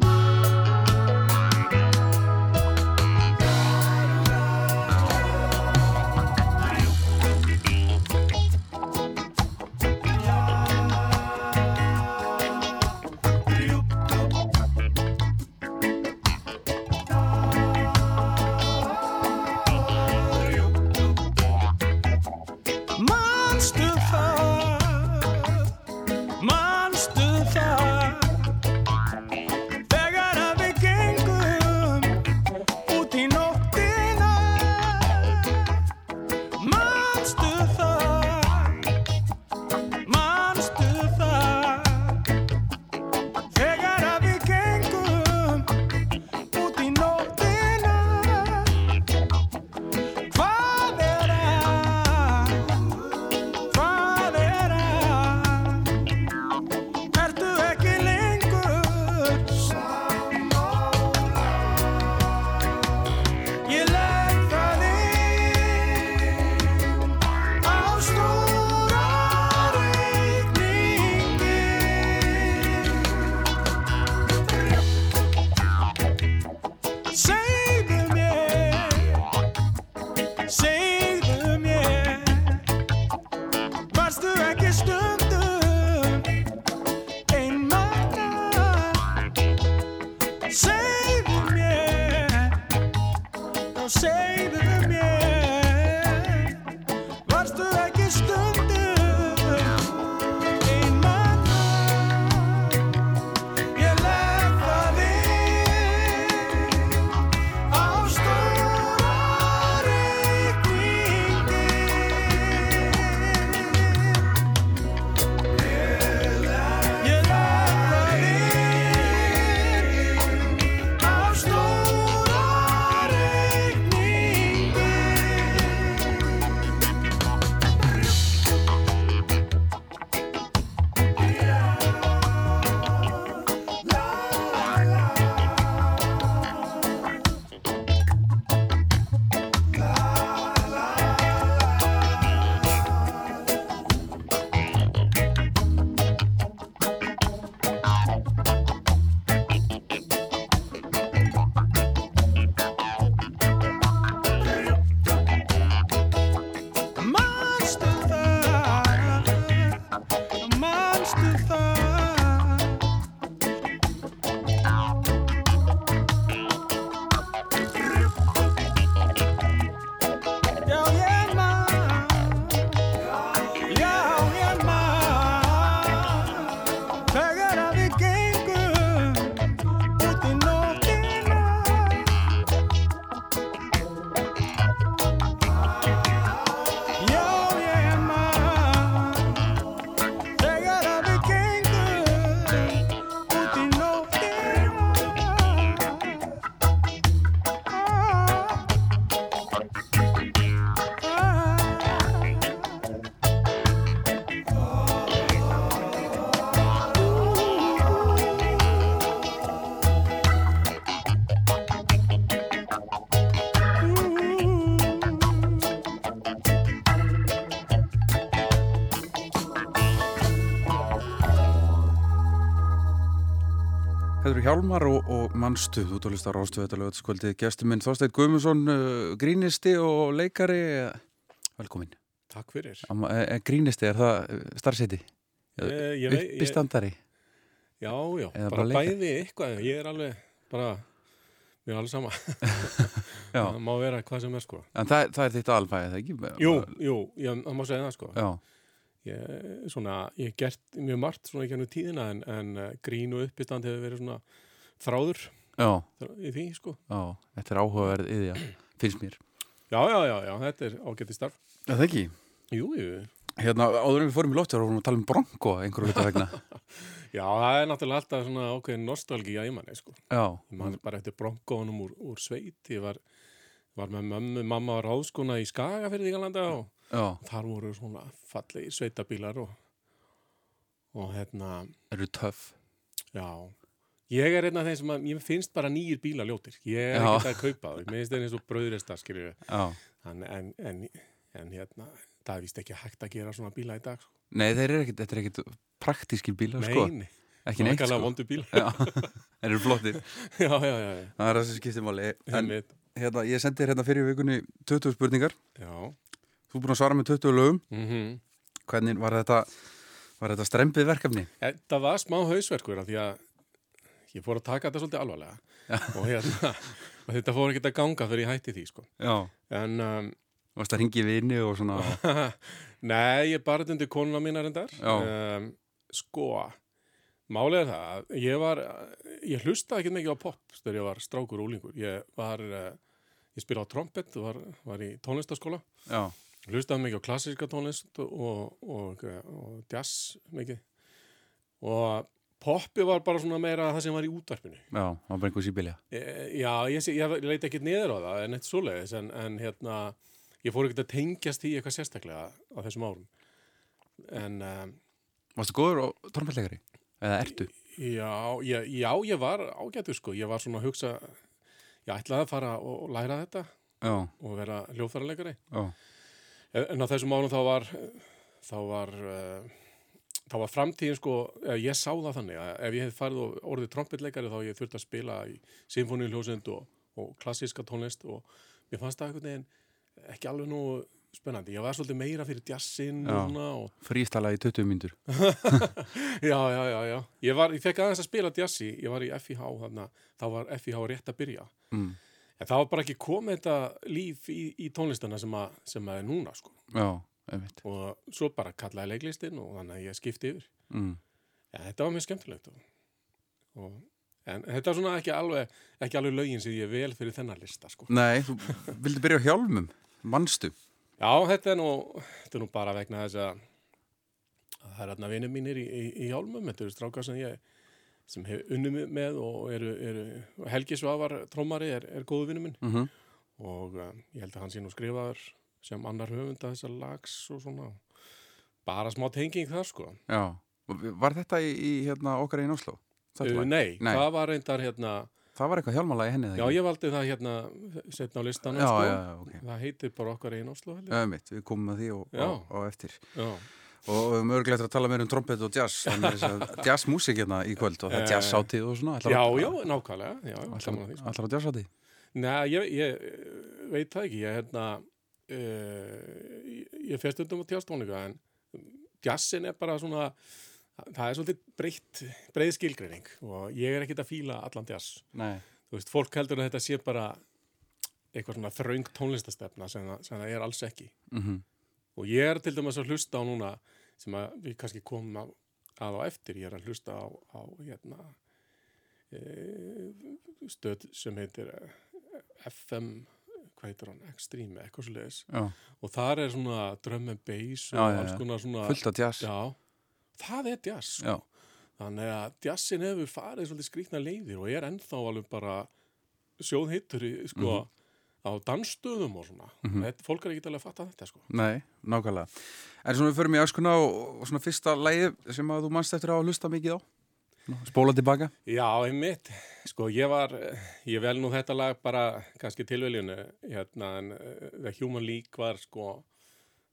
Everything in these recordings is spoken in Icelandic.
Bye. Hjálmar og, og Mannstu, þú tólistar ástu þetta lögutskvöldið, gestur minn Þorstein Guðmundsson, uh, grínisti og leikari, velkomin. Takk fyrir. Am, e, grínisti, er það uh, starfseti? Uppistandari? Já, já, Eða bara, bara bæði eitthvað, ég er alveg bara, við erum alveg sama. það má vera hvað sem er sko. En það, það er þitt alfæðið, það ekki? Jú, jú, ég, það má segja það sko. Já. Ég, svona, ég hef gert mjög margt svona hann úr tíðina en, en grín og uppistand hefur verið svona þráður já. í því sko. Já, þetta er áhugaverð að finnst mér. Já, já, já, já þetta er ágætti starf. Já, það ekki? Jú, jú Hérna, áður en við fórum í lóttur og vorum að tala um bronko einhverju vita vegna. Já, það er náttúrulega alltaf svona ákveðin nostálgíja í manni sko. Já. Man bara eftir bronkounum úr, úr sveit ég var, var með mömmu, mamma var ráðskona í Skaga fyrir því galanda og Já. þar voru svona fallegi sveitabílar og, og hérna eru töff. Já, ég er einn af þeim sem að ég finnst bara nýjir bíla ljótir ég er ekkert að kaupa það, mér finnst það eins og bröðresta en, en, en, en hérna það er vist ekki hægt að gera svona bíla í dag sko. Nei, er ekkit, þetta er ekkert praktíski bíla sko. Nei, ekki neitt sko. sko. vondu bíl þeir eru flottir já, já, já, já. það er það sem skiptir máli en hérna, ég sendi þér hérna fyrir vikunni 20 spurningar, já. þú er búin að svara með 20 lögum Mm hvernig var þetta var þetta strempið verkefni? Það var smá hausverkur af því að ég fór að taka þetta svolítið alvarlega. Og, hérna, og þetta fór ekki að ganga fyrir ég hætti því sko. En um, varst að ringi vini og svona nei, ég bara undir konuna mína reyndar. Já. um, sko málið er það að ég var ég hlustaði ekki mikið á pop þegar ég var strákur úlingur ég var uh, ég spila á trompet var, var í tónlistaskóla Já, hlustaði mikið á klassíska tónlist og, og, og jazz mikið. Og poppi var bara svona meira það sem var í útvarpinu. Já, það var bara einhver síbílja e, já, ég, sé- ég leit ekki niður á það en eitt svoleiðis en, en hérna ég fór ekki að tengjast í eitthvað sérstaklega á þessum árum. En um, Varstu góður og trompetleikari? Eða ertu? já, ég, já, ég var ágætur sko, ég var svona að hugsa ég ætlaði að fara og læra þetta Já, og vera hljóðfærarleikari já, En á þessum árum þá var þá var uh, þá var framtíðin sko, ég sá það þannig að ef ég hef farið og orðið trompetleikari þá ég þurfti að spila í symfóniuljósund og, og klassíska tónlist og mér fannst það einhvern veginn ekki alveg nú spennandi. Ég var svolítið meira fyrir jazzin og frístala í 20 myndur já, já, já, já. Ég var, ég fekk aðeins að spila jazzi, ég var í FIH þarna, þá var FIH rétt að byrja. mm. En það var bara ekki komið þetta líf í, í tónlistana sem að, sem að er núna sko. Já, einmitt og svo bara kallaði leiklistin og þannig að ég skipti yfir mm. ja, þetta var mjög skemmtilegt og, og, en þetta er svona ekki alveg ekki alveg lögin sem ég vel fyrir þennan lista sko. Nei, þú vildi byrja á hjálmum Manstu? já, þetta er nú þetta er nú bara vegna þess að að það er hérna vinur mínir í, í, í hjálmum þetta eru strákar sem ég sem hef unnum með og eru, eru Helgi Svavar trómari er, er góðu vinur minn Mm -hmm. og um, ég held að hann sé nú skrifaður sem annar höfunda þessar lags og svona. Bara smá tenging þar sko. Já, var þetta í, í hérna, okkar einn Oslo? Uh, nei, Nei. það var reyndar hérna Það var eitthvað hjálmala í henni Já, ég valdi það hérna setna á listanum já, sko. já, já, ok. Það heitir bara okkar einn Oslo held ég. Já, mitt, við komum að því og, og, og eftir. Já, og við höfum örglega eftir að tala meira um trompet og jazz þannig að jazzmúsík hérna í kvöld og það er Eh, jazzáttíð og svona já, já, nákvæmlega. Allar á jazzáttíð? Nei, ég, ég veit það ekki. Ég, hérna, uh, ég, ég fer stundum á tjástónleika en jazzin er bara svona það er svolítið breytt breið skilgreining og ég er ekkit að fíla allan jazz. Nei. Þú veist, fólk heldur að þetta sé bara eitthvað svona þröng tónlistastefna sem, það- er alls ekki. Mm Og ég er til dæmis að hlusta á núna sem að við kannski komum að, að á eftir, ég er að hlusta á, á hérna, e, stöð sem heitir eh, FM, hvað heitir hann, Extreme, eitthvað svo leiðis. Og þar er svona drum and bass og Já, alls konar svona... fullt af jazz það er jazz. sko. Þannig að jazzin hefur farið svolítið skrýtna leiðir og er ennþá alveg bara sjóðhittur sko, Mhm. á dansstöðum og svona. Þetta, fólk er ekki alveg að fatta þetta, sko. Nei, nákvæmlega En svona við förum í öskuna og, svona fyrsta lægi sem að þú manst eftir að hlusta mikið á Spóla tilbaka? Já, einmitt. Sko, ég var, ég vel nú þetta lag bara kannski tilveljunu, hérna, en uh, The Human League var, sko,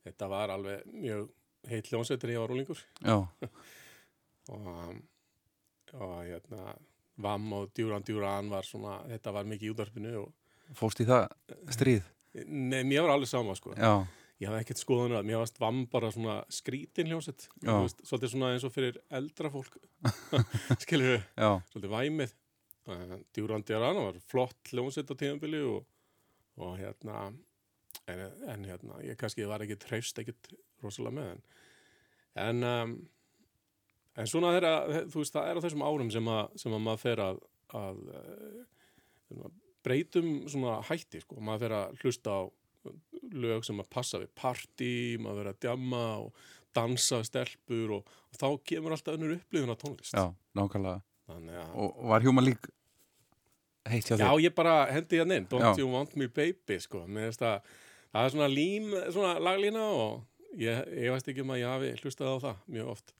þetta var alveg mjög heitt hljónsveitur ég var rúlingur Já, og, og hérna, Vam og Djúran Djúran var svona, þetta var mikið í útvarpinu og, fóst í það stríð? Nei, mér var alveg sama, sko. Já, Ég hafði ekkert skoðun að mér varst Vam bara svona skrítin veist, svolítið svona eins og fyrir eldra fólk, skilur já, svolítið væmið. Djúran Djúran var flott hljómsveit á tíðanbili og, og hérna en, en hérna, ég kannski var ekki treyst ekkit rosalega með en en, um, en svona þeirra, þú veist, það er á þessum árum sem að, sem að maður fer að, að uh, breytum svona hætti, sko, maður fer að hlusta á lög sem að passa við partí, maður fer að djamma og dansa stelpur og, og þá kemur alltaf önnur upplifun á tónlist já, nákvæmlega Þannig að Og og var Human League heitt hjá Já, þér? ég bara hendi hérna inn, Don't Já. You Want Me Baby, sko. Mér finnst að það er svona lím, svona laglína og ég, ég veist ekki um að ég hafi hlustað á það mjög oft.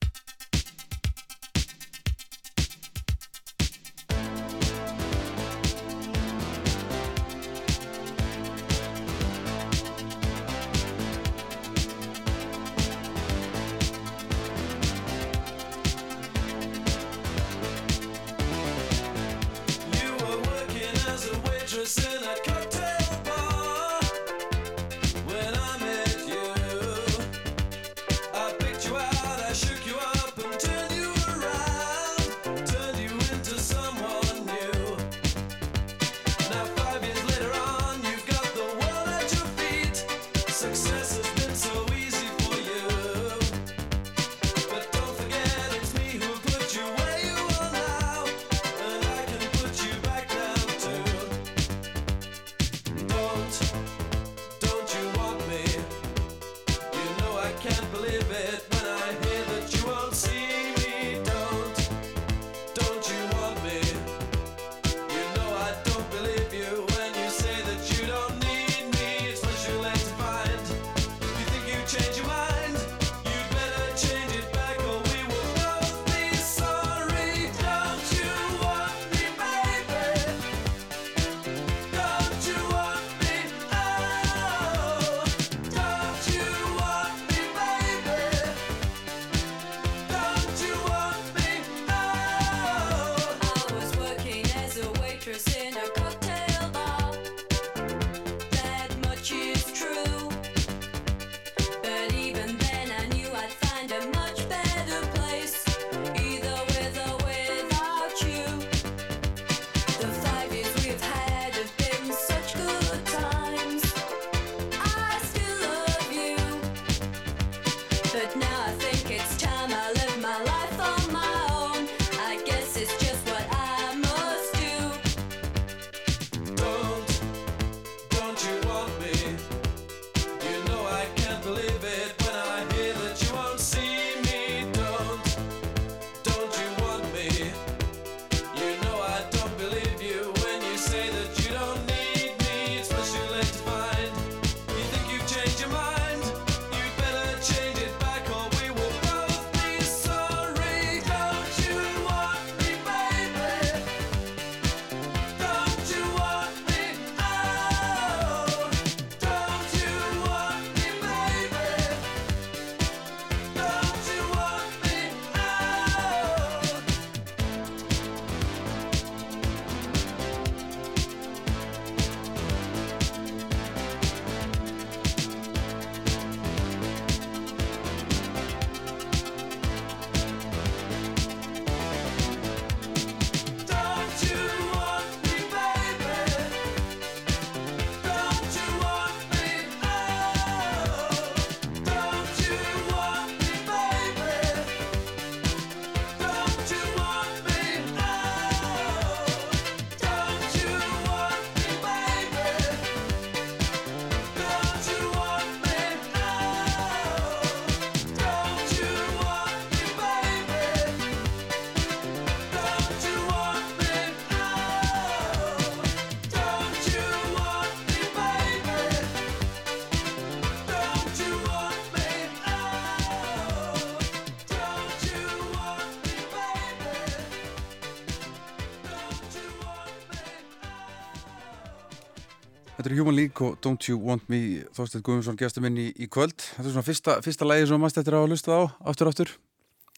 Þetta er Human League og Don't You Want Me Þorsteinn Guðmundsson gestur minn í, í kvöld. Þetta er svona fyrsta, fyrsta lægi sem maður eftir að hafa hlustað á aftur aftur.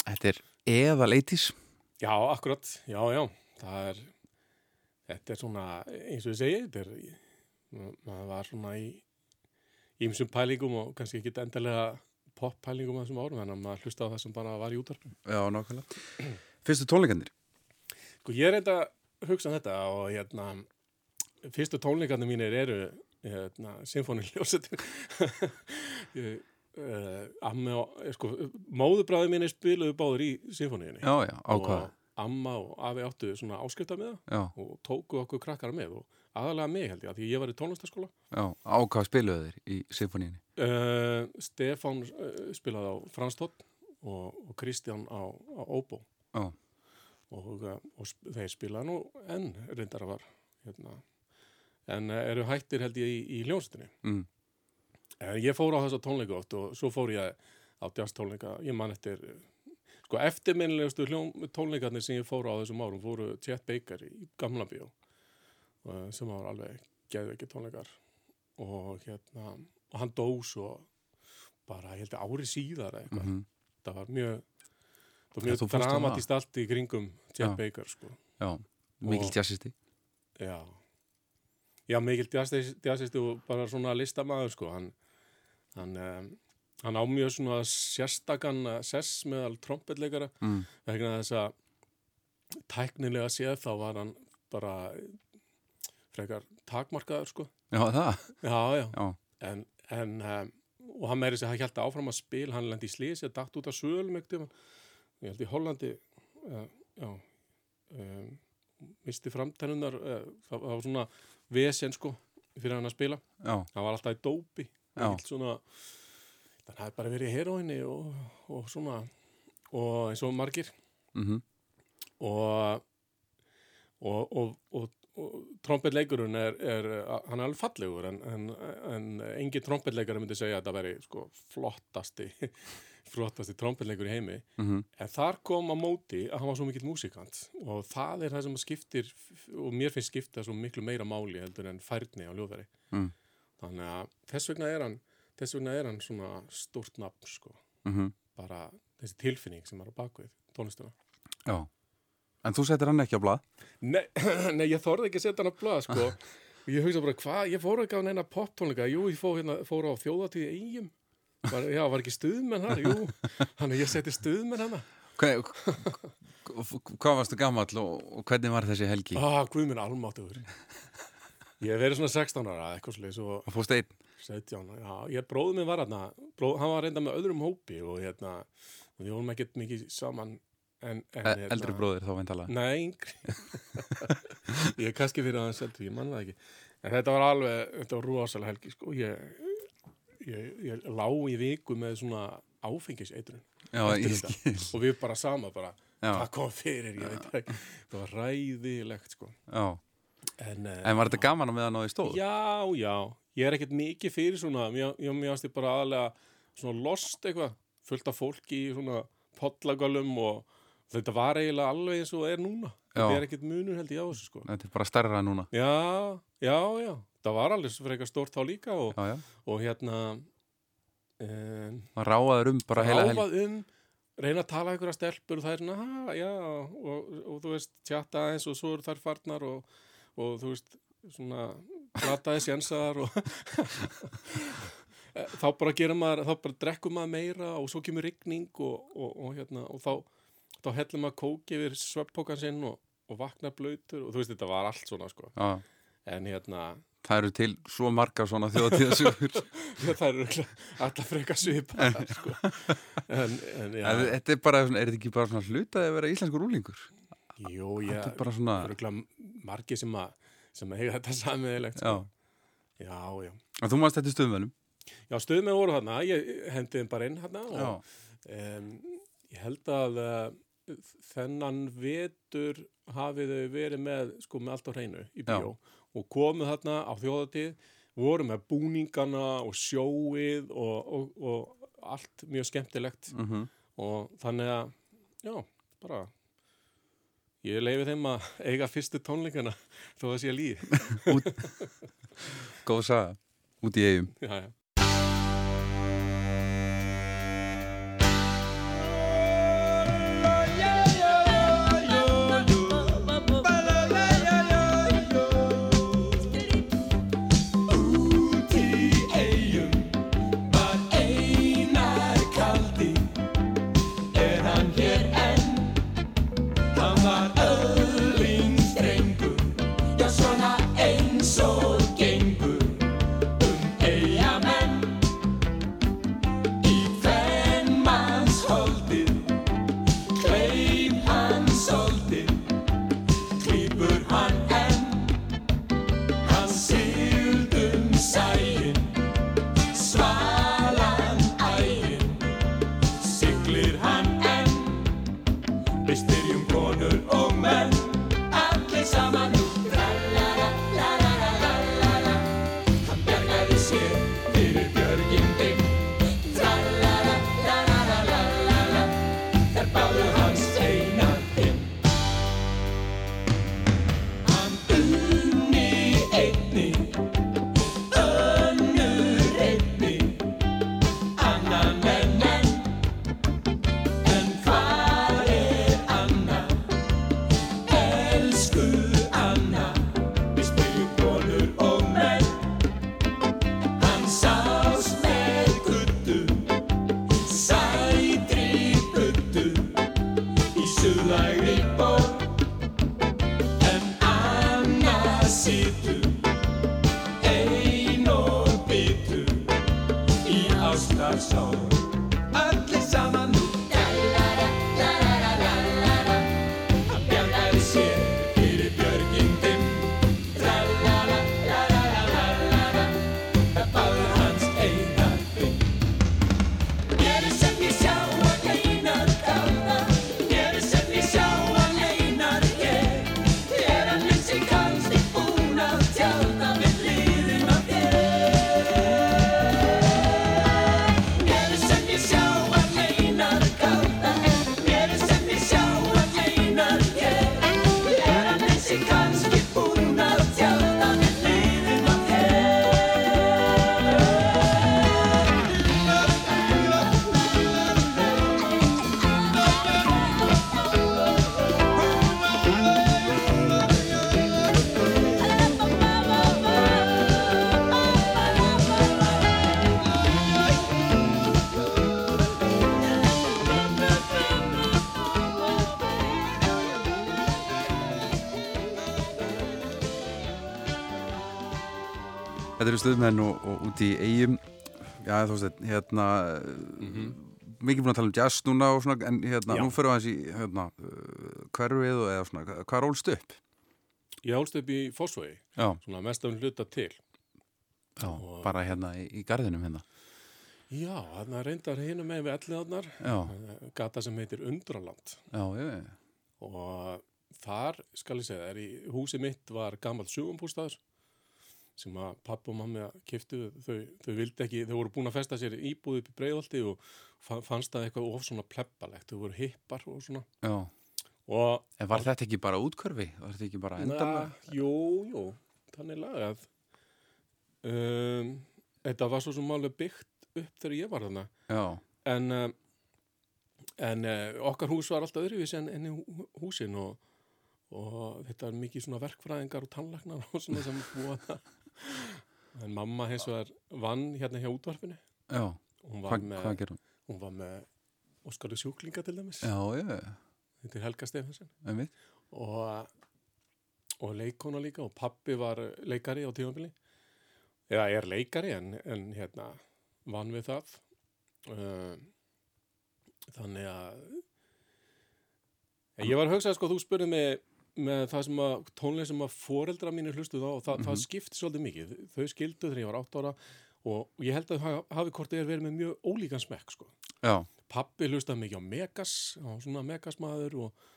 Þetta er eða leitis Já, akkurat, já, já, það er, þetta er svona, eins og ég segi, þetta er, ma- maður var svona í ímsum pælingum og kannski ekki endilega pop-pælingum að þessum árum, þannig að maður hlusta á það sem bara var í útarpum. Já, nákvæmlega. Fyrstu tónleikandir Sko, ég er eitthvað að hugsa um þetta og hérna, fyrstu tónleikarnir mínir eru, hérna, symfóniljósetin. uh, Amma og, eh, sko, móðubræði mínir spiluðu báður í ákvaða Og amma og afi áttu svona áskrifta með það og tóku okkur krakkar með og aðalega mig held ég, af því ég var í tónlistaskóla já, ákvaða spiluðu þeir í symfóníinni uh, Stefán uh, spilaði á Franstótt og, og Kristján á, á Óbó Já, og, og þeir spilaði nú enn reyndar að var hérna. En uh, eru hættir held ég í, í hljónstinni mm, en ég fór á þessa tónleika oft og svo fór ég á jazz tónleika, ég man eftir sko eftirminnilegustu tónleikarnir sem ég fór á þessum árum fóru Chet Baker í Gamla bíó uh, sem var alveg geðveiki tónleikar. Og hérna og hann dó svo bara ég held að ári síðar eitthvað. Mhm, það var mjög það var mjög dramatist allt í kringum Chet Já. Baker sko. Já. Mikil jazzisti já já, mikil jazzist og bara svona listamaður sko, hann hann, um, hann á mjög svona sérstakann eh, sess meðal trompetleikara. Mm. vegna þess að tæknilega séð þá var hann bara frekar takmarkaður sko. Já, það, já, já, já, en, en um, og hann meiri sér að hann held áfram að spila hann lendi í slísi, dætt út af ekkert ég held í Hollandi uh, já um, misti framtennunar uh, það, það var svona vesen sko fyrir hann að spila, já, hann var alltaf í dópi. Svona hann hafði bara verið í heroinni og, og svona og eins og margir. Mhm, og og, og, og, trompetleikurinn er, er hann er alveg fallegur en, en, en engin trompetleikari myndi segja að það veri sko, flottasti flottasti trompetleikur í heimi mhm, en þar kom á móti að hann var svo mikill músikant og það er það sem skiptir og mér finnst skipta svo miklu meira máli heldur en færni á ljóðveri Mm. þannig að þess vegna er hann þess vegna er hann svona stórt nafn sko, mhm, bara þessi tilfinning sem er á bakvið tónlistuna já. En þú setur hann ekki á blað? Nei, nei, ég þorði ekki að setja hann að blað, sko. Og ég hugsa bara, hvað, ég fór ekki á neina poptónleika. Jú, ég fór, hérna, fór á þjóðatíði eigum. Var, já, var ekki stuðmenn þar? Jú, þannig ég seti stuðmenn hana. Hvað, hvað varstu gamall og, og hvernig var þessi helgi? Ah, guð minn almáttugur. Ég hef verið svona 16 ára, eitthvað sliðis og Og fórst einn? 17. Já, ég bróði minn var hérna, bróð, hann var reynda með öðrum hópi og hérna, við vorum ekkert mikið saman. En, en, E eldri bróðir þá veintalega? Nei, yngri Ég er kannski fyrir aðeins ég man það ekki En þetta var alveg, þetta var rosalega helgi sko. ég, ég, ég lá í viku með svona áfengiseitrun þetta. og við bara sama bara, hvað kom fyrir ég veit ekki, það var ræðilegt sko. Já. en, eh, En var þetta gaman að meðan á því stóð? Já, já, ég er ekkert mikið fyrir svona, mér, ég, mér ást ég bara aðalega svona lost eitthvað fullt af fólki í svona pollagölum og þetta var eiginlega alveg eins og það er núna þetta Já. er ekkert munur held ég á þessu sko Þetta er bara stærra núna. Já, já, já, það var alveg frekar stórt þá líka og, Já, já. og hérna um, Maður ráðaður um bara heila ráfað um reyna að tala einhverja stelpur og það er svona, já og, og þú veist, tjatta aðeins og svo eru þær farnar og, og þú veist svona, glataði sjensaðar og þá bara gerir maður, þá bara drekkum maður meira og svo kemur rigning og, og, og hérna, og þá þá hellum maður kóki yfir sveppókan sinn og, og vaknar blöytur og þú veist, þetta var allt svona, sko Já. en hérna, Það eru til svo margar svona þjóðatíðasugur. það eru alltaf frekar svipað, sko en, en já, Þetta er bara, er þetta ekki bara svona hlutað að vera íslenskur úlingur? jú, já er bara svona, örugglega margir sem að sem að eiga þetta samiðilegt já. sko. já, já, Og þú maður þetta stöðmennum? já, með voru þarna ég hendi þeim bara inn Já. og um, ég held að uh, þennan vetur hafið þau verið með sko með allt á hreinu í bíó og komuð þarna á þjóðatíð voru með búningana og sjóið og, og, og allt mjög skemmtilegt Mm og þannig að já, bara ég leifi þeim að eiga fyrstu tónleikana þó það sé líð Góð saga. Út í eigum. já, já. Þetta eru stuðmenn og, og út í eigum Já, þú veist, hérna mikið búin að tala um jazz núna og svona, en hérna, Já. nú fyrir við aðeins í hérna, hverfið og eða svona, hvað er ólst upp? Ég hálst upp í Fossvegi, svona mest af hluta til. já bara hérna í, í garðinum hérna Já, þarna reyndar hinum með við elliðarnar, gata sem heitir Undraland. já, já, Og þar, skal ég segja, er í húsi mitt var gammal sugumbústaður sem að papp og mamma kiftu, þau, þau vildi ekki, þau voru búin að festa sér íbúð upp í breiðolti og fa- fannst það eitthvað of svona plebbalegt, þau voru hippar og svona. já Og En var þetta ekki bara útkörfi? Var þetta ekki bara enda Na, jú, jú, þannig lagað. Um, þetta var svo sem málega byggt upp þegar ég var þarna. Já, En, uh, en uh, okkar hús var alltaf öðruvísi en, en hú- húsin og, og þetta er mikið svona verkfræðingar og tannlagnar og svona sem búa það. En mamma hins vegar vann hérna hjá útvarpinu. já, Hún hvað hva gerum? hún var með Óskari sjúklinga til dæmis. Já, Þetta er Helga Stefansson. og, og leikona líka og pappi var leikari á tímabili eða er leikari en, en hérna vann við það um, þannig að ég var að hugsa sko þú spurði mig með það sem að tónleik sem að foreldra mínir hlustuð á og það, það skipti svolítið mikið. Þau skildu þegar ég var 8 ára og ég held að hafi hvort eða verið með mjög ólíkan smekk sko. Já, pappi hlustaði mikið á Megas og svona Megasmaður og,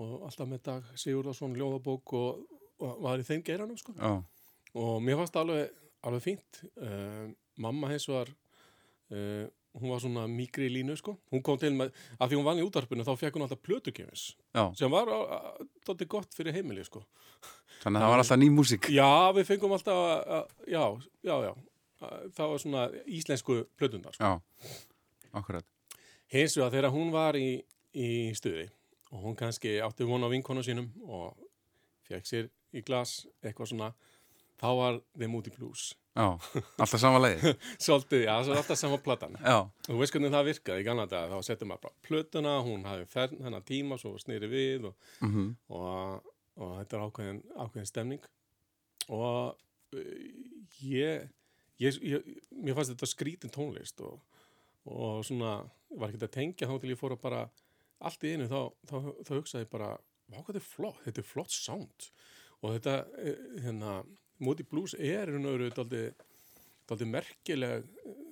og alltaf með dag Sigurðarsson ljóðabók og, og var í þeim geiranum sko. já, og mér fannst það alveg, alveg fínt. Uh, mamma hins var uh, hún var svona mýgri í línu sko. hún kom til með, að því hún vann í útarpinu þá fekk hún alltaf plötukefis já sem var dótti gott fyrir heimili sko. Þannig að það var alltaf ný músík já, við fengum alltaf að, já, já, já að, það var svona íslensku plötundar sko. Já, akkurat Hins vegar þegar hún var í, í stuði og hún kannski átti von á vinkonu sínum og fekk sér í glas eitthvað svona, þá var út í blues. Já, alltaf sama leiði Svolítið, já, alltaf sama platan. Já, Þú veist hvernig það virkaði í gamla dag, þá settum maður bara plötuna, hún hafi fern hennar tíma, svo snýri við og, mhm, og, og þetta er ákveðin, ákveðin stemning. Og uh, ég, ég, ég, mér fannst þetta skrítin tónlist og, og svona, var ekki að tengja þá til ég fór að bara, allt í einu þá, þá, þá hugsaði ég bara, hvað þetta er flott, þetta er flott sound og þetta, eh, hérna, Moody Blues er raun og veru daldið merkileg eh,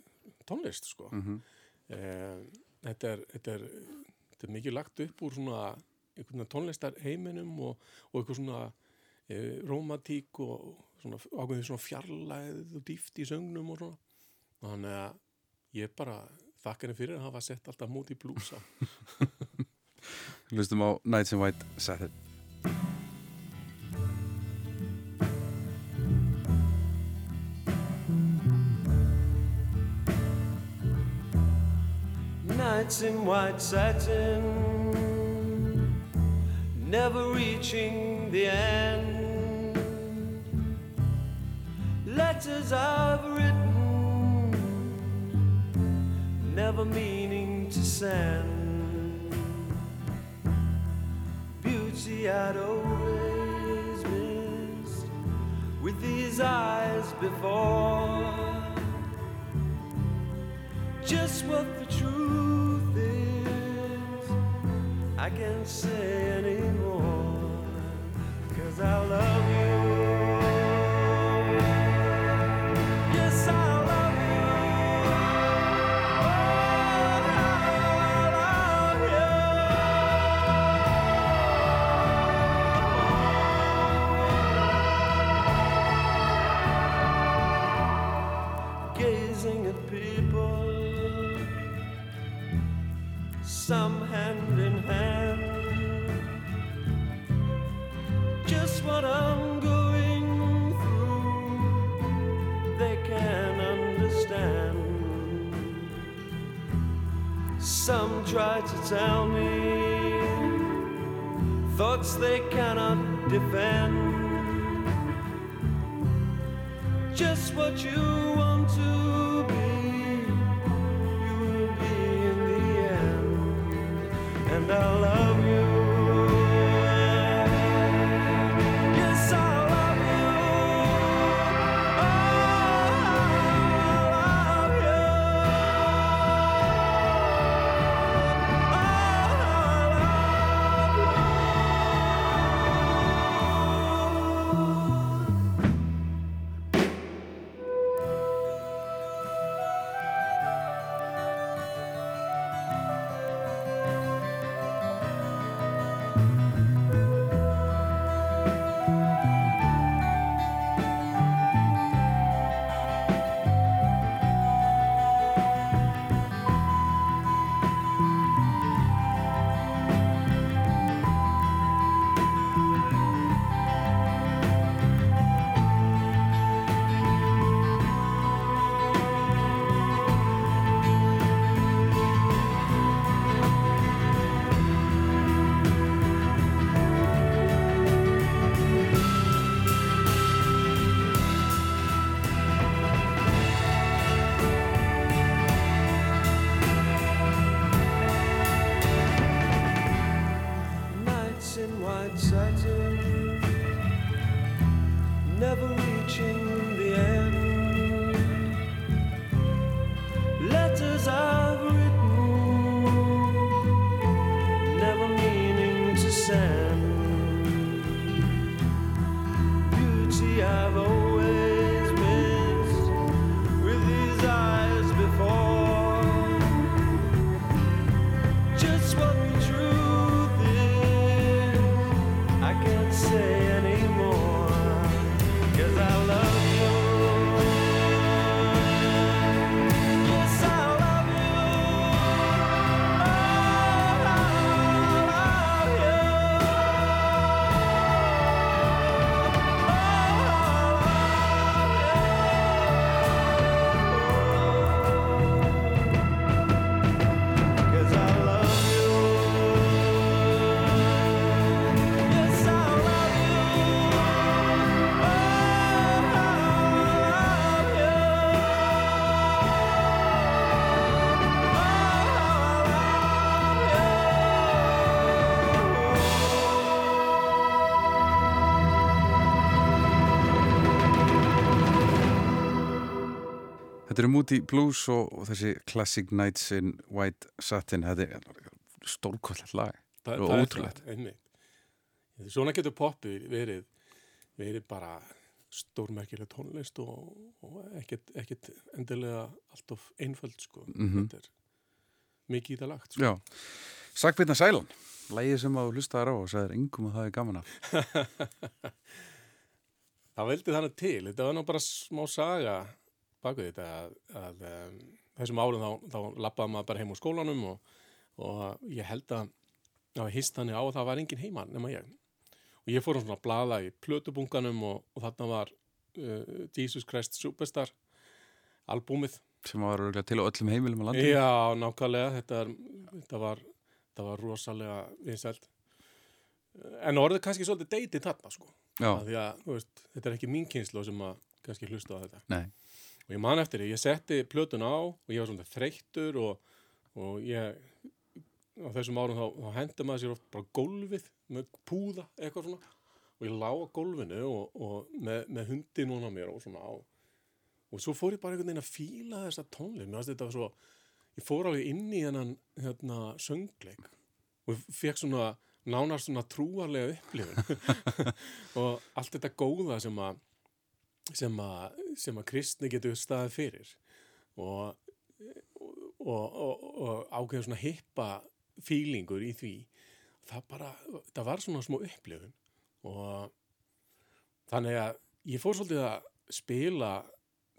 tónlist, sko. mhm, Eh, þetta, er, þetta, er, þetta er mikið lagt upp úr svona tónlistar heiminum og, og eitthvað svona e, romantík og svona ákveðið svona fjarlæð og dýft í söngnum og svona. Þannig að ég bara þakka henni fyrir að hafa sett alltaf móti blues á. Hlustum á Nights in White setið Nights in white satin, never reaching the end. Letters I've written, never meaning to send. Beauty I'd always missed with these eyes before just what the truth. I can't say anymore, cause I love you. Try to tell me thoughts they cannot defend. Just what you want to be you will be in the end, and I love Þetta eru Moody Blues og, og þessi Classic Nights in White Satin þetta er stórkvæðlegt lag Það, Og er ótrúlegt. Svona getur poppið verið, verið bara stórmerkileg tónlist og, og ekkert, ekkert endilega allt of einföld sko. Mhm. Þetta er mikið í það lagt sko. Já, Sakbyrna Sælan Lægið sem að þú hlustaðar á og sagðir engum að það er gaman af Það veldi þannig til, þetta var nú bara smá saga baku þetta að, að um, þessum árum þá, þá lappaði maður bara heim úr skólanum og, og ég held að það hist þannig á að það var engin heima nema ég. Og ég fór um svona að blaða í plötubunganum og, og þarna var uh, Jesus Christ Superstar albúmið. sem var til á öllum heimilum á landinu Já, nákvæmlega, þetta, er, þetta, var, þetta var rosalega vinsælt. En orðið kannski svolítið deytið þarna sko. Að, þú veist, þetta er ekki mín kynslu sem að kannski hlusta á þetta. nei, Og ég man eftir því, ég setti plötun á og ég var svona þreyttur og, og ég, á þessum árum þá, þá hendi maður sér oft bara gólfið með púða eitthvað svona. Og ég lá á gólfinu og, og með, með hundi núna mér og svona á. Og svo fór ég bara einhvern veginn að fíla þessa tónlið, mér fannst þetta svo ég fór alveg inn í hennan hérna, söngleik og fekk svona nánast svona trúarlega upplifun. Og allt þetta góða sem að sem að, sem að kristni getur staðið fyrir og, og, og, og ákveðin svona hippa fílingur í því það bara, það var svona smá upplifun og þannig að ég fór svolítið að spila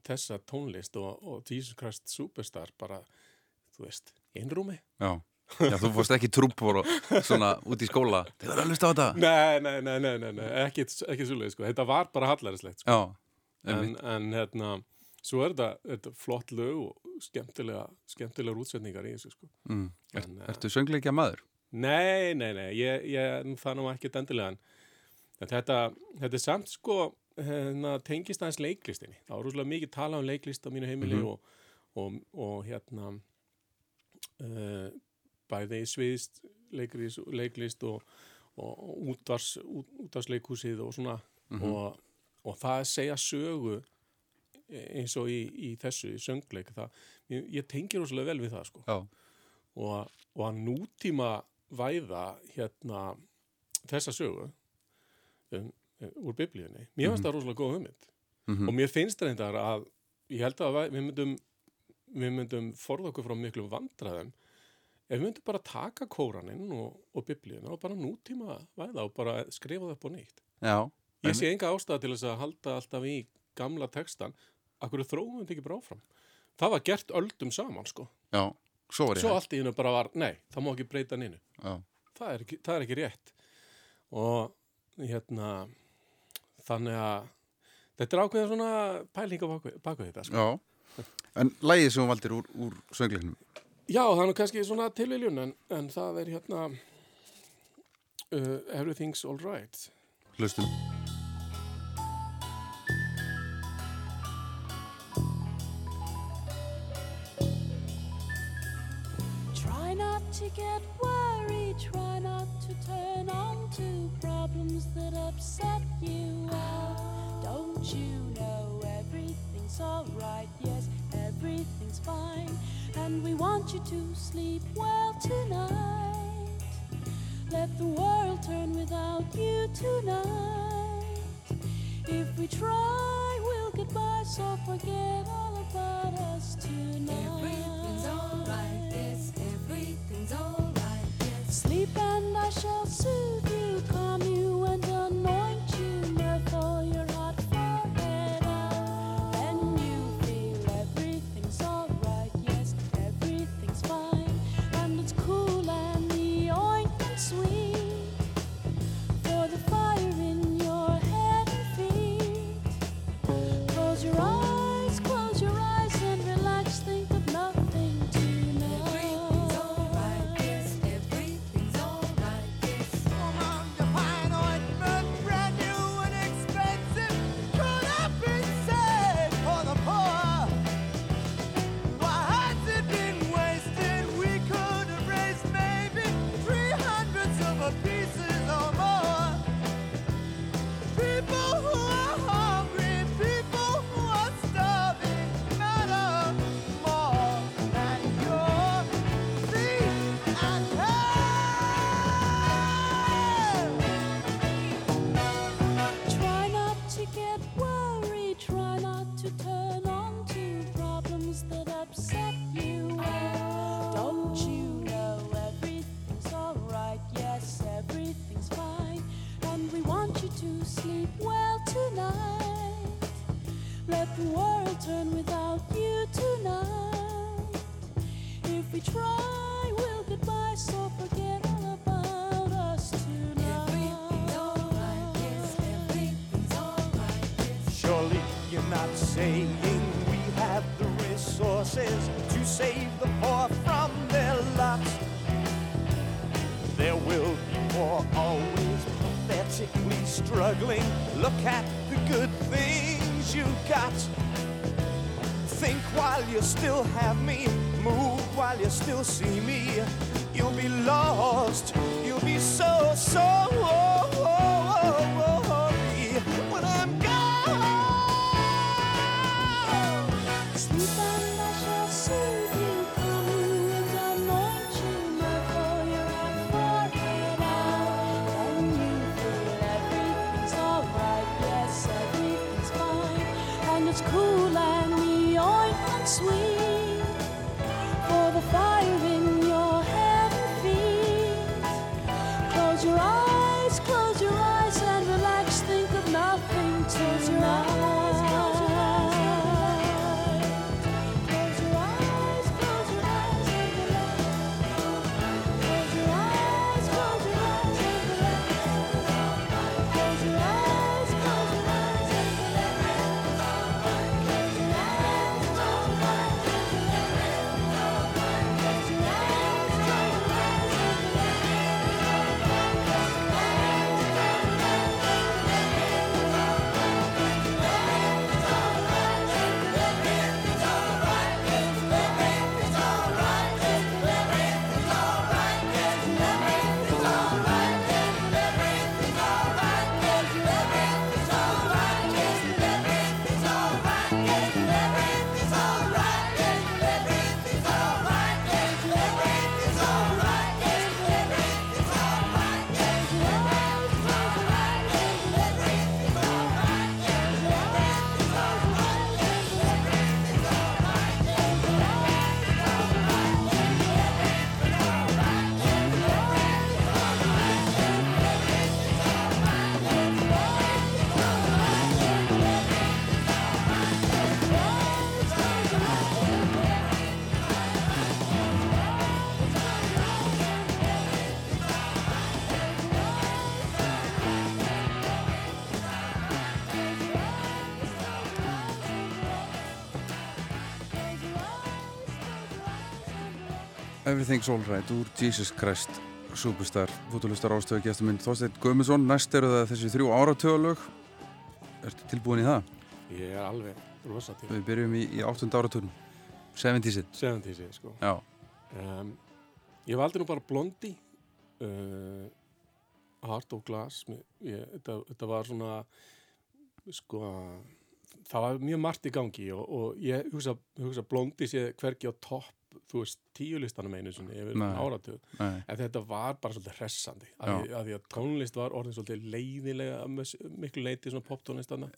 þessa tónlist og, og Jesus Christ Superstar bara, þú veist, einrúmi já Já, þú fórst ekki trúppor og svona út í skóla Þið verður að hlusta á þetta Nei, nei, nei, nei, nei, nei. ekki, ekki svoleið sko. þetta var bara hallærislegt sko. Já, en, en hérna svo er þetta, þetta flott lög og skemmtilega, skemmtilegar útsetningar í þessu sko. mm. er, en, eh, Ertu söngleikja maður? Nei, nei, nei, ég, ég það nú ekki endilega en þetta, þetta er samt sko hérna, tengist aðeins leiklistinni það var rúslega mikið tala um leiklist á mínu heimili Mhm. og, og, og hérna uh, bæði sviðist leiklist, leiklist og, og útvars, út, útvarsleikhúsið og svona Mhm. og, og það að segja sögu eins og í, í þessu í söngleik það, ég, ég tengir rosalega vel við það sko og, og að nútíma væða hérna þessa sögu um, um, úr biblíunni. Mér finnst það rosalega góð hugmynd Mhm. og mér finnst reyndar að ég held að við myndum við myndum forða okkur frá miklu vandræðum ef við myndum bara taka kóraninn og, og biblíuna og bara nútíma væða og bara skrifa það upp á nýtt. já, Ég sé enga ástæða til þess að halda alltaf í gamla textan, akkur þróum við þetta ekki bara áfram. Það var gert öldum saman sko. já Svo var ég Svo allt í hennu bara var, nei, það má ekki breyta. Já, Það er ekki, það er ekki rétt. Og hérna, þannig að þetta er ákveðin svona pælinga baku þetta. Sko. já En lægið sem þú valdir úr, úr söngleiknum Já, það er nú kannski svona tilviljun, en, en það er hérna uh, Everything's Alright. Hlustum not worry, try not to turn on to problems that upset you. Oh, don't you know everything's alright? Yes, everything's fine. And we want you to sleep well tonight. Let the world turn without you tonight. If we try, we'll get by, so forget too. Everything's Alright úr Jesus Christ Superstar, fótulustar ástöðu gæstum minn Þorstein Guðmundsson, næst eru það þessi þrjú áratöðalög Ertu tilbúin í það? Ég er alveg rosa til. Við byrjum í, í 8. áratöðun 70's 70's, sko. Um, Ég valdi nú bara blondi uh, eh, Heart of Glass. Ég, þetta, þetta var svona sko það var mjög margt í gangi og, og ég hugsa, hugsa blondi sé hverki á topp þú veist, tíu listanum einu sinni yfir Nei. en þetta var bara svolítið hressandi Já. því- að því að tónlist var orðin svolítið leiðilega miklu leiti svona poptónlistana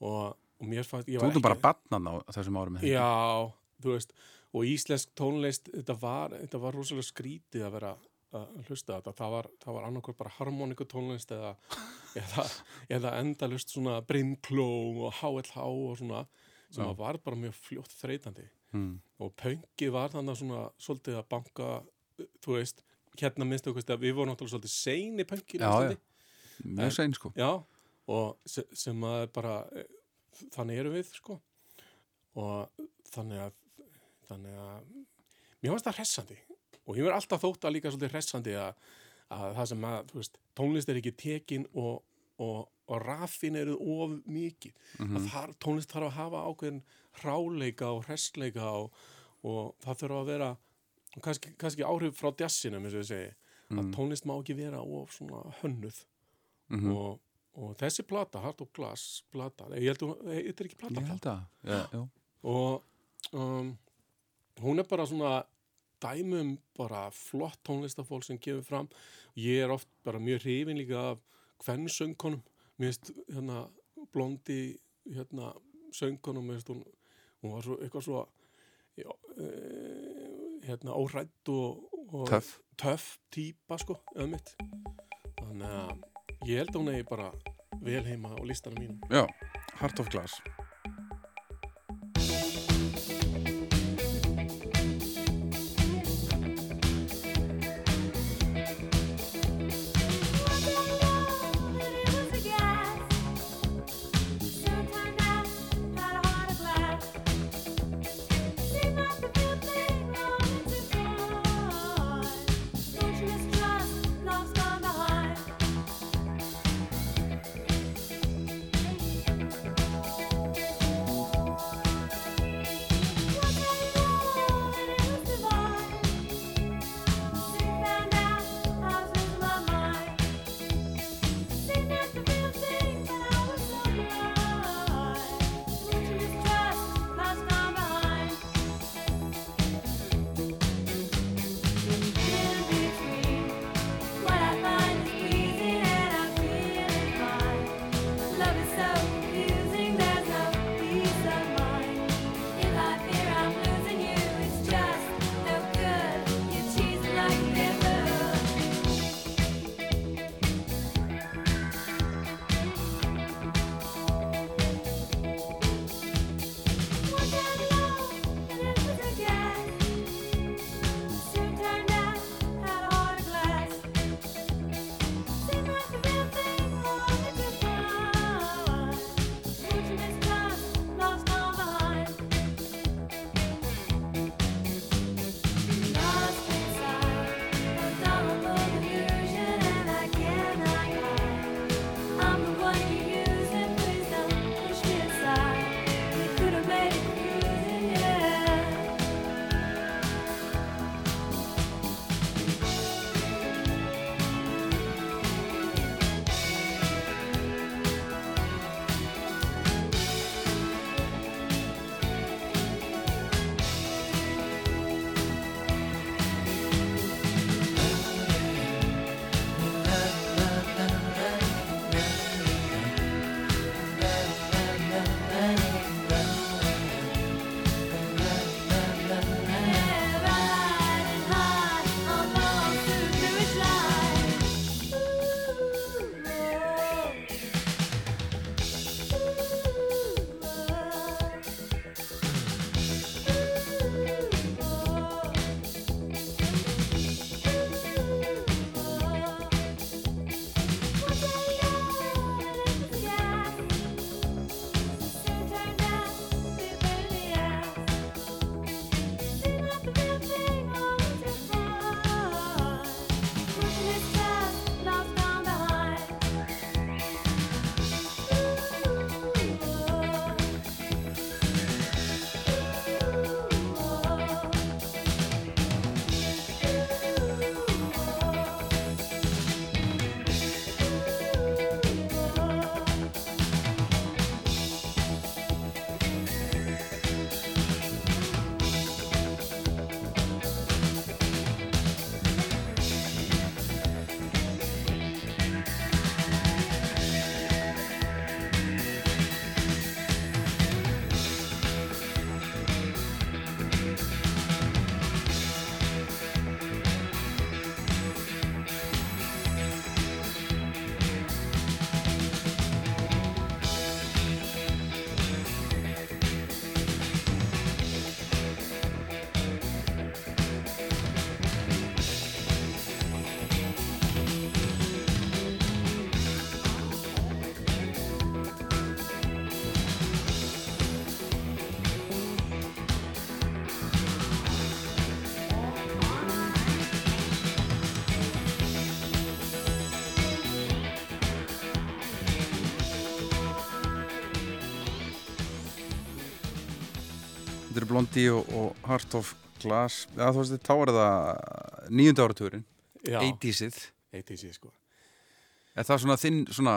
og, og mér fannst ég þú var erum bara barnan á þessum árum ekki? Já, þú veist og íslensk tónlist, þetta var þetta var rosalega skrítið að vera að hlusta þetta, það var, það var annarkvært bara harmoniku tónlist eða, eða, eða endalust svona brimkló og HLH og svona sem var bara mjög fljótt þreytandi Mm. og pöngið var þannig svona svolítið að banka þú veist, hérna minnstu okkur að við vorum náttúrulega svolítið sein í pöngið Já, já. Mjög sein sko. Já, og se, sem að bara eh, þannig erum við sko. Og þannig að þannig að mér finnst það hressandi. Og ég verð alltaf þótt að líka svolítið hressandi að, að það sem að þú veist, tónlist er ekki tekin og, og, og rafin eru of mikið. Að þar, tónlist þarf að hafa ákveðin hráleika og hressleika og, og það þurfa að vera kannski, kannski áhrif frá jazzinu eins og ég segi, að tónlist má ekki vera of svona hönnuð. Mhm. og, og þessi plata, Hard of Glass plata, ég held að þetta er ekki plata, Ég held að, já, já. og um, hún er bara svona dæmum bara flott tónlistafólk sem kemur fram. Ég er oft bara mjög hrifin líka af hvern söngkonum mér finnst hérna blondi hérna söngkonum mér finnst hún, hún var svo eitthvað svo já, e, hérna órætt og, og Töff. töff típa sko, eða mitt. Þannig að ég held að hún eigi bara vel heima á listanum mínum. Já, Heart of Glass Þetta eru Blondi og, og Heart of Glass Já, þú veist, þá er það nýjunda áratugurinn, Já, 80-sið 80 sko. Er það svona þinn, svona,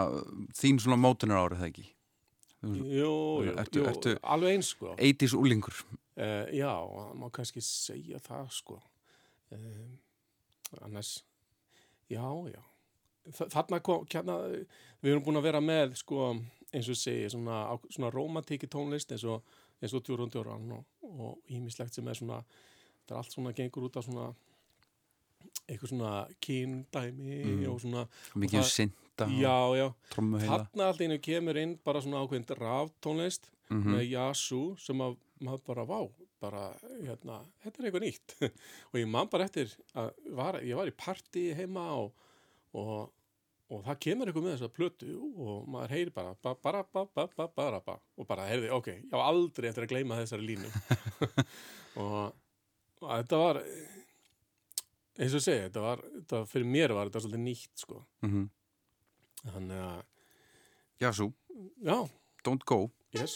þín svona mótunar árið það ekki? Jú, jú, Ertu- jú ertu- alveg eins sko. 80s úlingur Uh, já, það má kannski segja það sko. Um, annars, já, já. Þa- Þarna kom, kjana, við erum búin að vera með sko, eins og segi, svona, svona romantíki tónlist eins og, eins og djúrun djúran og, og ímislegt sem er svona, það er allt svona gengur út af svona eitthvað svona kýndæmi Mm. og svona, Mikið um synda þarna allt einu kemur inn bara svona ákveðin ráftónlist mm með Yasu sem að maður bara vá, bara hérna, þetta er eitthvað nýtt. Og ég man bara eftir að var, ég var í partí heima og, og, og það kemur eitthvað með þessa plötu og maður heyri bara ba, bara, ba, ba, ba, bara, ba, og bara heyrði, ok, ég á aldrei eftir að gleyma þessari línu. Og, og þetta var eins og segja, þetta var, þetta, fyrir mér var þetta svolítið nýtt sko. -hmm. þannig að, já, don't go. Yes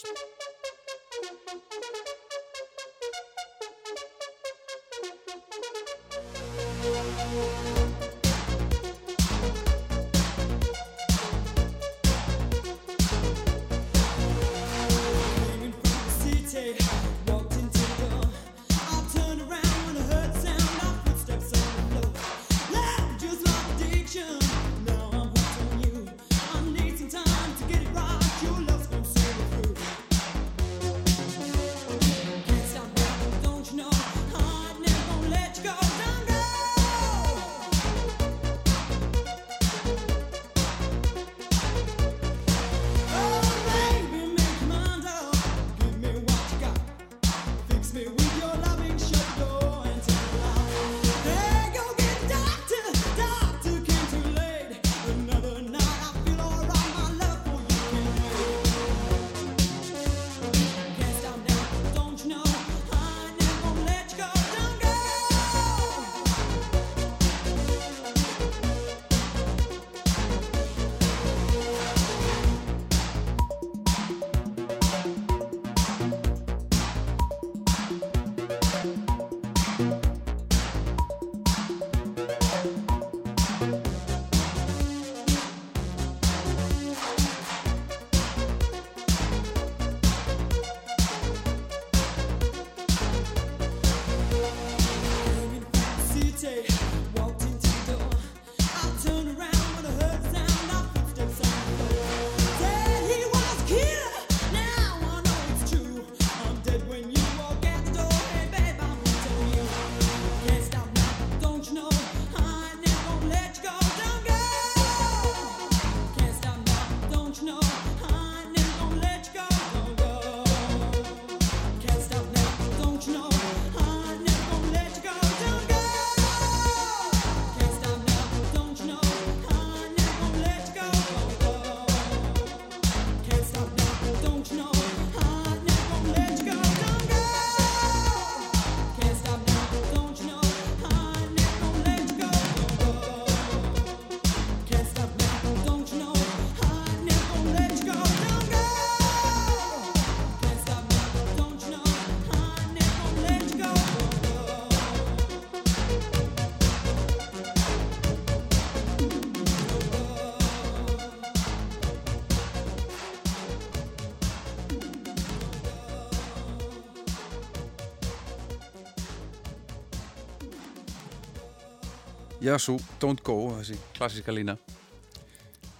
Svo, don't go, þessi klassíska lína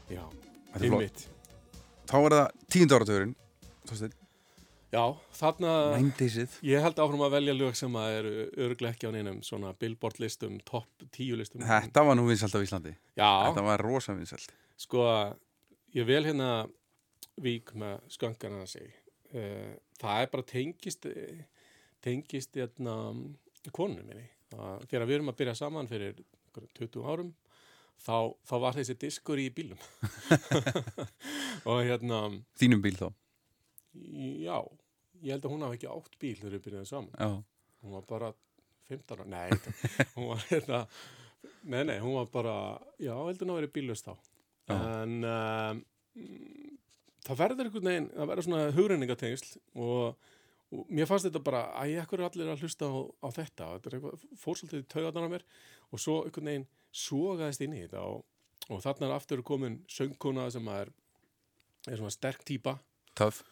já, Þetta er flott. einmitt Þá er það Þorsteinn, já, þarna 90-sið Ég held áfram að velja lög sem að eru örglega ekki á neinum svona billboard listum, topp tíu listum. Þetta var nú vinsalt á Íslandi Já, Þetta var rosa vinsalt sko, ég vel hérna vík með sköngana að segja. Uh, það er bara tengist, eh, tengist hérna konunum minni. Það, þegar við erum að byrja saman fyrir einhverjum 20 árum, þá, þá var þessi diskur í bílum. og hérna, Þínum bíl þá já, ég held að hún hafi ekki átt bíl þegar við byrjaðum saman. Já, hún var bara 15 ára, nei hún var hérna nei, nei, hún var bara já, heldur hún að vera bílust þá Já. en um, það verður einhvern veginn, það verður svona hugreiningatengsl og, og mér fannst þetta bara, æ, ekkur er allir að hlusta á, á þetta, þetta er eitthvað, fór svolítið í taugarnar á mér og svo einhvern veginn sogaðist inn í þetta og, og þarna er aftur komin söngkona sem er, er svona sterk Töff.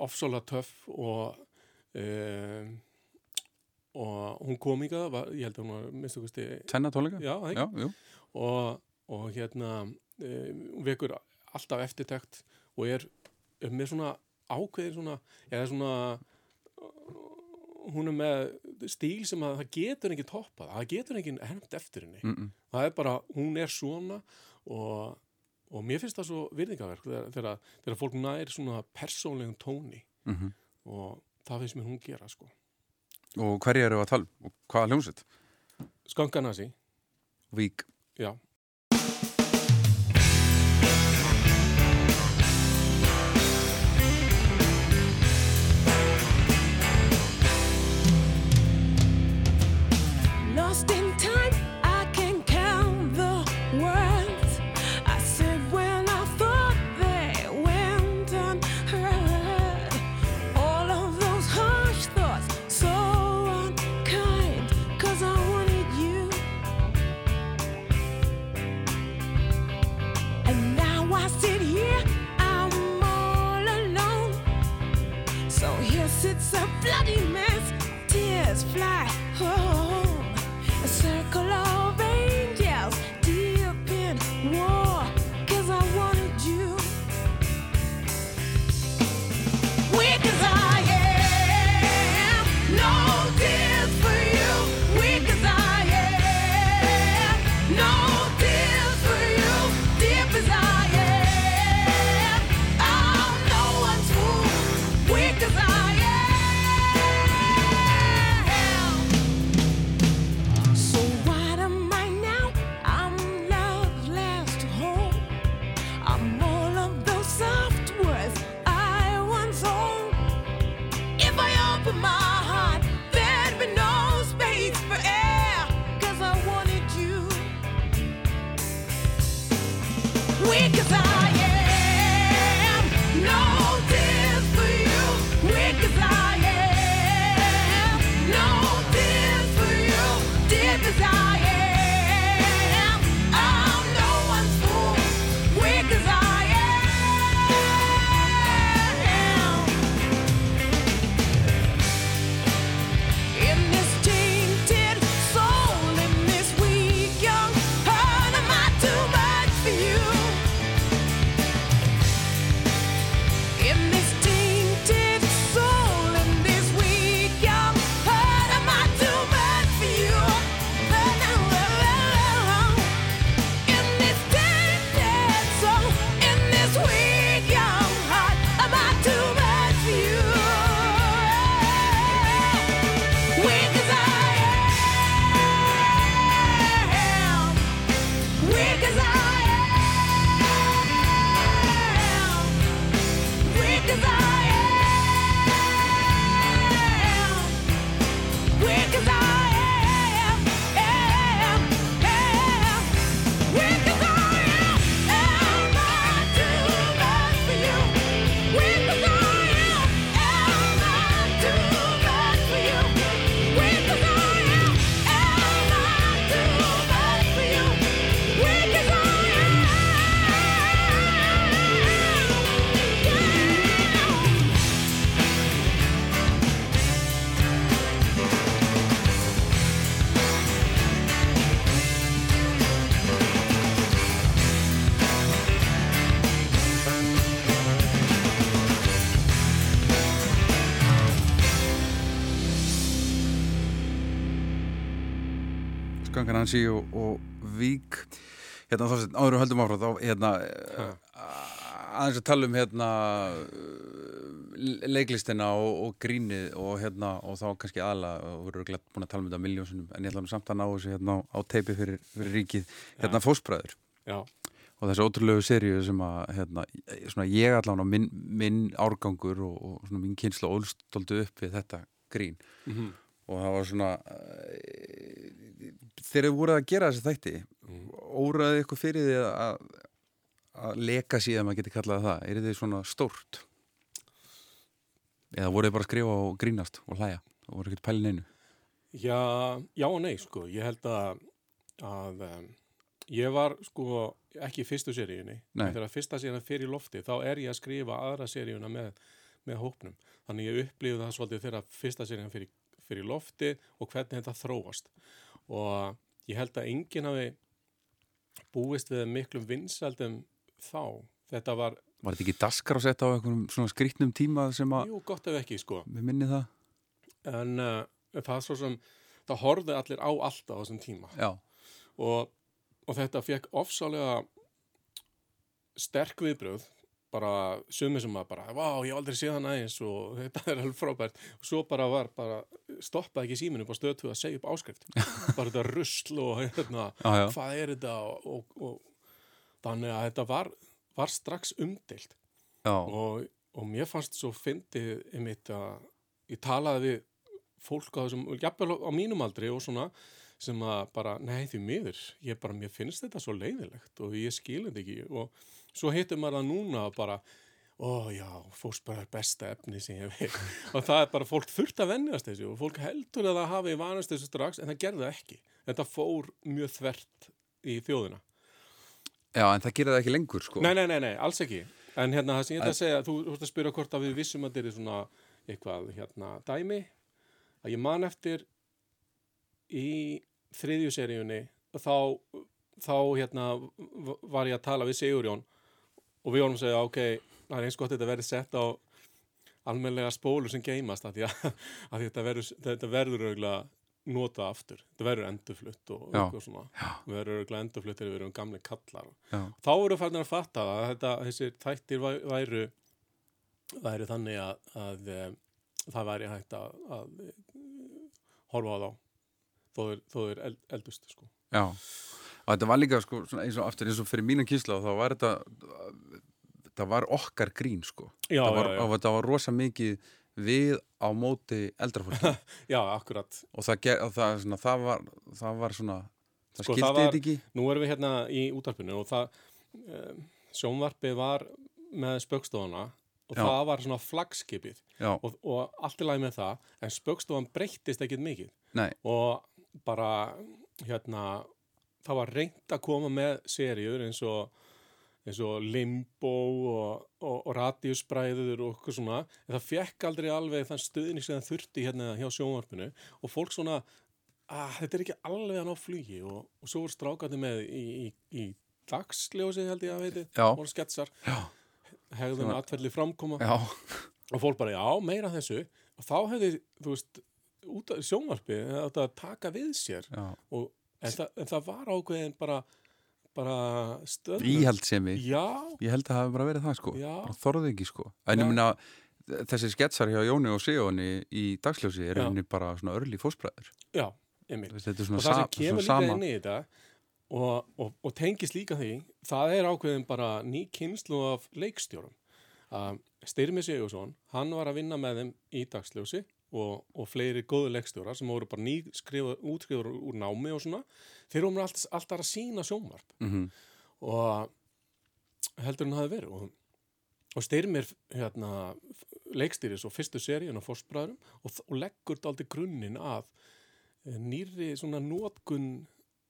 ofsóla töff og um, og hún kom var, ég held að hún var minnst okkusti, Tvenna tónleika? já, það Já, jú. og, og hérna um, vekur alltaf eftirtekt og er, er með svona ákveðin svona, eða svona hún er með stíl sem að það getur enginn toppað, það getur enginn hermt eftir henni Mm -mm. það er bara, hún er svona og, og mér finnst það svo virðingaverk þegar, þegar, fólk nær svona persónlegum tóni Mm og það finnst mér hún gera sko Og hverju eru að tala? um? Og hvaða hljómsveit? Skankanasi, Vík. já bloody mess, tears fly Hansi og, og Vík. Hérna þá sem áður við höldum áfram þá hérna aðeins að tala um hérna leiklistina og, og grínið og hérna og þá kannski aðla og við erum glætt búin að tala um þetta miljónsunum en ég ætla nú samt að ná þessu hérna á, teipi fyrir, fyrir ríkið. Hérna fósbræður já, og þessu ótrúlegu seríu sem að hérna, svona ég allan á minn, minn árgangur og, og svona mín kynsla ólstóldu upp við þetta grín. Mhm. og það var svona þegar þið voruð að gera þessi þætti Mm. óraði ykkur fyrir því að að leka síðan maður geti kallað það er þið svona stórt Eða voruð þið bara að skrifa og grínast og hlæja og voru ekkert pælin einu? Já, já og nei, sko. Ég held að, að um, ég var, sko, ekki í fyrstu seríunni. Þegar fyrsta seríuna fyrir lofti, þá er ég að skrifa aðra seríuna með, með hópnum. Þannig ég upplifði það svolítið þegar fyrsta seríuna fyrir, fyrir lofti og hvernig þetta þróast. Og ég held að enginn hafi búist við miklum vinsaldum þá. Þetta var, Var þetta ekki daskar að setja á einhverjum svona skrýtnum tíma sem að, jú, gott ef ekki, sko. við minni það? En uh, það svo sem, það horfði allir á allt á þessum tíma. Já, og, og þetta fekk ofsálega sterk viðbröð bara sumir sem að bara, vá, ég aldrei séð hann aðeins og þetta er alveg frábært. Og svo bara var, bara stoppaði ekki síminu bara stöðtu að segja upp áskrift. Bara þetta rusl og hérna já. hvað er þetta? Og, og, og þannig að þetta var, var strax umdeilt. Já, og, og mér fannst svo fyndið einmitt að ég talaði við fólk á þessum, jafnvel á mínum aldri og svona sem að bara, nei því miður, ég bara, mér finnst þetta svo leiðilegt og ég skil þetta ekki. Og svo hittum maður það núna bara, ó já, fósbara er besta efni sem ég veit og það er bara, fólk þurft að vennjast þessu og fólk heldur að það hafi vanast þessu strax en það gerði það ekki, þetta fór mjög þvert í þjóðina já, en það gerir það ekki lengur, sko. Nei, nei, nei, nei, alls ekki. En hérna það sem ég ætla að segja, þú ert að spyrja hvort að við vissum að þetta er svona eitthvað hérna dæmi, að ég man eftir í þriðju seríunni þá, þá hérna var ég að tala við Sigurjón og við vorum að segja, ok, það er eins gott að þetta verði sett á almennlega spólu sem geimast að að, að þetta verður, þetta verður auðvitað nota aftur, þetta verður endurflutt og Já. eitthvað svona, við verður auðvitað endurflutt þegar við erum gamli kallar Já, þá eru farin að fatta að þetta, þessir þættir væ- væru, væru þannig að, að um, það væri hægt að, að eh, horfa á þá þó þeir eld, eldust sko. já. Og þetta var líka, sko, eins og aftur eins og fyrir mínan kísla og þá var þetta, það var okkar grín, sko. Já, það var, já, já. Og þetta var rosa mikið við á móti eldrafólki Já, akkurat. og það, ger, það, svona, það, var, það var svona, það Sko, skildi það þetta ekki. Nú erum við hérna í útarpinu og það um, sjónvarpið var með spöggstofana og Já. það var svona flagskipið og, og allt í lagi með það en spöggstofan breyttist ekkit mikið nei, og bara hérna það var reynd að koma með seríur eins og, eins og Limbo og, og, og Radiusbræður og okkur svona en það fekk aldrei alveg þann stuðning sem það þurfti hérna hjá sjónvarpinu. Og fólk svona að þetta er ekki alveg að ná flugi. Og, og svo voru strákandi með í, í, í dagsljósi held ég að veiti voru sketsar. Já. hegðun Svona- atferðli framkoma. Já, og fólk bara, já, meira þessu. Og þá hefði, þú veist sjónvarpi, þetta að taka við sér. En, það, en það var ákveðin bara, bara stöð Íhaldsemi. já, Ég held að það hafi bara verið það, sko. Já. Bara þorði ekki, sko. En ég minna, þessi sketsar hjá Jóni og Sigjóni í dagsljósi er henni bara svona örli fósbræður. já, einmitt er og það sem kemur líka inn í þetta og, og, og tengist líka því það er ákveðin bara ný kynslu af leikstjórum uh, Styrmi Sigursson, hann var að vinna með þeim í dagsljósi og, og fleiri góðu leikstjórar sem voru bara útskrifur úr námi og svona þeir voru alltaf, alltaf að sína sjónvarp. Mm og heldur hann hafi verið. Og, og Styrmir hérna, leikstýris og fyrstu seríun á Fossbræðurum og, og leggur daldi grunninn að eh, nýri svona nótkun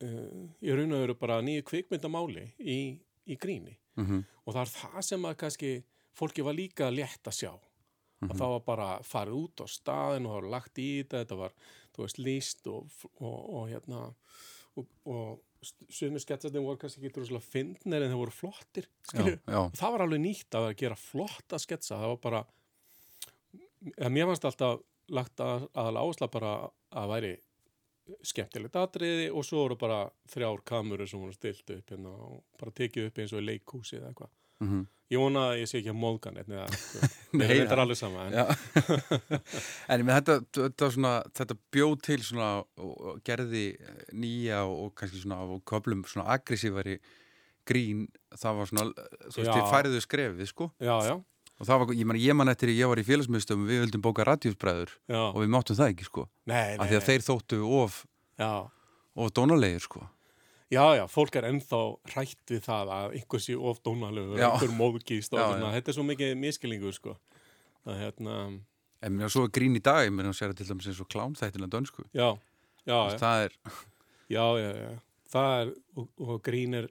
uh, í raun og veru bara nýju kvikmyndamáli í, í gríni. -hmm. og það er það sem að kannski fólki var líka létt að sjá að það var bara farið út á staðin og það var lagt í þetta, þetta var þú veist líst og, og, og hérna og, og sumir sketsarnir voru kannski ekki droslega fyndnir en þeir voru flottir Já, já, og það var alveg nýtt að vera að gera flotta sketsa, það var bara mér fannst alltaf lagt að, aðal áhersla bara að væri skemmtilegt atriði og svo voru bara þrjár kamerur sem voru stilt upp hérna og bara tekið upp eins og í leikhúsi eða eitthvað. Mm ég vona að ég sé ekki að móðgan Nei, Nei, þetta er alveg sama en, þetta, þetta, svona, þetta bjóð til svona og, gerði nýja og, og kannski svona á köflum svona aggressívari grín, það var svona, þú veist, þið færiðu skrefið, sko. Já, já, og það var, ég man, ég man eftir ég var í félagsmyndstöfum við vildum bóka radíusbræður og við máttum það ekki, sko. Nei, af nei, því að nei. þeir þóttu of, já, of dónalegir, sko já, já, fólk er ennþá hrætt við það að einhver sé of dónalegur Já. einhver móðgist og já. þetta er svo mikið miskilningur sko að hérna En mér svo er grín í dag, ég mér að sér til dæmis eins og klánþættina dönsku. já, já, já, Það er, já, já, já. það er og, og grín er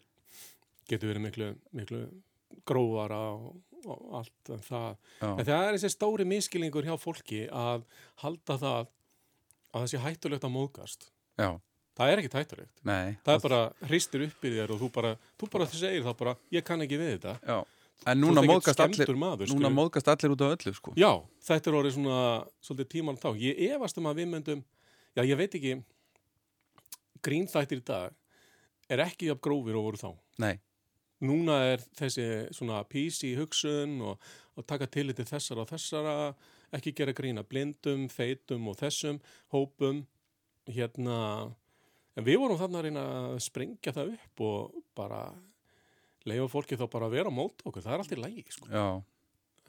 getur verið miklu, miklu grófara og, og allt en það já, En það er þessi stóri miskilningur hjá fólki að halda það að það sé hættulegt að móðgast. já, Það er ekki hættulegt. nei. Það er bara hristir upp í þér og þú bara, þú bara segir það bara, ég kann ekki við þetta. Já, en núna móðgast allir, allir út af öllu, sko. Já, þetta er orðið svona svolítið tíman þá. Ég efast um að við myndum, já ég veit ekki, grínþættir í dag er ekki jafn grófir og voru þá. Nei, Núna er þessi svona PC hugsun og, og taka til til þessara og þessara, ekki gera grína blindum, feitum og þessum hópum, hérna, en við vorum þarna að reyna að sprengja það upp og bara leifa fólki þá bara að vera á móti okkur, það er allt í lægi, sko.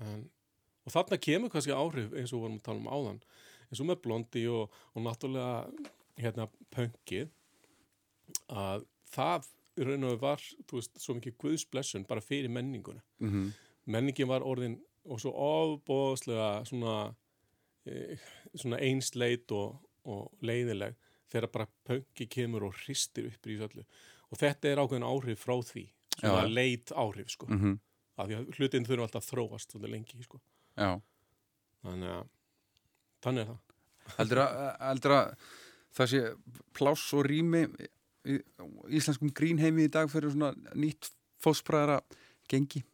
En, og þarna kemur kannski áhrif eins og vorum að tala um áðan. Eins og með blondi og, og náttúrulega hérna pönkið að það raun og var, þú veist, svo mikið guðsblessun bara fyrir menninguna. mhm, Menningin var orðin og svo ofbóðslega svona, e, svona einsleit og, og leiðileg þegar bara pönki kemur og hristir upp í þessu öllu. Og þetta er ákveðin áhrif frá því, svona Já. leit áhrif, sko. mhm, Af því að hlutin þurfa alltaf að þróast svolítið lengi, sko. Þannig að, þannig er það. Heldur að, það sé pláss og rými í íslenskum grínheimi í dag fyrir svona nýtt fósbræðara gengi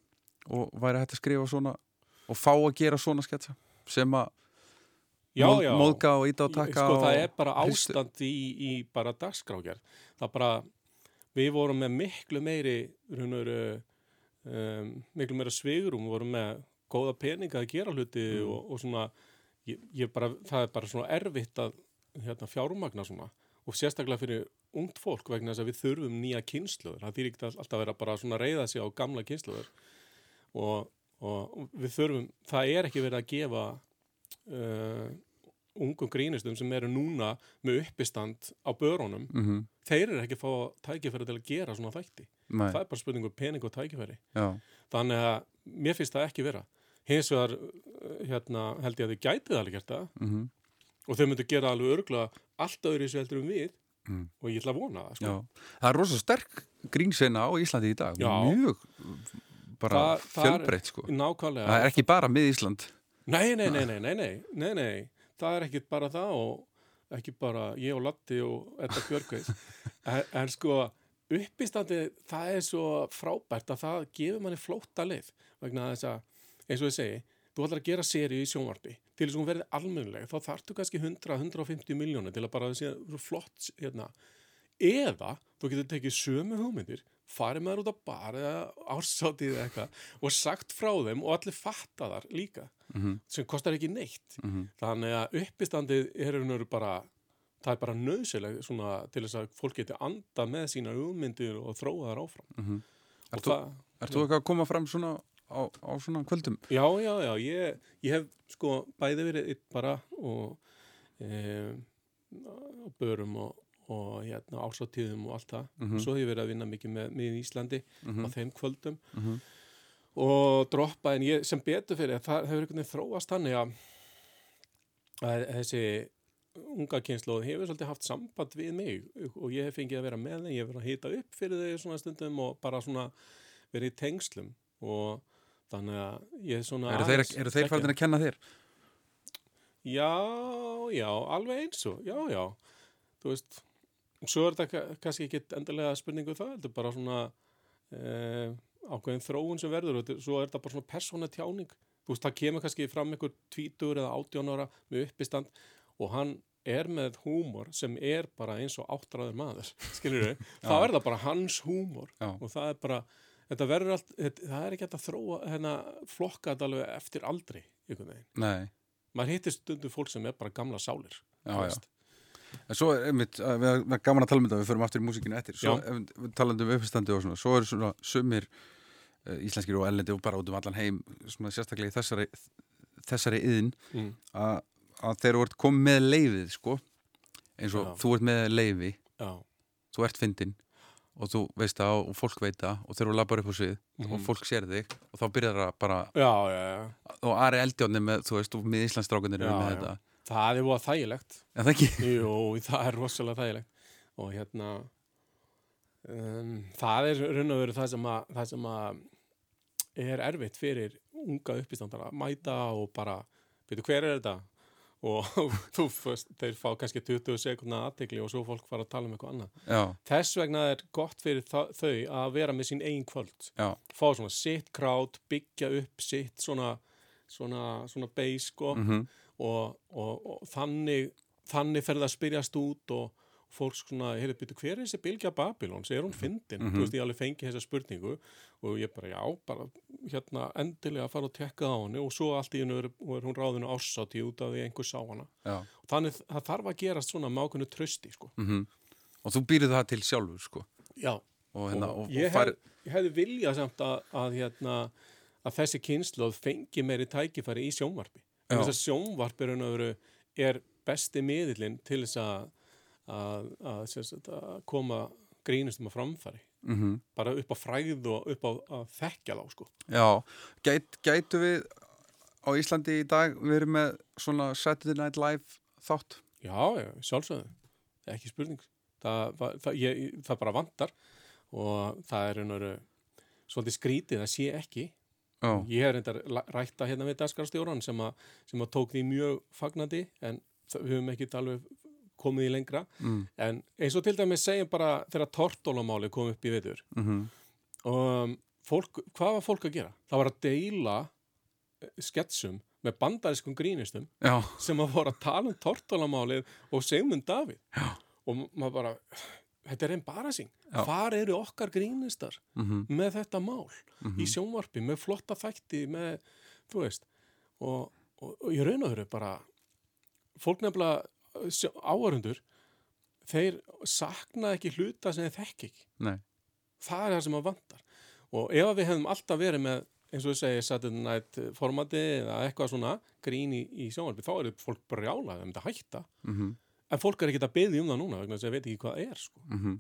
og væri hægt að skrifa svona og fá að gera svona sketsa sem að móðga og íta og taka sko, það er bara ástand í, í bara dagskrágerð. Það bara, við vorum með miklu meiri, runur, um, miklu meira svigurum, við vorum með góða peninga að gera hluti Mm. og, og svona, ég, ég bara, það er bara svona erfitt að hérna, fjármagna svona og sérstaklega fyrir ungt fólk vegna þess að við þurfum nýja kynsluður. Það þýr ekki alltaf að vera bara svona að reyða sig á gamla kynsluður og, og við þurfum, það er ekki verið að gefa uh, ungum grínistum sem eru núna með uppistand á börunum, Mhm, þeir eru ekki að fá tækifæri til að gera svona þætti. nei, Það er bara spurningu pening og tækifæri. já, Þannig að mér finnst það ekki vera. Hins vegar hérna, held ég að þið gætið alveg gert það mhm, og þau myndu gera alveg örgla allt öðru þessu heldur um við Mm. og ég ætla að vona það. Sko. Það er rosa sterk grínsena á Íslandi í dag Já. mjög bara fjölbreytt sko Nákvæmlega. Það er ekki bara mið Ísland Nei, nei, nei, nei, nei, nei, nei, nei, það er ekki bara það og ekki bara ég og Latti og Edda Björgveis. en, en sko, uppistandi, það er svo frábært að það gefur manni flóta leið vegna þess að, eins og ég segi, þú ætlar að gera seri í sjónvarpi til þess að hún verði almennileg, þá þarftu kannski 100-150 miljónir til að bara það sé flott, hérna, eða þú getur tekið sömu hugmyndir farið með þær út á bar eða ársátið eða eitthvað og sagt frá þeim og allir fatta þar líka Mhm. sem kostar ekki neitt Mhm. þannig að uppistandið er bara það er bara nöðsileg svona til þess að fólk geti anda með sína hugmyndir og þróa þar áfram Mhm. og Ert þú- eitthvað að koma fram svona á, á svona kvöldum? já, já, já ég, ég hef sko bæði verið bara og e, börum og, og hérna, ásáttíðum og allt það Mhm. svo hef ég verið að vinna mikið með, með Íslandi Mhm. á þeim kvöldum Mhm. og droppa en ég sem betur fyrir það hefur einhvern veginn þróast þannig að, að þessi unga kynnslóð hefur svolítið haft samband við mig og ég hef fengið að vera með þeim, ég hef verið að hita upp fyrir þau svona stundum og bara svona verið í tengslum og þannig að ég er svona Eru þeir, eru þeir faldin að kenna þér? Já, já, alveg eins og, já, já, þú veist, svo er þetta ka- kannski ekki endilega spurningu um það, þetta er bara svona eh, ákveðin þróun sem verður og þetta- svo er þetta bara svona persóna tjáning, þú veist, það kemur kannski fram einhver tvítur eða átján ára með uppistand og hann er með húmor sem er bara eins og áttræður maður, skilur við, þá er það bara hans húmor Já. og það er bara, þetta verður allt, þetta, það er ekki hægt að þróa, hérna, flokka þetta alveg eftir aldri, einhvern veginn. Nei, maður hittir stundum fólk sem er bara gamla sálir Já, já. En svo er einmitt, að við erum gaman að tala um þetta, við förum aftur í músíkinu eftir, svo talandi um uppstandi og svona, svo eru svona sumir uh, íslenskir og ellendi og bara út um allan heim, svona sérstaklega í þessari, þessari yðin, mm. að, að þeir eru komið með leifið, sko, eins og Já. þú ert með leifi, já, þú ert fyndin og þú veist það og fólk veit það og þegar þú labbar upp á svið Mhm. og fólk sér þig og þá byrjar það bara Já, og Ari Eldjóni með, þú veist, og með Íslandsdrákunir Já, með þetta Það er búið þægilegt. en það ekki Jú, það er rosalega þægilegt. Og hérna, um, það er raun og veru það sem að, það sem að er erfitt fyrir unga uppistandara að mæta og bara, veitu hver er þetta? Og þú fyrst, þeir fá kannski 20 sekundna aðtegli og svo fólk fara að tala um eitthvað annað. já, Þess vegna er gott fyrir þa- þau að vera með sín eigin kvöld. já, Fá svona sitt krát, byggja upp sitt svona, svona, svona base, sko mhm, og, og, og þannig þannig fer það að spyrjast út og fólk svona, heyrðu, byrju, hver er þessi Bilgja Babylons, er hún fyndin? Mhm. Þú veist, ég alveg fengi þessa spurningu og ég bara, já, bara hérna endilega að fara og tekka á henni og svo allt í hennu er, er hún ráðinu ársátti út af því einhver sá hana. já Og þannig það þarf að gerast svona ákveðnu trösti, sko. mhm. og þú býrð það til sjálfur sko Já, og, hérna, og, og, ég, hef, ég hefði viljað samt að, að, hérna, að þessi kynsloð fengi meiri tækifæri í sjónvarpi. Þess að sjónvarpi raun og veru er besti miðillinn til þess að, að, að, að koma grínustum að framfæri. mhm, Bara upp á fræð og upp á að þekkja þá, sko. já Gæt, gætu við á Íslandi í dag verið með svona Saturday Night Live þátt Já, já, sjálfsögðu. Ekki spurning. Það, það, ég, það bara vantar og það er veru svolítið skrítið að sé ekki já, Ég hef reyndar la- rætt það hérna við daskarstjóran sem, sem að tók því mjög fagnandi en við höfum ekki alveg komið í lengra. Mm, en eins og til dæmis segjum bara þegar tortólamáli kom upp í viður mhm, og um, fólk, hvað var fólk að gera? Það var að deila eh, sketsum með bandariskum grínistum já, sem að voru að tala um tortólamálið og Sigmund Davíð. Já. og maður bara þetta er embarrassing, hvar eru okkar grínistar mhm, með þetta mál? Mhm, í sjónvarpi með flotta þætti með, þú veist og, og, og ég raun og veru bara fólk nefnilega áhörundur þeir sakna ekki hluta sem þeir þekki ekki. Nei, það er það sem að vantar. Og ef við hefðum alltaf verið með eins og þú segir Saturday Night formati eða eitthvað svona grín í, í sjónvarpi þá er fólk brjálað um þetta hætta. Mhm, en fólk er ekki að beðja um það núna vegna þess að þeir veit ekki hvað það er sko. mhm.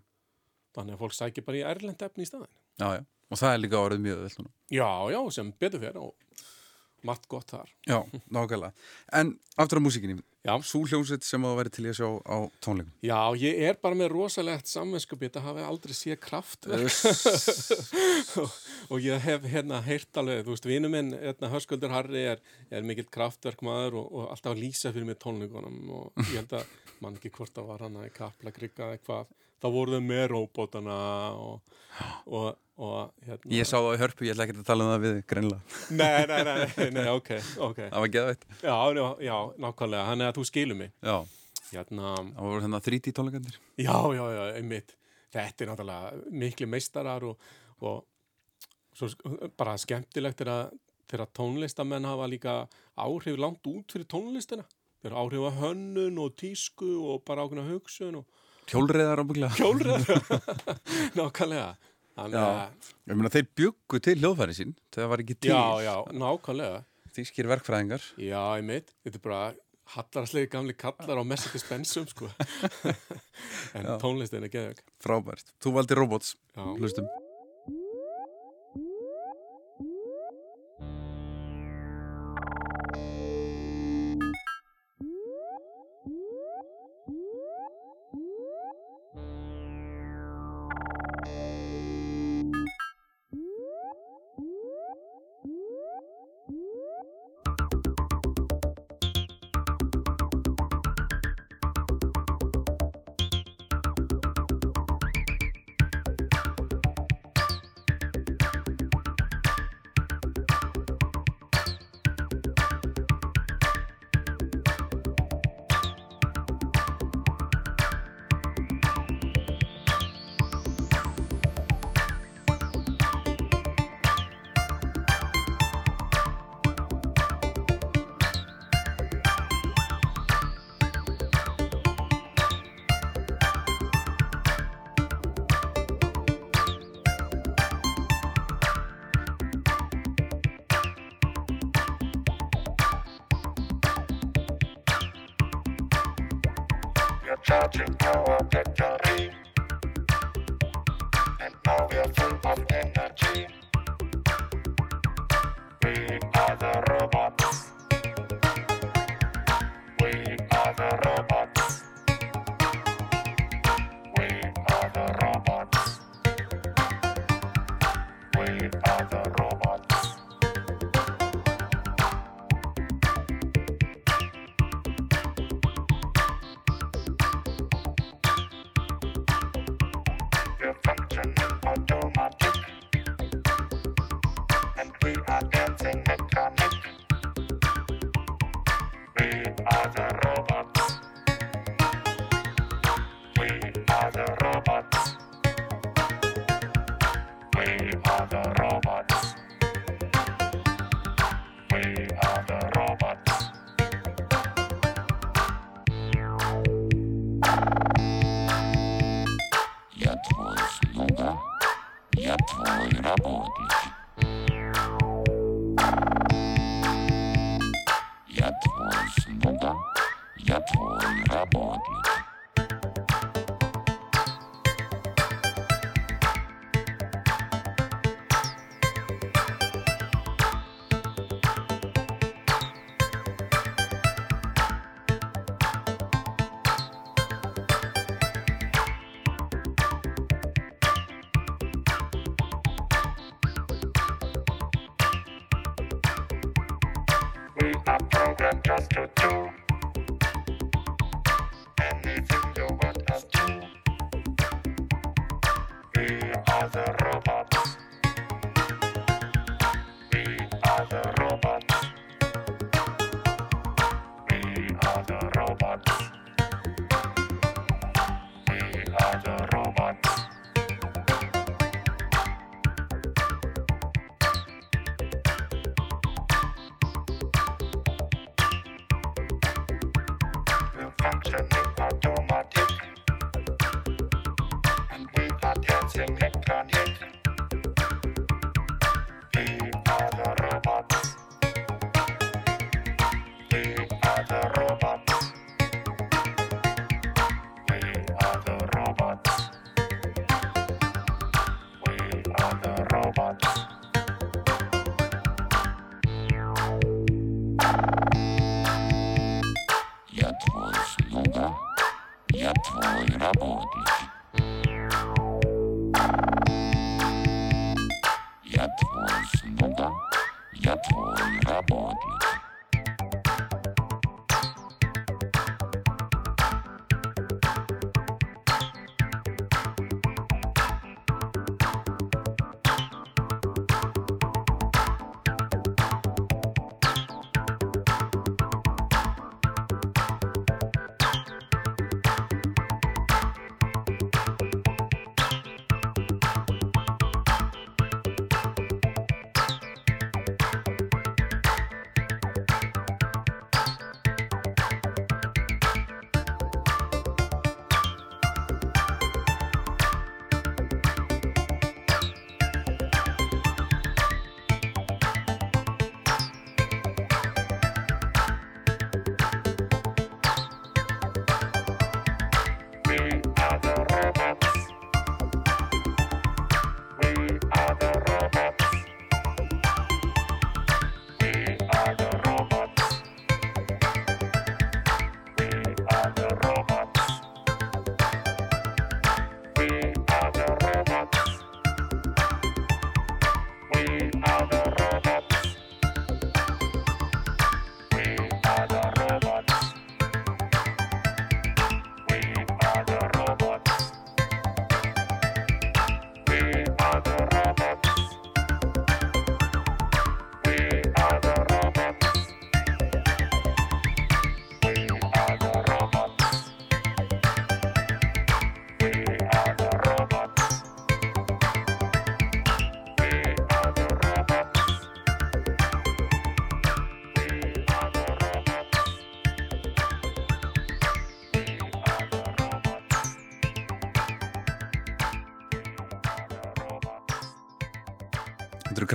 Þannig að fólk sækir bara í erlend efni í staðin já, já, og það er líka orðið mjög vel já, já, sem betur fyrir og margt gott þar Já, nákvæmlega. En aftur á músíkinni, Já. svo hljómsveit sem að væri til í að sjá á tónleikum. Já, ég er bara með rosalegt samvinskupið að hafa aldrei séð kraftverk og, og ég hef hérna heyrt alveg, þú veist, vinur minn hérna, Hörskuldur Harri er, er mikill kraftverkmaður og, og alltaf að lýsa fyrir mig tónleikunum og ég held að mann ekki hvort það var hann að kapla grigga eða eitthvað, þá voru þau með róbótana og, og, og hérna Ég sá það í hörpu, ég ætla ekki að tala um það við, greinlega. Nei, nei, nei, nei, ok, ok Það var geðveitt. Já, já, já, nákvæmlega, hann er að þú skilur mig Já, Hérna, það voru hérna 3D tónleikandir. Já, já, já, einmitt. Þetta er náttúrulega miklu meistarar og, og svo bara skemmtilegt er að þegar tónlistamenn hafa líka áhrif langt út fyrir tónlistina. Þeir eru áhrif að hönnun og tísku og bara ákveðna hugsun og Hjólreiðar ábygglega. hjólræður. Nákvæmlega. Þannig Já. Ég meina, þeir byggu til hljóðfæri sín, það var ekki til. já, já, nákvæmlega. Þýskir verkfræðingar. Já, einmitt. Þetta er bara hallaraslega gamli kallar á Mercedes Benzum, sko. en tónlistin er geðveg. Frábært. Þú valdi robots, hlustum.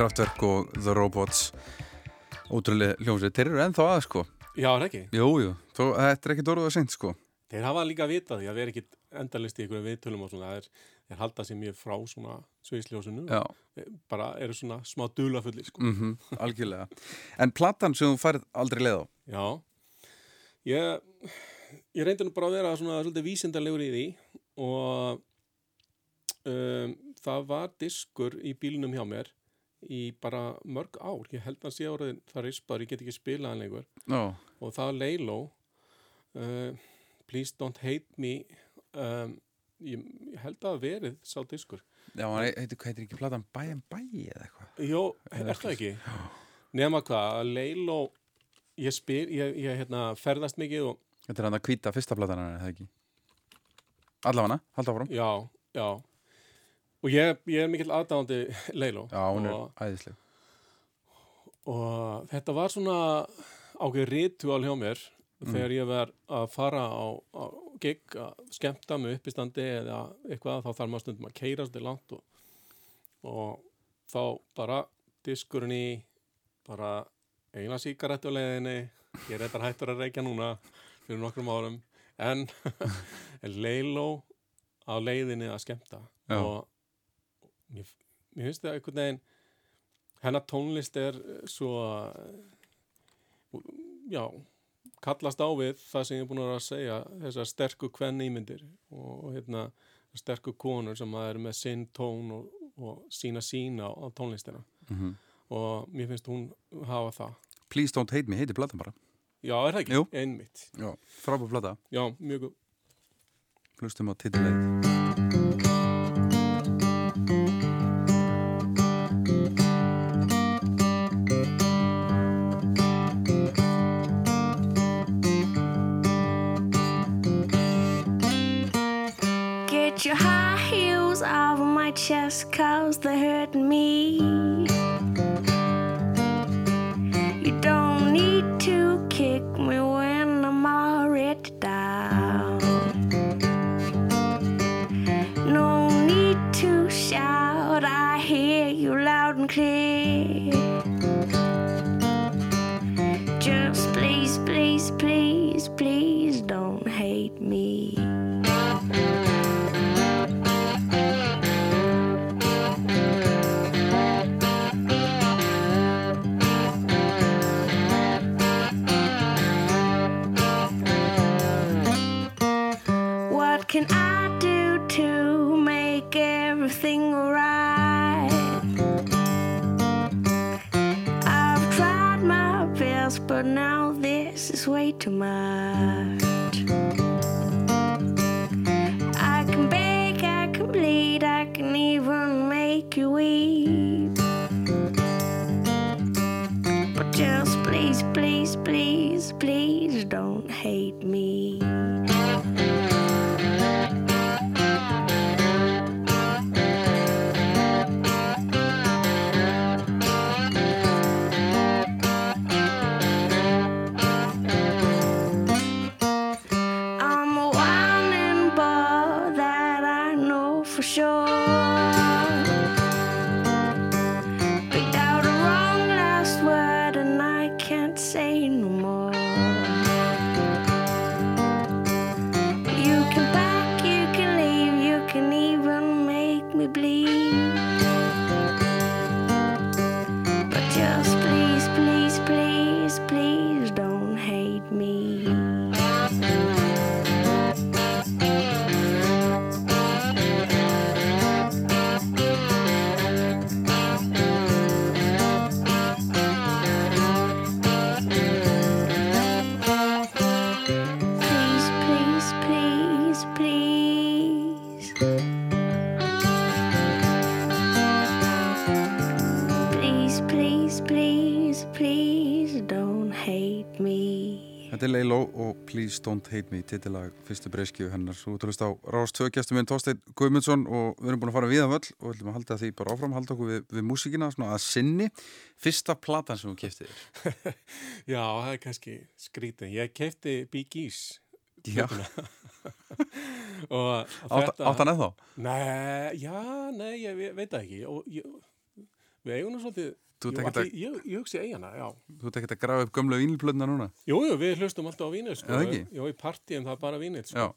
Kraftwerk og The Robots. Ótrúlega hljómsveit. Þeir eru ennþá að sko. Já, er ekki. Jú, jú, Þó, þetta er ekki dóruð að seint sko. Þeir hafa líka vitað því að vera ekki endalist í einhverjum viðtölum og svona. Það er, þeir halda sér mjög frá svona sviðsljósinu. Bara eru svona smá dulafulli sko. mhm, algjörlega. En platan sem þú færð aldrei leið á? Já, ég, ég reyndi nú bara að vera svona svolítið vísindalegur í því og um, það var diskur í bílnum hjá mér í bara mörg ár. Ég held að sé árið það rispar, ég get ekki spilað hann lengur. Já, og það var Leilo uh, Please Don't Hate Me. Um, ég, ég held að verið sá diskur. Já, hann heitir, heitir ekki platan Bæ en Bæ eða eitthvað? Jó, er það ekki? Nefna hvað, að Leilo ég spil, ég, ég hérna, ferðast mikið og Þetta er hann að hvíta fyrsta platan hann, er það ekki? Allafana, halda áfram. Já, já og ég, ég er mikill aðdáðandi Leilo Já, hún er æðisleg. Og þetta var svona ákveð ritual hjá mér þegar ég var að fara á, á gig að skemmta mig upp í standi eða eitthvað þá þarf maður stundum að keira svolítið langt og, og þá bara diskurinn í bara eina sígarettu á leiðinni. Ég er eitthvað hættur að reykja núna fyrir nokkrum árum. En Leilo á leiðinni að skemmta. Já. og mér, mér finnst það einhvern veginn hennar tónlist er eh, svo já kallast á við það sem ég er búin að segja þessar sterku kvenn ímyndir og hérna sterku konur sem að er með sinn tón og, og sína sína á, á tónlistina. Mhm. og mér finnst hún hafa það. Please Don't Hate Me heitir platan bara. Já, er það ekki? Jú. Einmitt. Já, frábær plata. Já, mjög Hlustum á titileið can I do to make everything alright? I've tried my best, but now this is way too much. I can beg, I can bleed, I can even make you weep. Please Don't Hate Me titilag fyrstu breyskju hennar. Svo veist á Rás 2 gestum minn Þorsteinn Guðmundsson og við erum búin að fara við af öll og við ætlum að halda því bara áfram, halda okkur við, við músíkina svona að sinni. Fyrsta platan sem þú kiftið þér. Já, það er kannski skrítið. Ég kefti Bee Gees Já, og átt átt hann eða þá? Nei, já, nei, ég ve- veit ekki. Og ég, við eigum nú svolítið Jú, ætli- ég, ég hugsi eigana, já Þú ert ekkert að grafa upp gömlu vínilplötna núna? Jú, jú, við hlustum alltaf á vínil sko. Ekki? Jú, í partíum það er bara vínil sko.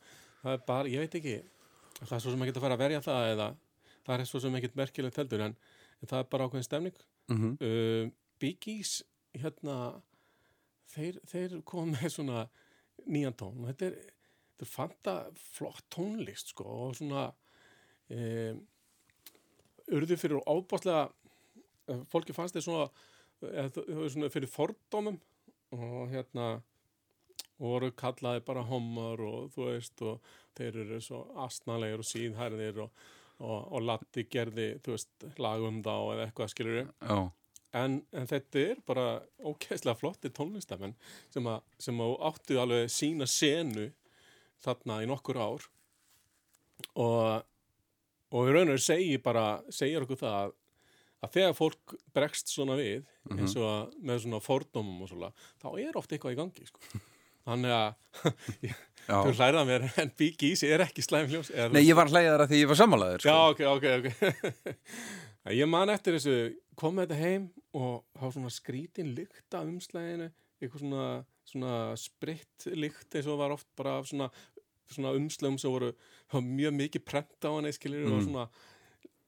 það er bara, ég veit ekki það er svo sem ekki að fara að verja það eða það er svo sem ekkert merkilegt heldur en, en það er bara ákveðin stemning mm uh, Bee Gees hérna þeir, þeir kom með svona nýjan tón þetta er, þetta er fanta flott tónlist sko og svona um, urðu fyrir ábáslega fólki fannst þeir svona, þau svona fyrir fordómum og hérna og voru kallaði bara hommar og þú veist og þeir eru svo astnalegir og síðhærðir og, og, og Latti gerði þú veist lagum þá eða eitthvað skilur Já, en, en þetta er bara ókeðslega flotti tónlistamenn sem, að, sem áttu alveg sína senu þarna í nokkur ár. Og, og í raun og veru segi bara, segir okkur það að, þegar fólk bregst svona við eins og að, með svona fordómum og svona, þá er oft eitthvað í gangi sko. þannig að þú hlærða mér en Bee Gees er ekki slæm hljós eða þú Nei, ég var hlæðar að því ég var sammálaður sko. Já, ok, ok, ok. ég man eftir þessu, kom með þetta heim og hafa svona skrítin lykt af umslæðinu, eitthvað svona, svona spritt lykt eins og var oft bara svona, svona umslögum sem voru, mjög mikið prent á hann, skilir, og Mm. svona,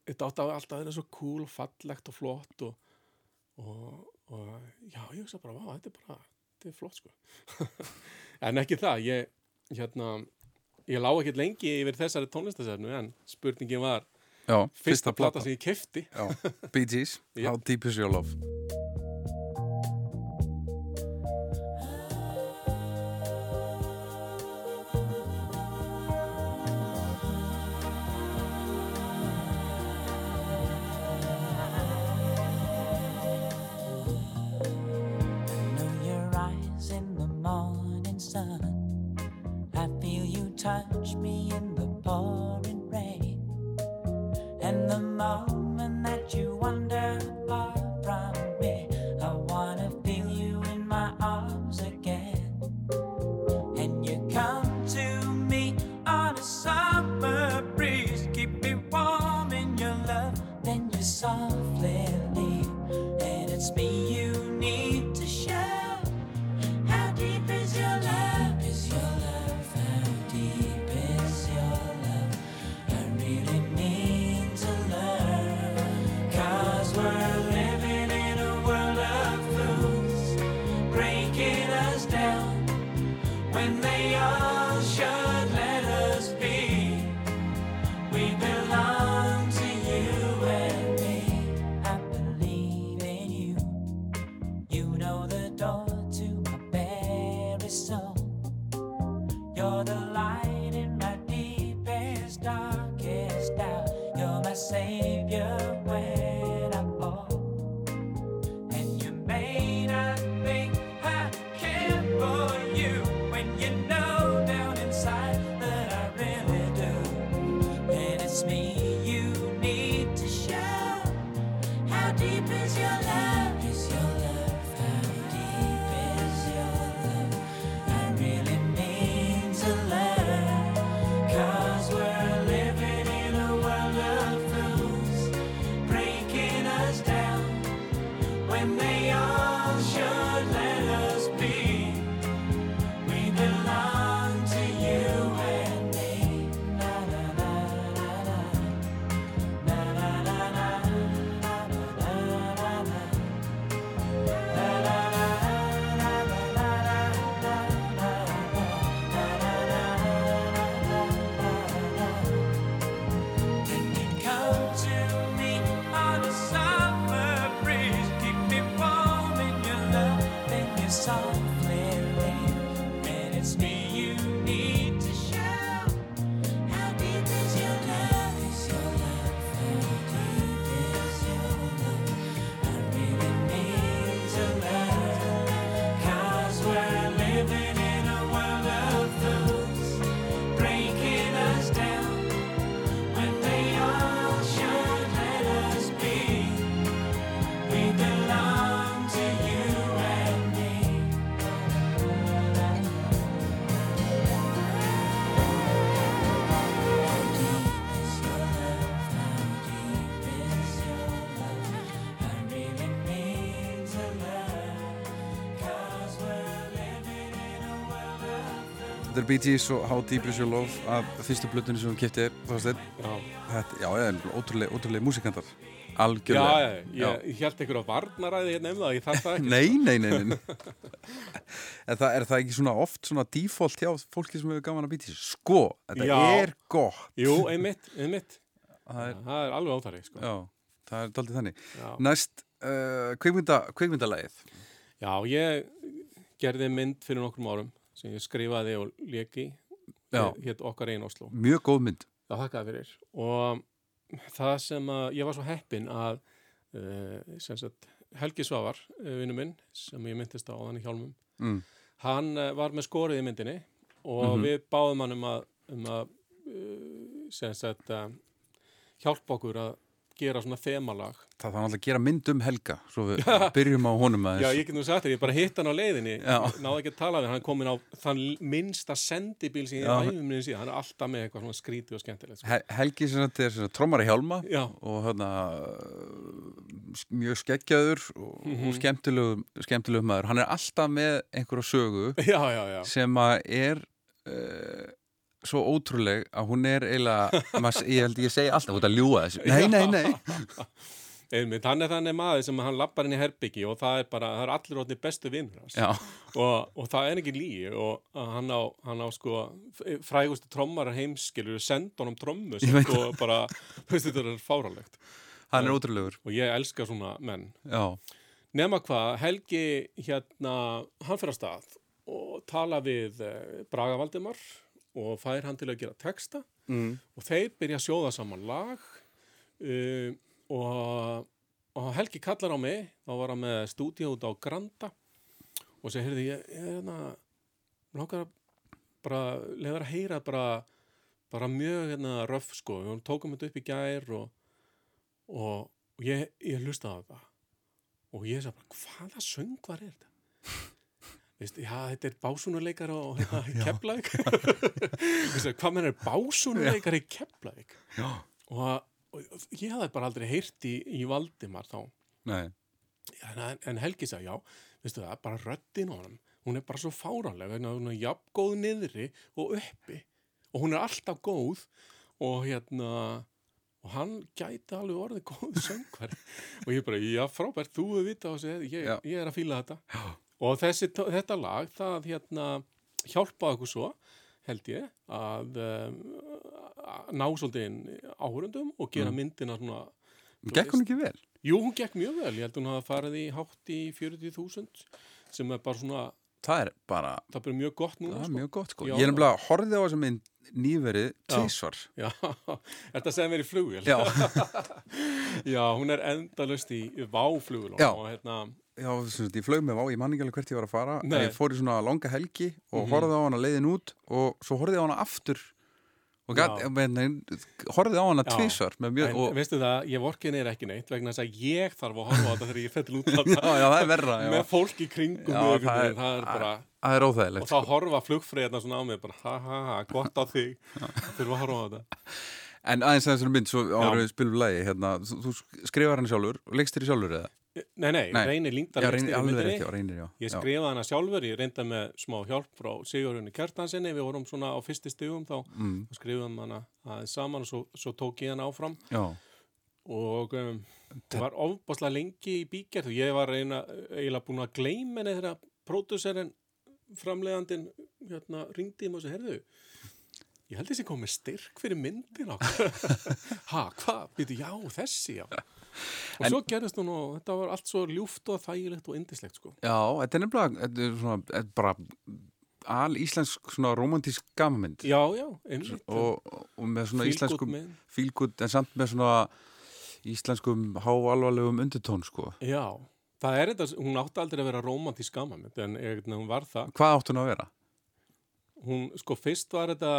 þetta átti að alltaf að vera svo cool, fallegt og flott og, og, og já, ég hugsa bara, vá, þetta er bara, þetta er flott, sko. en ekki það, ég, hérna, ég lá ekkert lengi yfir þessari tónlistasefnu en spurningin var Já, fyrsta plata sem ég kefti Bee Gees. How Deep Is Your Love Þetta er Bee Gees og How Deep Is Your Love af fyrstu blötunni sem hún kipti Þorsteinn. Já, já, já, ótrúlega, ótrúlega músikantar Algjörlega já, ég, ég held einhver að varnaræði hérna um það, ég þarf það ekki. Nei, nei, nei, nei. en það, er það ekki svona oft svona default hjá fólki sem hefur gaman að Bee Gees Sko, þetta Já. er gott Jú, einmitt, einmitt. Það er, Það er alveg óþarri, sko. já, það er daldið þannig Já. Næst, uh, kvikmynda, kvikmyndalægið Já, ég gerði mynd fyrir nokkrum árum sem ég skrifaði og leki hétt okkar einn Oslo. Mjög góð mynd Já, þakkaði fyrir. Og það sem að ég var svo heppin að uh, sem sagt, Helgi Svavar, uh, vinnu minn, sem ég myndist á þannig hjálmum, mm. hann uh, var með skorið í myndinni og Mhm. við báðum hann um að, um að uh, sem sagt, uh, hjálpa okkur að gera svona þemalag. Það þarf náttúrulega að gera mynd um Helga Svo við byrjum á honum aðeins Já, ég get nú sagt þér, ég bara hitt hann á leiðinni, Já. náði ekki að tala við hann, er komin á þann minnsta sendibíl sem ég Já. æfum minni síðan, hann er alltaf með eitthvað svona skrítið og skemmtilegt. Sko. Hel Helgi sem þetta er svona trommari hjálma Já. og hérna mjög skeggjaður og, Mhm. og skemmtilegum, skemmtilegum maður hann er alltaf með einhverja sögu Já, já, já. sem að er uh, svo ótrúleg að hún er eiginlega ég held ég segi alltaf, ert að ljúga þessu. Nei, nei, nei, Einmitt, hann er þannig maður sem hann lappar inn í herbyggi og það er bara, það er allir orðni bestu vinnur og, og það er ekki lígi og hann á, hann á sko frægustu trommarar heimskilur senda honum trommu sem sko bara, þú veist þetta er fáralegt hann er ótrúlegur. og ég elska svona menn. Já, nema hvað, Helgi hérna, hann fyrir að stað og tala við eh, Braga Valdimar og fær hann til að gera texta mm. og þeir byrja að sjóða saman lag uh, og, og Helgi kallar á mig þá var hann með stúdíu út á Granda og segir, heyrði, ég, er hérna langar að bara leður að heyra bara, bara mjög hérna röf sko, við tókum þetta upp í gær og, og, og ég, ég hlustaði á það og ég sagði bara, hvaða söngvar er þetta? Veist, já, þetta er básunuleikar og hérna, Keflavík. Hvað menn er básunuleikar í Keflavík? Og, og ég hafði bara aldrei heyrt í, í Valdimar þá. En, en Helgi sagði, já, veistu það, bara röddin á honum, hún er bara svo að hún er jafn góð niðri og uppi. Og hún er alltaf góð og hérna og hann gæti alveg orðið góð söngvari. Og ég bara, já frábært, þú hefur vita á þessu, ég, ég er að fíla þetta. Já. Og þessi, þetta lag það hérna hjálpaði okkur svo held ég að um, að ná svolítið inn áhörundum og gera myndina svona gekk hún ekki vel? Jú, hún gekk mjög vel, ég held hún hafa farið í hátt í 40.000 sem er bara svona, það er bara, það er mjög gott núna það er sko. mjög gott sko Já. ég er nefnilega horfið á þessum mynd nýverið Já. tvísvar Já, þetta segir mér í flugvél já, Já, hún er endalust í váflugvél Já. og hérna, já, ég flög með vá, ég man ekki alveg hvert ég var að fara en Nei. ég fór í svona langa helgi og Mhm. horfði á hana leiðin út og svo horfði á hana aftur og gat, Já. men, horfði á hana með mjög, en og, veistu það, ég vorkin er ekki neitt vegna þess að ég þarf að horfa á þetta þegar ég fer til já, útlanda já, það er verra með fólk í kringum Já, mig, það er- það er bara það er og óþægilegt þá sko. horfa flugfreyðna svona á mig bara, ha ha ha, gott á þig þurfa að horfa á þetta en aðeins að þessari mynd, svo við spilum lægi hérna, þú, skrifar hann sjálfur og leikst þér í sjálfur eða? Nei, nei, Nei. reynir já, leikstýrði reynir, alveg myndinni. Ég skrifaði hana sjálfur, ég reynda með smá hjálp frá Sigurðunni Kjartansinni, við vorum svona á fyrsti stigum þá. Mm, skrifaðum hana aðeins saman og svo, svo tók ég hana áfram. Já, og um, var ofbáslega lengi í bígerð og ég var reyna, eiginlega búin að gleyma henni þegar pródusserinn framleiðandinn hérna ringdi og svo herðu ég held þessi komið styrk fyrir myndin ha, hvað, veitu, já, þessi já. Og En- svo gerðist hún og þetta var allt svo ljúft og þægilegt og indislegt sko. Já, þetta er nefnilega þetta er svona, þetta er bara al íslensk svona romantísk gamamynd já, já, einmitt. Og, og með svona Feel íslenskum mynd. fílgút en samt með svona íslenskum háalvarlegum undirtón sko. já, það er þetta, hún átti aldrei að vera romantísk gaman en veginn hún var það. Hvað átt hún að vera? hún, sko, fyrst var þetta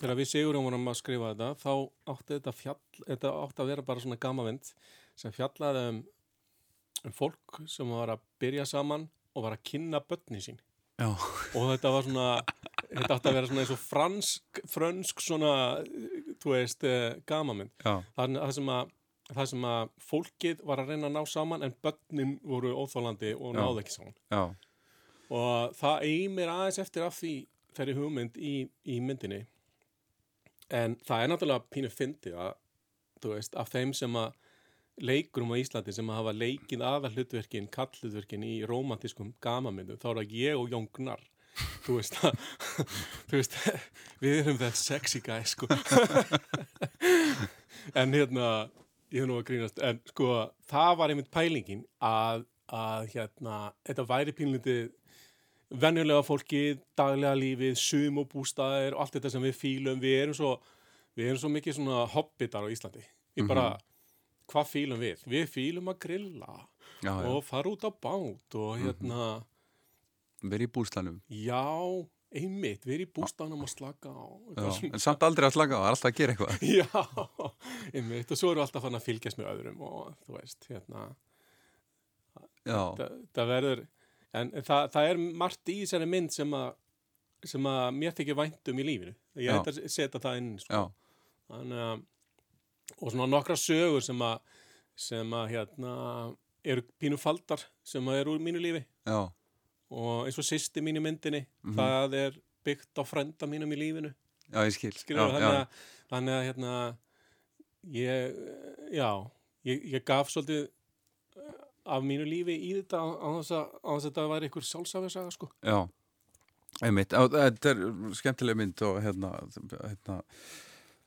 þegar við Sigurjón vorum að skrifa þetta þá átti þetta fjall, þetta átti að vera bara svona gamavind sem fjallaði um, um fólk sem var að byrja saman og var að kynna börni sín. Já, og þetta var svona þetta átti að vera svona eins og fransk frönsk svona, þú veist eh, að það sem að það sem að fólkið var að reyna að ná saman en börnin voru óþólandi og náðu ekki saman. Já, og það eimir aðeins eftir af því þeirri hugmynd í, í myndinni en það er náttúrulega pínu fyndið að þú veist, af þeim sem að leikurum á Íslandi sem að hafa leikið aðal hlutverkin, kallhlutverkin í romantískum gamamyndum, þá er það ég og Jón Gnarr. Þú veist að þú veist, við erum það sexy guy sko. En hérna ég hef nú að grínast, en sko það var einmitt pælingin að, að hérna, þetta væri pínlítið venjulega fólkið, daglega lífið, sum og bústæðir og allt þetta sem við fílum, við erum svo við erum svo mikið svona hobbitar á Íslandi við bara, hvað fílum við? Við fílum að grilla Já, já. og fara út á bát og hérna Verið í búslanum. já, einmitt, erum í bústæðanum að slaka á Já, en samt aldrei að slaka á, alltaf að gera eitthvað. Já, einmitt og svo eru alltaf fann að fylgjast með öðrum og þú veist, hérna Já, það verður en það, það er margt í þessari mynd sem að sem að mér þykir væntum í lífinu. Ég ætla að setja það inn sko. Þannig að og svona nokkra sögur sem að sem að hérna eru pínu faldar sem að eru úr mínu lífi. Já, og eins og sýsti mín í myndinni Mhm. það er byggt á frænda mínum í lífinu. Já, ég skil. skilur já, þannig, að, þannig að hérna ég, já ég, ég gaf svolítið af mínu lífi í þetta á þess að, á þess að þetta væri einhver sjálfsafjarsaga sko já, einmitt. Þetta er skemmtileg mynd og hérna, hérna,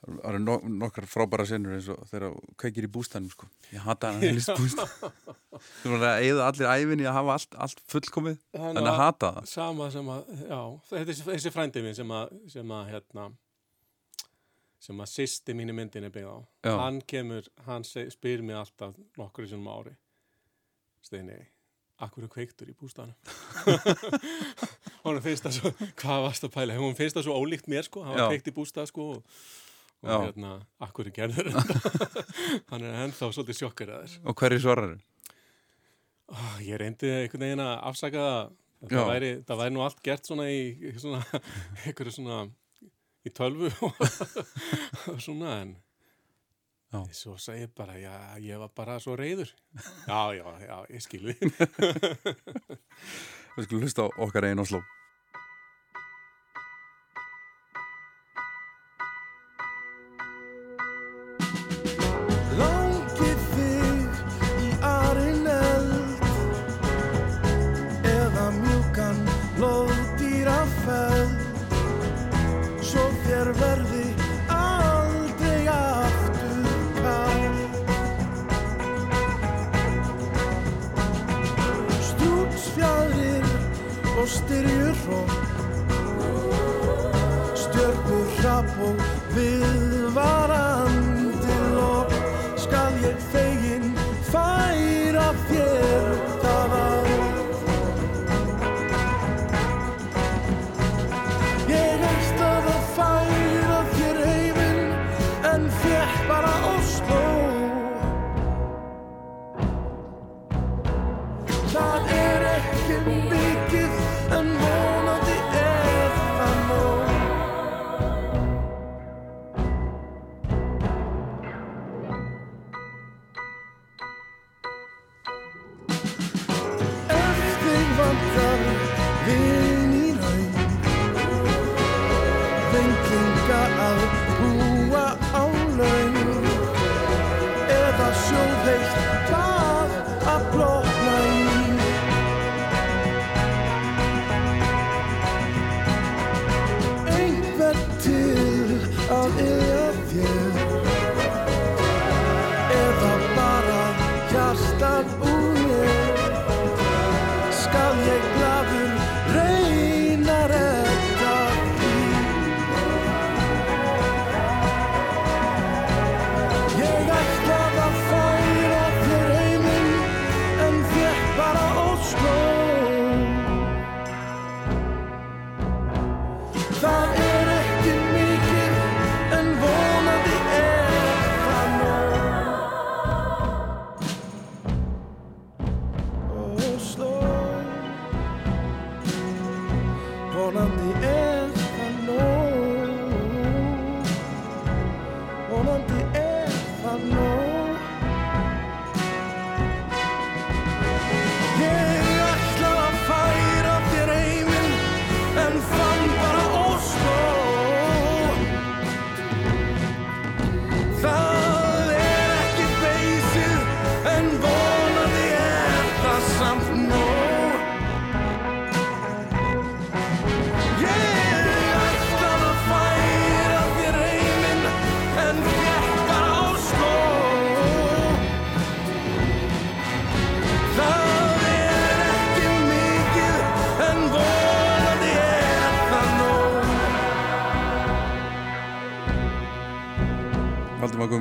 það eru no, nokkar frábæra sinnur eins og þú kveikir í bústanum, sko. Ég hata hann að helist bústan. Þú voru að eigða allir æfinni að hafa allt, allt fullkomið, Þannig en að hata það. sama sem að, já, þetta er þessi frændi minn sem að, sem að hérna sem að sýsti mín í myndinni byggð á Já. hann kemur, hann spyr mér alltaf nokkur í svona ári Steini, akkur er kveiktur í bústanum hún finnst það svo hvað varst að pæla, hún finnst það svo ólíkt mér sko, hann var kveikt í bústað sko og, og hérna, akkur er gerður hann er ennþá svolítið sjokkar að þess Og hverju svarar Ah, Ég reyndi einhvern veginn að afsaka það. Það væri, það væri nú allt gert svona í svona, einhverju svona í tölvu og svona en. Svo segi ég bara, já, ég var bara svo reyður. Já, já, já, ég skil við. Skulum hlusta á okkar einn Oslo. Langið hrótt Stjörnur hrap og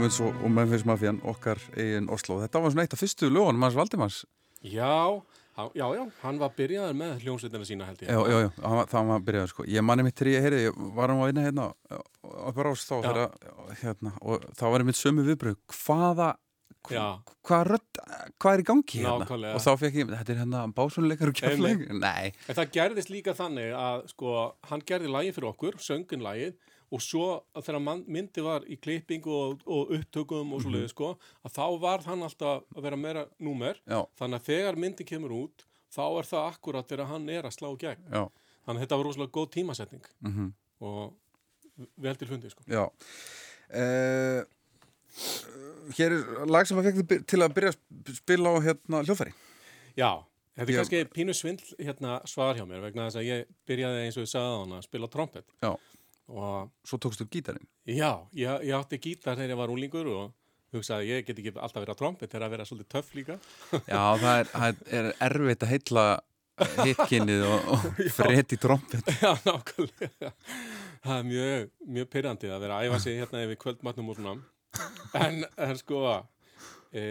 Guðmunds og, og Memphis Mafían, okkar eigin Oslo. Þetta var svona eitt af fyrstu lögunum hans Valdimars. Já, já, já, hann var byrjaður með hljómsveitina sína held ég. Já, já, já, hann var- það var byrjaður sko. Ég manni mitt þegar ég heyrði, ég var hann að vinna hérna okkar ás þá Já. þegar, hérna, og þá var ég mitt sömu viðbröð. Hvaða, Já. hvað rödd, hvað er í gangi hérna? Nákvæmlega. Og þá fekk ég, þetta er hérna básunleikar og kjærleik. Nei, En það gerðist líka þannig að sko, hann gerði lagið fyrir okkur, söngin lagið og svo þegar myndi var í klippingu og, og upptökum og svoleiði sko, að þá var hann alltaf að vera meira númer, já, þannig að þegar myndin kemur út, þá er það akkurat þegar hann er að slá gegn. já, Þannig að þetta var rosalega góð tímasetning. Mhm. og vel til fundi sko. Já. Uh, Hér er lag sem að fekk til að byrja að spila á hérna hljófæri Já, þetta er kannski pínu svindl hérna svar hjá mér vegna þess að ég byrjaði eins og ég sagði á hann að spila trompet. Já, og svo tókstu gítarinn Já, ég, ég átti gítar þegar ég var úlingur og hugsaði ég get ekki alltaf verið að trompet þegar að vera svolítið töff líka. Já, það er, það er erfitt að heitla hitkinnið og, og freti trompet Já, nákvæmlega. Það er mjög, mjög pyrrandi að vera að æfa sig hérna yfir kvöldmatnum og svona. En, en sko, e,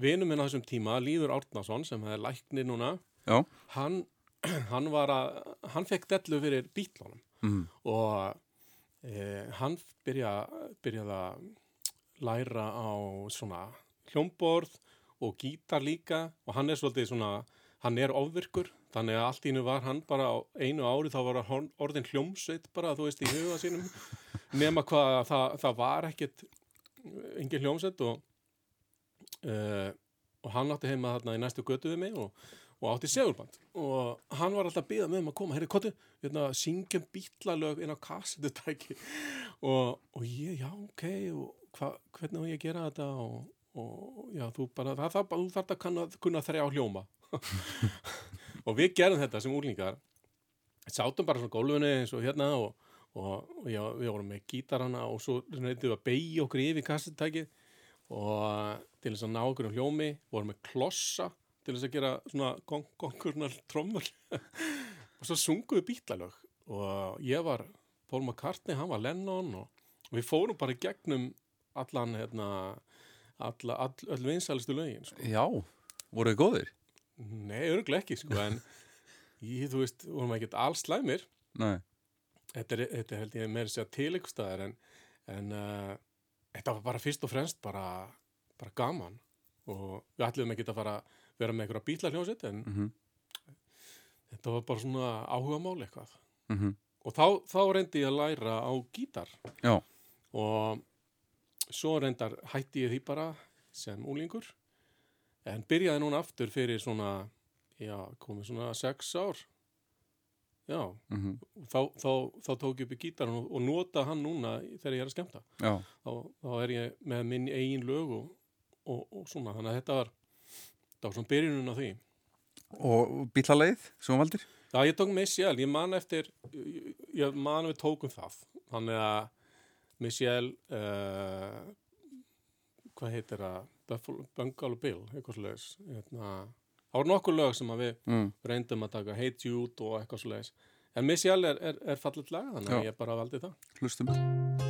vinur minn á þessum tíma, Líður Árnason, sem hefði læknir núna, Já, hann, hann var að, hann fekk dellu fyrir bítlónum mm. og e, hann byrja, byrjaði að læra á svona hljómborð og gítar líka. Og hann er svolítið svona, hann er ofvirkur. Þannig að allt í einu var hann bara á einu ári þá var hann orðin hljómsveit bara þú veist í huga sínum. Nema hvað það, það var ekkit engin hljómsveit og uh, og hann átti heima þarna í næstu götu við mig og, og átti segurband og hann var alltaf að byggja með um að koma. Heyrðu, kottu, hérna, syngjum bítlalög inn á kassetutæki og, og ég, já, ok og hva, hvernig á ég að gera þetta? Og, og já, þú bara það, það, þú þarf að kunna, kunna þrjá hljóma. Og við gerum þetta sem úrlingar sátum bara svona gólfunni eins og hérna og, og, já, við vorum með gítarana og svo reyndum við að beigja okkur yfir kassetutækið og til þess að ná okkur um hljómi vorum með klossa til þess að gera svona gongurnar trommur og svo sungum við bítlalög og ég var Paul McCartney, hann var Lennon og, og við fórum bara gegnum allan hérna all, öll vinsælistu lögin sko. Já, voruð þið góðir? Nei, örgulega ekki sko en ég, þú veist, vorum ekkert alls slæmir Nei, þetta er, þetta held ég meira sér til ykkur staðar en, en uh, þetta var bara fyrst og fremst bara, bara gaman og við ætlum ekki að fara að vera með einhverja bílar hljómsveit en Mhm. þetta var bara svona áhuga mál eitthvað. Mhm, og þá, þá reyndi ég að læra á gítar. Já, og svo reyndar hætti ég því bara sem úlingur en byrjaði núna aftur fyrir svona já, komið svona sex ár. Já, mhm, þá, þá, þá tók ég upp í gítarinn og, og nota hann núna þegar ég er að skemmta. Já, þá, þá er ég með minn eigin lög og, og, og svona, þannig að þetta var það var svona byrjunin á því. Og bílaleið sem hún valdir? Já, ég tók Michelle, ég man eftir ég, man við tókum það. Þannig að Michelle uh, hvað heitir það? Bengal Bill, eitthvað svoleiðis. Hérna, það voru nokkur lög sem að við Mm. reyndum að taka Hate Jude og eitthvað svoleiðis. En Michelle er, er, er fallit lag þannig að ég bara valdi það. Hlustum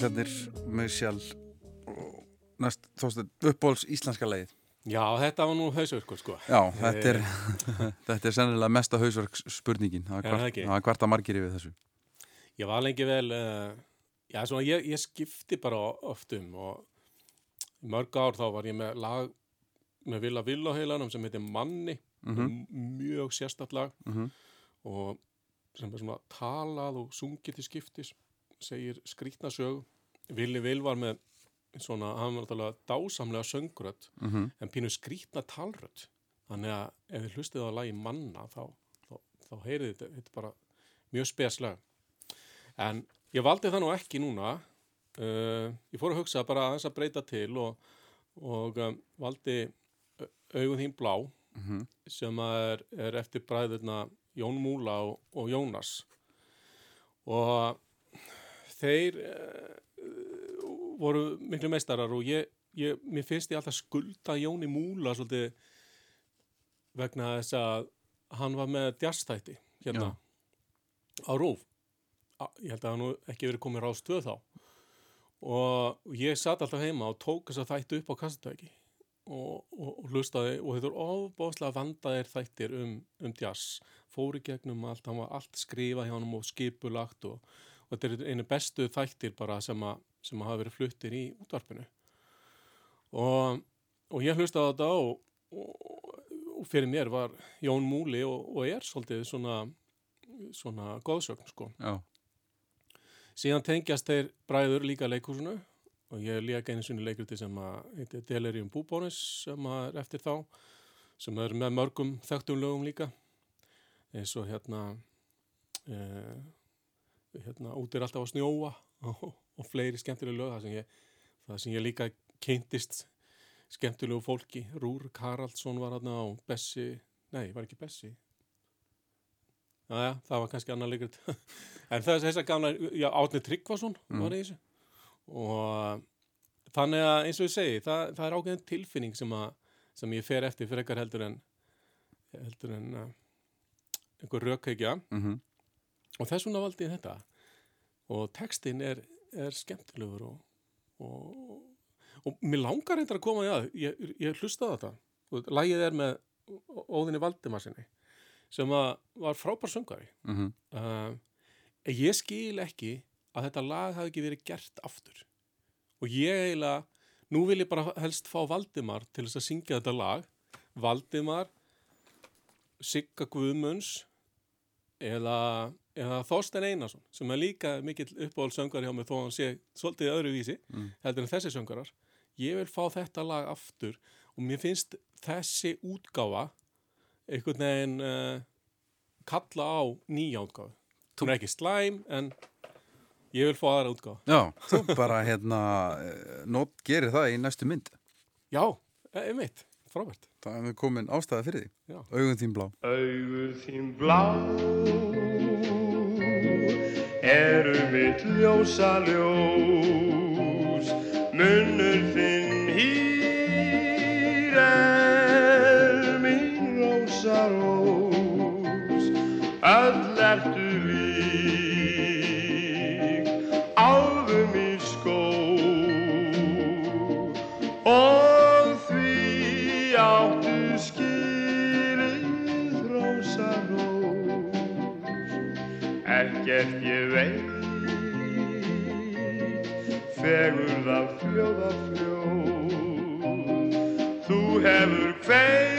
Bílarnir, og næst þóstum uppbóls íslenska leið. Já, þetta var nú hausverkur sko. Já, þetta er, þetta er sennilega mesta hausverks spurningin. Það Er hvart, ekki? það er hvart að margir yfir þessu. Ég var lengi vel, uh, já svona ég, ég skipti bara oft um og mörg ár þá var ég með lag með Villa Villa heilanum sem heitir Manni, Mhm. mjög sérstætt lag Mhm. og sem er svona talað og sungið til skiptis, segir skrýtna sög. Villi Vil var með svona, hann var náttúrulega dásamlega söngrödd Mhm. en pínu skrýtna talrödd. Þannig að ef þið hlustið á lagi Manna þá, þá, þá heyrið þetta, þetta bara mjög speslega. En ég valdi það nú ekki núna. Uh, ég fór að hugsa bara aðeins að breyta til og, og um, valdi Au- augun þín blá Mhm. sem að er, er eftir bræðurna Jón Múla og, og Jónas. Og þeir uh, voru miklu meistarar og ég, ég, mér finnst ég alltaf skulda Jóni Múla svolítið vegna þess að hann var með djastætti hérna á Rúf. Ég held að hann ekki verið komið rástöð þá. Og ég satt alltaf heima og tók þess að þættu upp á kassatæki og, og, og hlustaði og þetta er ofbáslega vandaðir þættir um, um jazz. Fóri gegnum allt, hann var allt skrifað hjá hann og skipulagt og, og þetta er einu bestu þættir bara sem að, sem að hafa verið fluttir í útvarpinu. Og, og ég hlustaði á þetta og, og, og fyrir mér var Jón Múli og, og er svolítið svona, svona góðsögn sko. Já, Síðan tengjast þeir bræður líka leikhúsinu og ég lék einu sinni leikriti sem að heitir Delirium Búbónis sem að er eftir þá sem er með mörgum þekktum lögum líka eins og hérna eh, hérna út er alltaf að snjóa og, og fleiri skemmtilega lög það sem ég, það sem ég líka kynntist skemmtilegu fólki. Rúrik Haraldsson var hérna og Bessi, nei, var ekki Bessi? Jæja, það var kannski annar leikrit En þess þess að gamla, já, Átni Tryggvason var í þessu. Og þannig að eins og ég segi, það, það er ákveðin tilfinning sem, að, sem ég fer eftir fyrir ekkar heldur en heldur en uh, einhver rökheikja mhm, og þess vegna valdi ég þetta. Og textin er, er skemmtilegur og, og, og mér langar reyndar að koma í að ég, ég hlustaði á þetta. Og lagið er með Óðinni Valdimarsinni sem var frábær söngari mhm. uh, ég skil ekki að þetta lag hafi ekki verið gert aftur. Og ég eiginlega nú vil ég bara helst fá Valdimar til þess að syngja þetta lag. Valdimar Sigga Guðmunds eða, eða Þorstein Einarsson sem er líka mikill uppáhaldssöngar hjá mig þó að hann sé svolítið öðruvísi heldur en þessi söngarar ég vil fá þetta lag aftur og mér finnst þessi útgáfa einhvern veginn uh, kalla á nýja útgáfu hún er ekki slæm en ég vil fá aðra útgáfu Já, þú bara hérna eh, nót gerir það í næstu mynd. Já, e- einmitt, frábært. Það er komin ástæða fyrir því. Augun þín blá. Augu þín blá eru mitt ljósa ljós munnur þinn hýr er mín rósa rós fegurð af fljóða fljóð. Þú hefur kveikt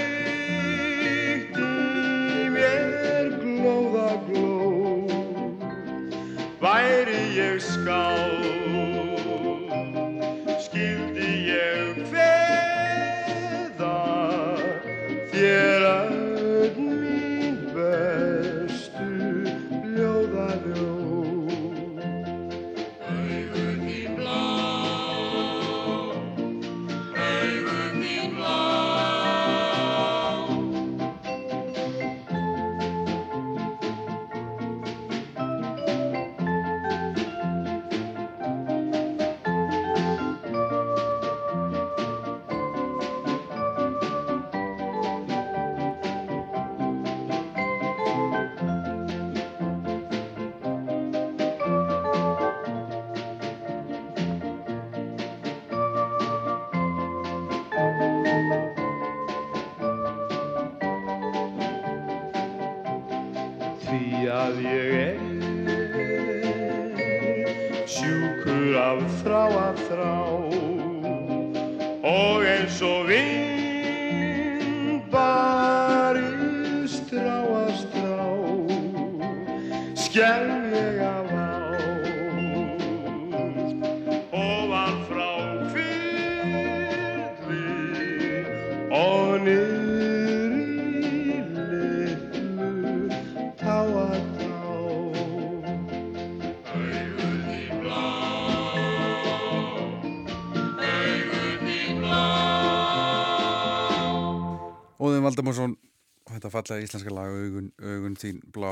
fallega íslenska lag augun, augun þín blá.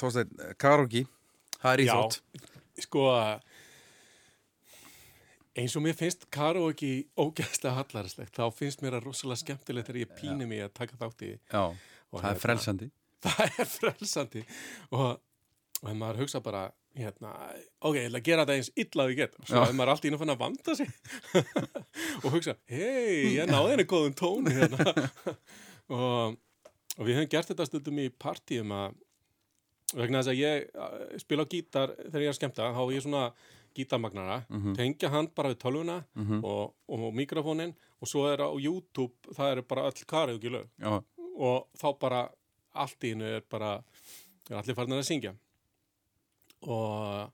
Þósteinn, karaoke það er íþrótt. Sko eins og mér finnst karaoke ógæðslega hallarslegt þá finnst mér að rosalega skemmtilegt þegar ég pínu mig að taka þátt í Já, Og það er hérna- frelsandi. það er frelsandi. Og, og maður hugsa bara hérna, ok, ég ætla að gera þetta eins illa að ég get svo Já. er maður alltaf inn að fann að vanda sig. Og hugsa, hei, ég náði henni góðum tóni hérna. og, og við höfum gert þetta stundum í partíum að vegna þess að ég uh, spila á gítar þegar ég er að skemmta, þá er ég svona gítarmagnara, tengja hann bara við tölvuna og, og mikrofónin og svo er á YouTube, það er bara öll karaoke lög. Já, og þá bara allt í hennu er bara er allir farin að syngja. Og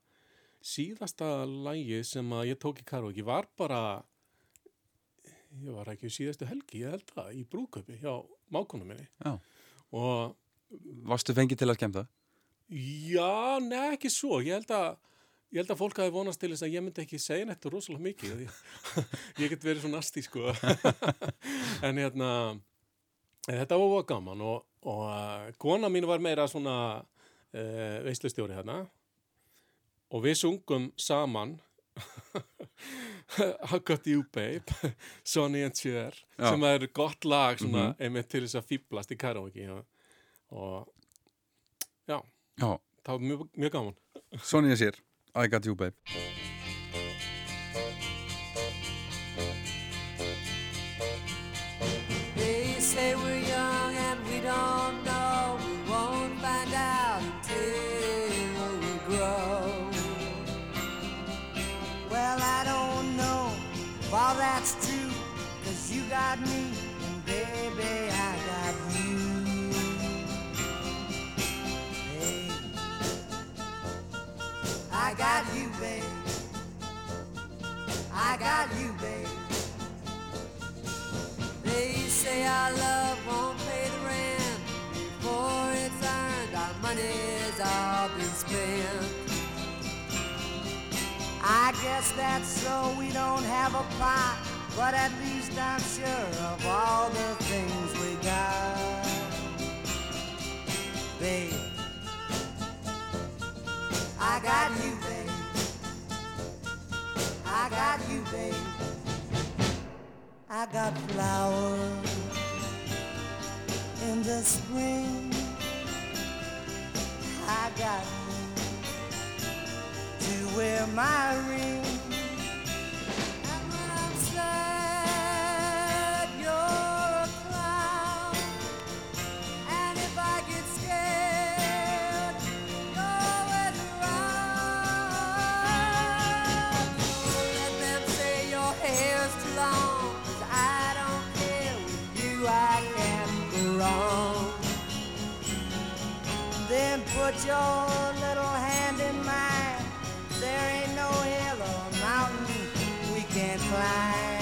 síðasta lægi sem að ég tók í karaoke var bara ég var ekki síðastu helgi, ég held það í brúköpi hjá mákonum minni. Já og Varstu fengið til að skemmta? já, nei ekki svo ég held að Ég held að fólk hafi vonast til þess að ég myndi ekki segja nættu rosalega mikið. því Ég get verið svo nasti, sko. en hérna, en þetta var bara gaman og, og uh, kona mín var meira svona uh, veislustjóri hérna og við sungum saman I Got You Babe, Sonny and Cher, Já. sem er gott lag svona, einmitt til þess að fýblast í karaoke og, og já, Já, það var mjög, mjög gaman. Sonja sér I got you babe I guess that's so we don't have a pot, but at least I'm sure of all the things we got. Babe, I got you, babe. I got you, babe. I got flowers in the spring. I got wear my ring. And when I'm sad, you're a clown. And if I get scared, you're always around. Don't let them say your hair's too long. 'cause I don't care with you, I can't go wrong. Then put your climb.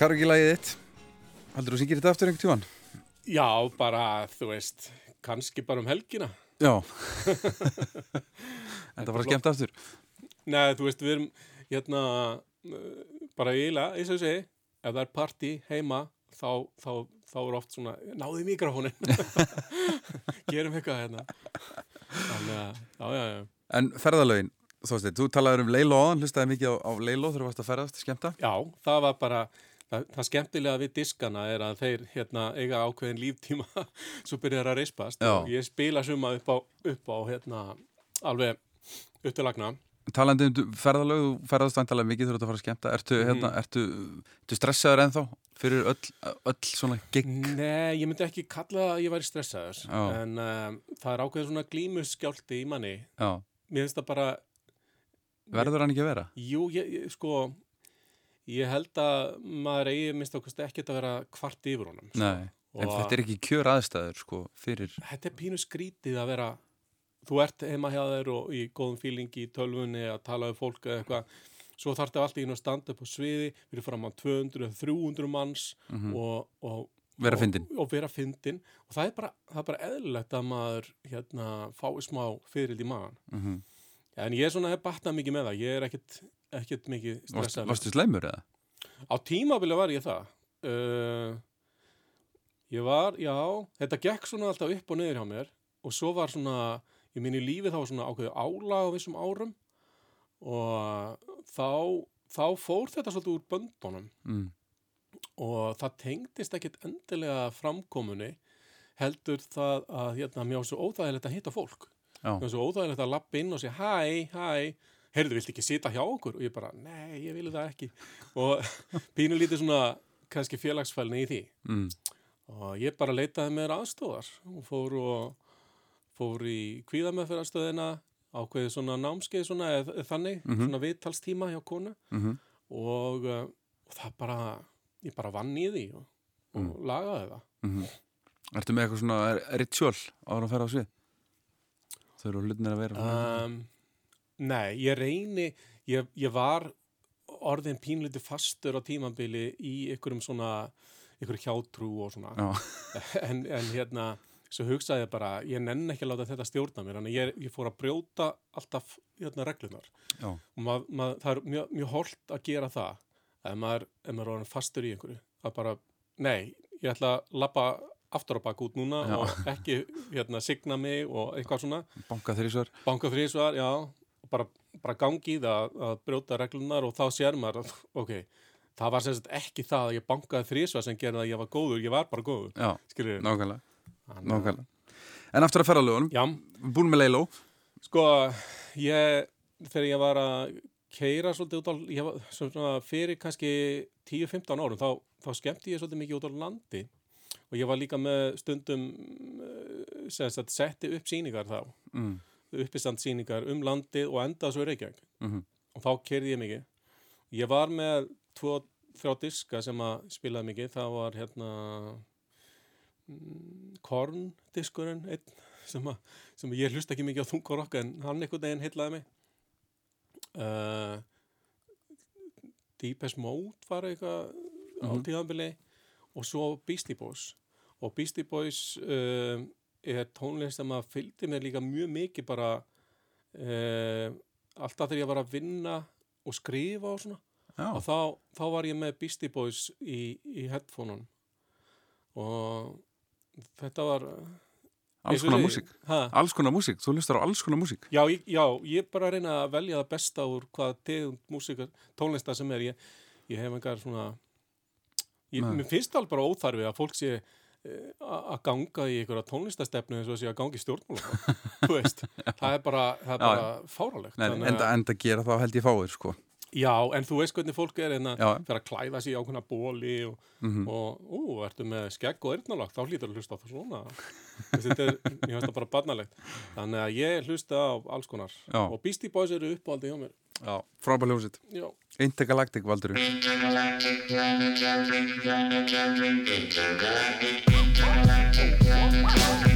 Kargi lagið þitt Haldur þú syngir þetta aftur einhvern tíman? Já, bara, þú veist, kannski bara um helgina. Já En það var skemmt aftur Nei, þú veist, við erum, hérna, bara eiginlega, eins og ég segi, ef það er partí heima, þá, þá, þá er oft svona, náðu í mikrofónin. Gerum eitthvað hérna. Þannig já, já, já. En ferðalögin, þú talaður um Leilo áðan, hlustaði mikið á, á Leilo þegar þú varst að ferðast, skemmta? Já, það var bara, það, það skemmtilega við diskana er að þeir hérna eiga ákveðin líftíma svo byrjar að reispast Já. og ég spila suma upp á, upp á hérna alveg upp til lagna. Talandi um ferðalög, þú ferðast vantalega mikið þú ert að fara að skemmta. Ertu, Mhm. hérna, ertu, ertu stressaður ennþá fyrir öll, öll svona gig? Nei, ég myndi ekki kalla að ég væri stressaður Já. en um, það er ákveðin svona glímuskjálti í manni. Já, Mér finnst það bara, verður hann ekki að vera? jú, ég, sko, ég held að maður eigi minnst okkast ekkert að vera kvart yfir honum. sko. Nei, en þetta er ekki kjör aðstæður, sko, fyrir... þetta er pínu skrítið að vera þú ert heima hjá þér og í góðum fílingi í tölvunni að tala um fólk eða eitthvað svo þarf þetta alltaf inn að standa upp á sviði fyrir fram á 200 eða 300 manns og, og. Vera og- og vera fyndin og það er bara, það er bara eðlilegt að maður hérna, fái smá fyrirld í maðan Mm en ég er svona hef batnað mikið með það ég er ekkit, ekkit mikið stressað varstu sleimur eða? Á tímabili var ég það. Uh, ég var, já, þetta gekk svona alltaf upp og niður hjá mér og svo var svona, í minni lífi þá var svona ákveðu álag á vissum árum og þá, þá fór þetta svolítið úr böndunum Mm. og það tengdist ekkit endilega framkomunni heldur það að hérna, mér var svo óþægilegt að hitta fólk. Mér var svo óþægilegt að lappa inn og segja hæ, hæ, heyrðu, viltu ekki sita hjá okkur? Og ég bara, nei, ég vil það ekki. Og pínu lítið svona kannski félagsfælni í því. Mm. Og ég bara leitaði mér aðstóðar og fór og fór í kvíðameðferðarstöðina, ákveðið svona námskeið svona eð, eð þannig, svona viðtalstíma hjá konu Mhm. og, uh, og það bara, ég bara vann í því og, og lagaði það. Mhm. Ertu með eitthvað svona ritual ára að ferða á svið? Þau eru hlutinir að vera Um, nei, ég reyni, ég, ég var orðin pínlítið fastur á tímabili í einhverjum svona, einhverjum hjátrú og svona. En, en hérna, svo hugsaði ég bara, ég nenn ekki að láta þetta stjórna mér, þannig að ég, ég fór að brjóta alltaf hérna reglunar. Já. Og mað, mað, það er mjög, mjög holt að gera það, ef maður, ef maður er orðin fastur í einhverju. Það bara, nei, ég ætla að lappa aftur á bak út núna Já. og ekki hérna signa mig og eitthvað svona Banka þrísvar banka þrísvar, já bara, bara gangi í það að brjóta reglunar og þá sér maður að, ok, það var sem sagt ekki það að ég bankaði þrísvar sem gerði að ég var góður, ég var bara góður, Já, skilur nákvæmlega, Þannig að- nákvæmlega. En aftur að ferðalögunum, Já, búin með Leilo sko, ég, þegar ég var að keira svolítið út á, ég var svona fyrir kannski 10-15 árum, þá, þá skemmti ég svolítið mikið út á landi. Og ég var líka með stundum eh, sem sagt setti upp sýningar þá, mm. Uppistand sýningar um landið og endað svo í Reykjavík Mhm. og þá kerði ég mikið. Ég var með tvo, þrjá diska sem að spilaði mikið, það var hérna mm, Korn diskurinn einn sem, að, sem ég hlusta ekki mikið á þungarokk en hann einhvern veginn heillaði mig uh, Deepest Mode var eitthvað á Mhm. tíðanbili og svo Beastie Boys og Beastie Boys um, er tónlist sem að fylgdi mér líka mjög mikið bara um, alltaf þegar ég var að vinna og skrifa og svona. Já, og þá, þá var ég með Beastie Boys í, í headphone-un og þetta var alls konar músík. ha, Alls konar músík, þú lustar á alls konar músík. já, já, ég er bara að reyna að velja það besta úr hvaða tegund músík tónlista sem er. Ég, ég hef engar svona ég, mér finnst alveg bara óþarfi að fólk sé eh, að ganga í einhverja tónlistastefnu eins og sé að ganga í stjórnmála þú veist, það er bara, það er bara fáralegt Nei, Þannig enda, að- enda gera þá held ég fáir, sko. Já, en þú veist hvernig fólk er en að Já. fyrir að klæða sig í ákveðna bóli og, Mhm. og ú, ertu með skegg og eyrnalagt, þá hlýtur að hlusta á það svona þetta er, ég finnst það bara barnalegt þannig að ég hlusta á alls konar Já. og Beastie Boys eru uppáhaldi hjá mér Já, frábæð hljómsitt. Já, Intergalactic valdur. Well,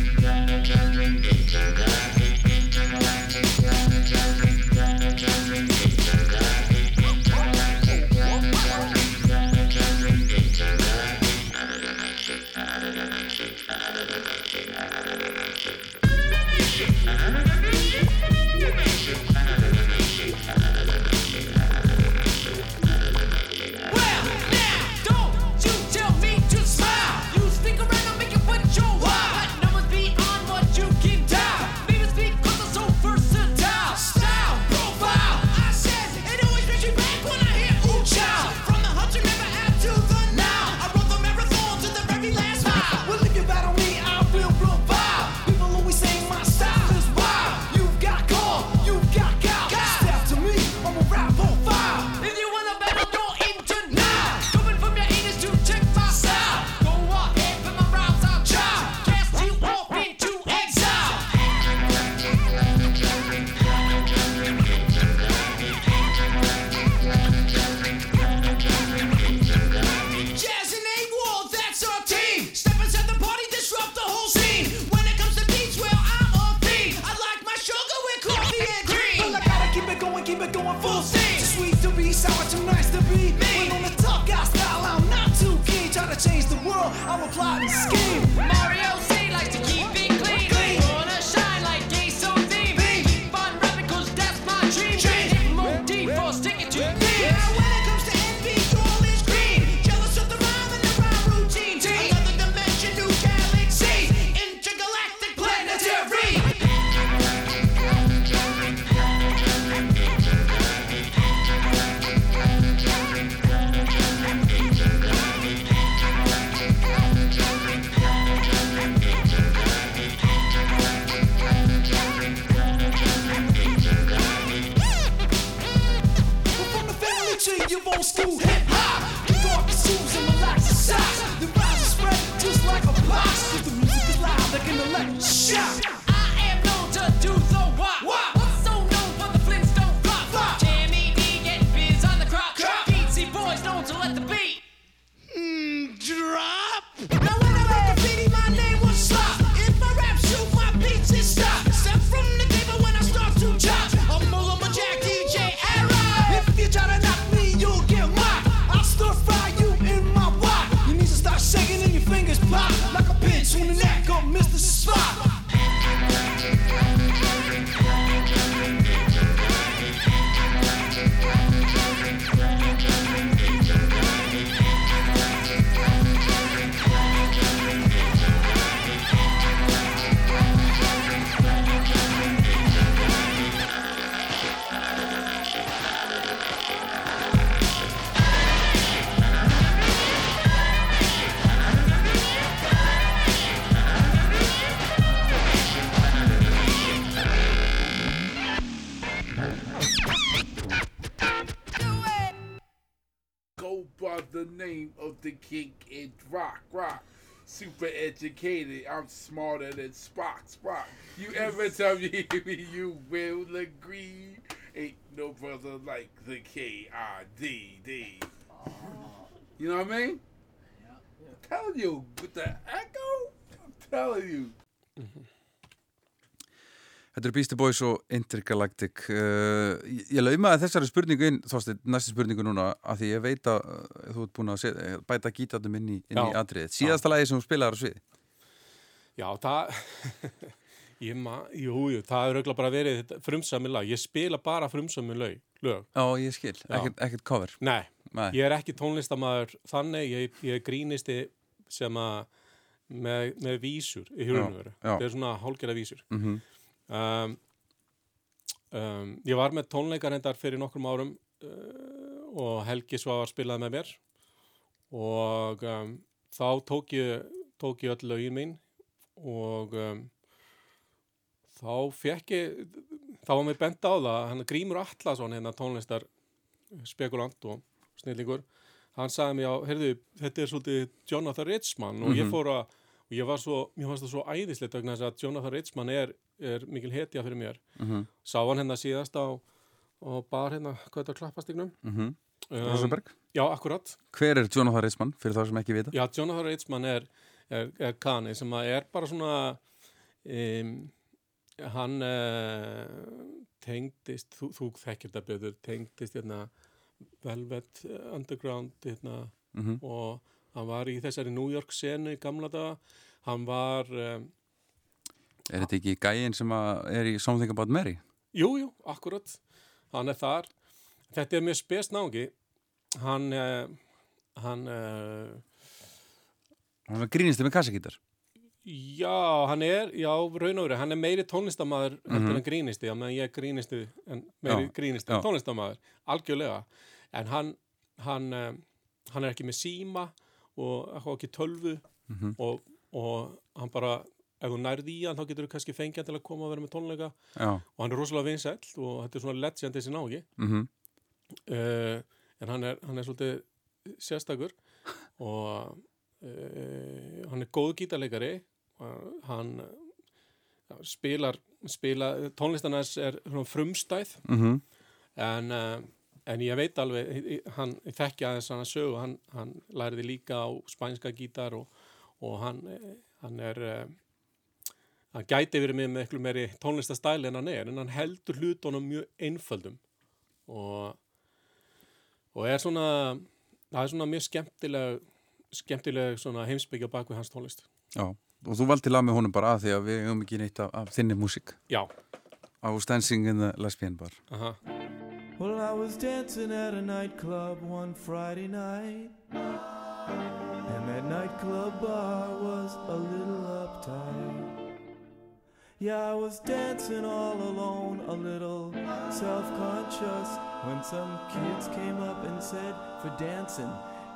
of the king rock, rock. Super educated, I'm smarter than Spock, Spock. You ever tell me you will agree? Ain't no brother like the K-I-D-D. You know what I mean? I'm telling you, with the echo, I'm telling you. Þetta eru Beastie Boys og Intergalactic. Uh, Ég, ég laumaði þessari spurningu inn Þorsteinn, næstu spurningu núna af því ég veit að uh, þú ert búin að set, bæta gítarnum inn í, inn í atriðið. Síðasta lagi sem þú spilaðar á sviði? Já, það ég ma, jú, jú, það er auðvitað bara verið frumsami lag, ég spila bara frumsami lög. Já, ég skil, ekkert, ekkert cover? Nei, Nei. ég er ekki tónlistamæður þannig, ég, ég grínisti sem að með, með vísur í hjörunum veru, já. þetta er svona hálgerða vísur. Mm um, um, Ég var með tónleikar endar fyrir nokkrum árum uh, og Helgi Svavar spilaði með mér og um, þá tók ég, tók ég öll lögin mín og um, þá fekk ég þá var mér bent á það hann Grímur Atlasson hérna tónlistar spekulant og snillingur hann sagði mér á, heyrðu, þetta er svolítið Jonathan Richman og ég Mhm. fór að og ég var svo, mér fannst það svo æðislegt að Jonathan Richman er, er mikil hetja fyrir mér Mhm. sá hann hérna síðast á og bar hérna, hvað þetta klappastignum mm um, Rosenberg já, akkurat, Hver er Jonathan Ritzmann, fyrir þá sem ekki vita? já, Jonathan Richman er, er, er kani sem er bara svona um, hann uh, tengdist, þú, þú þekkir þetta betur tengdist hérna Velvet Underground hérna Mhm. og hann var í þessari New York senu í gamla daga hann var um, Er þetta ekki gæinn sem er í Something About Mary? jú, jú, akkurat hann er þar þetta er mjög spes nági hann uh, hann uh, Hann er grínist með kassagítar já, hann er já, raun og verið, hann er meiri tónlistamæður heldur Mhm. en grínisti, já, meðan ég grínisti en meiri Já, grínisti já. en tónlistamæður algjörlega, en hann hann, um, hann er ekki með síma og ekki tölvu Mhm. og, og hann bara ef þú nærði í hann þá getur þú kannski fengið hann til að koma og vera með tónleika. Já. Og hann er rosalega vinsæll og þetta er svona legend þessi nági mm uh, en hann er, hann er svolítið sérstakur og uh, hann er góð gítarleikari hann uh, spilar, spilar tónlistarnas er frumstæð. -hmm. en, uh, en ég veit alveg hann þekki aðeins hann að sögu hann, hann læriði líka á spænska gítar og, og hann, eh, hann er hann gæti verið með með eitthvað meiri tónlistastæli en hann er en hann heldur hlutunum mjög einföldum og og er svona það er svona mjög skemmtileg skemmtileg svona heimsbyggja bak við hans tónlist Já, og þú valdi lag með honum bara að því að við hefum ekki neitt af, af þinni músík Já. I was dancing in the lesbian bar Aha. Well, I was dancing at a nightclub one Friday night. And that nightclub bar was a little uptight. Yeah, I was dancing all alone, a little self conscious. When some kids came up and said, For dancing,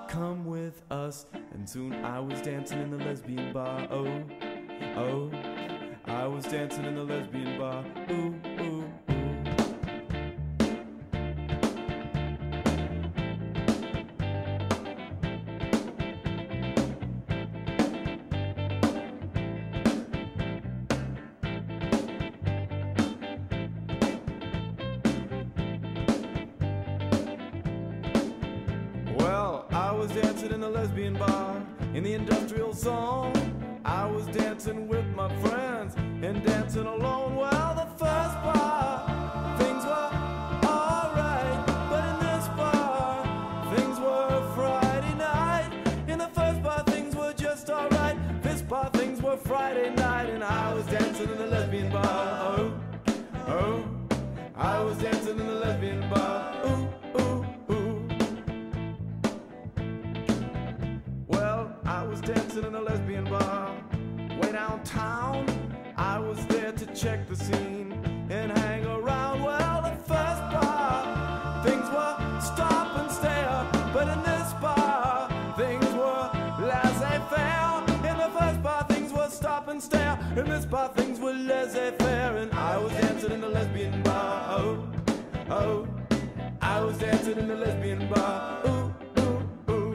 come with us. And soon I was dancing in the lesbian bar. Oh, oh. I was dancing in the lesbian bar. Ooh, ooh, song. In this bar, things were laissez faire, and I was dancing in the lesbian bar. Oh, oh, I was dancing in the lesbian bar. Ooh, ooh, ooh.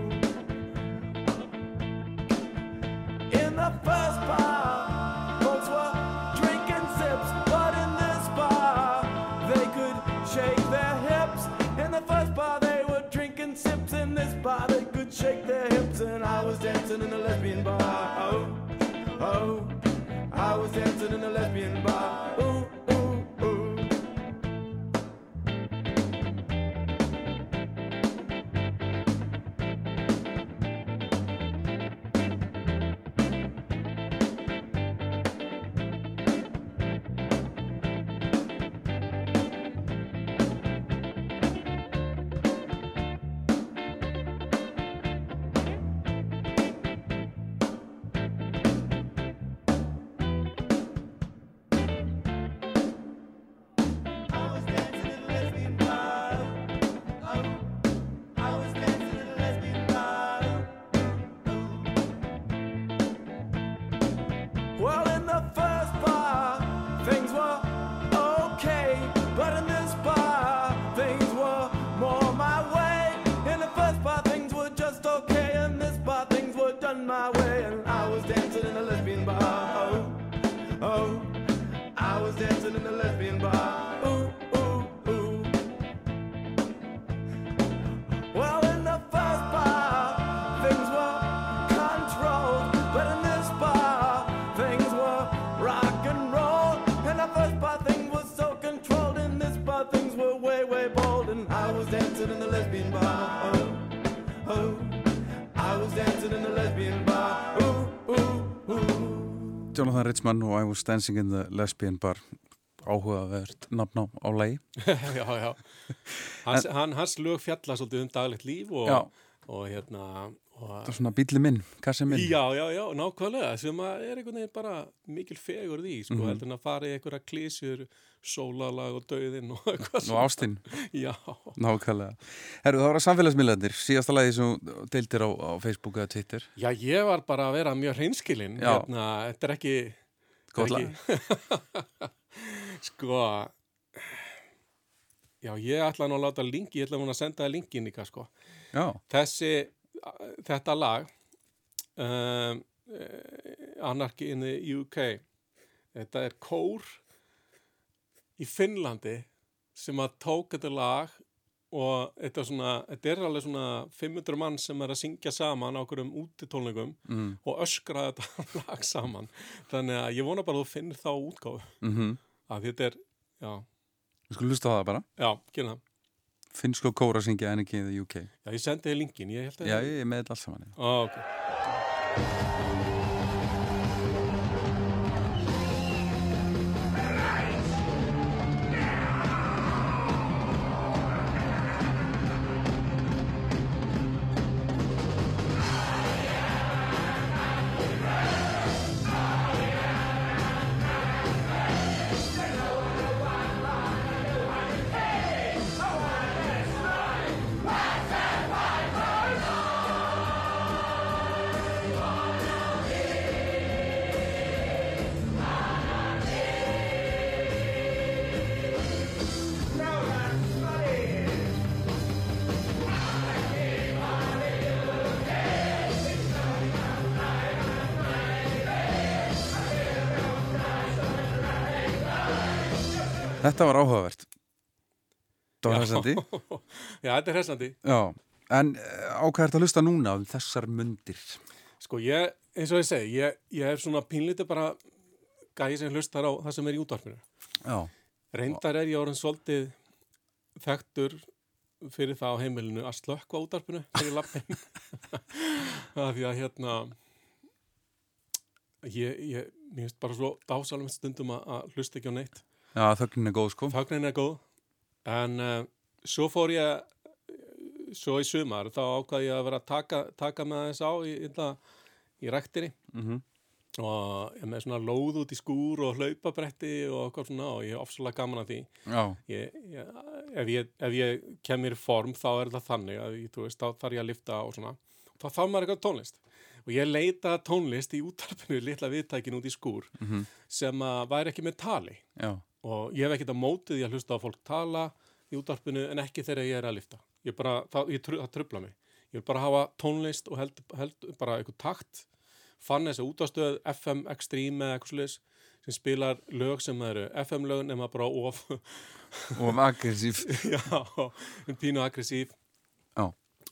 In the first bar, folks were drinking sips, but in this bar, they could shake their hips. In the first bar, they were drinking sips. In this bar, they could shake their hips, and I was dancing in the lesbian bar. Oh, oh, I was dancing in a lesbian bar. Jonathan Richman og I was dancing in the lesbian bar áhugavert nafn á, á lagi já, já. Hans, hann, hans lög fjalla svolítið um daglegt líf og, Já. og hérna og, Það er svona bíli minn, kassi minn Já, já, já, nákvæmlega sem að er einhvern veginn bara mikil fegur því, sko, Mhm. heldur en að fara í einhverja klísjur, sólalag og döðin og eitthvað og ástinn Já, Nákvæmlega. Herru, það var að samfélagsmiðlarnir. Síðasta lagi sem deildir á, á Facebook eða Twitter. Já, ég var bara að vera mjög hreinskilinn, hérna, þetta er ekki er ekki- Sko Já, ég ætla nú að láta linki, ég ætla nú að senda það linkin líka, sko. Já, þessi, þetta lag um, uh, Anarchy in the UK þetta er kór í Finnlandi sem að tók þetta lag og þetta er, svona, þetta er alveg svona 500 mann sem er að syngja saman á okkurum útitónleikum mm. og öskra þetta lag saman. Þannig að ég vona bara að þú finnir þá útgáfu. Mm að þetta er, já, Við skulum hlusta á það bara. Já, gera það. Finnsko kóra syngja en ekki í the UK já, ég sendi þér linkin, ég held að Já, ég er með þetta alls saman já. Ó, ok Þetta var áhugavert Það var Já. þessandi Já, þetta er hressandi en ákvæðert að hlusta núna um þessar mundir Sko ég, eins og ég segi, ég, ég er svona pínlítið bara gæði sem hlustar á það sem er í útvarpinu. Já, Reyndar er ég orðin svolítið þekktur fyrir það á heimilinu að slökka á útvarpinu fyrir lappin. það því að hérna, ég, ég, mér finnst bara svo dásalum stundum að hlusta ekki á neitt. Já þögnin er góð sko. Fagnin er góð, en uh, svo fór ég, svo í sumar, þá ákvað ég að vera að taka, taka með þess á í, í, í rektinni mm og ég með svona lóð út í skúr og hlaupabretti og eitthvað svona og ég er ofsalega gaman að því. Já, ég, ég, ef, ég, ef ég kem mér í form þá er það þannig að veist, þá þarf ég að lifta og svona. Þá þarf maður eitthvað tónlist. Og ég leita tónlist í útarpinu litla viðtækin út í skúr Mhm. sem að væri ekki með tali. Já, og ég hef ekkert að mótið því að hlusta á fólk tala í útarpinu en ekki þegar ég er að lifta ég bara, það, ég, tru- það trubla mig. Ég vil bara hafa tónlist og held, held bara eitthvað takt. Fann þessi útastöð FM Extreme eða eitthvað slis sem spilar lög sem það eru FM lög nema bara of. Og aggressív. Já, en pínu aggressív. Já.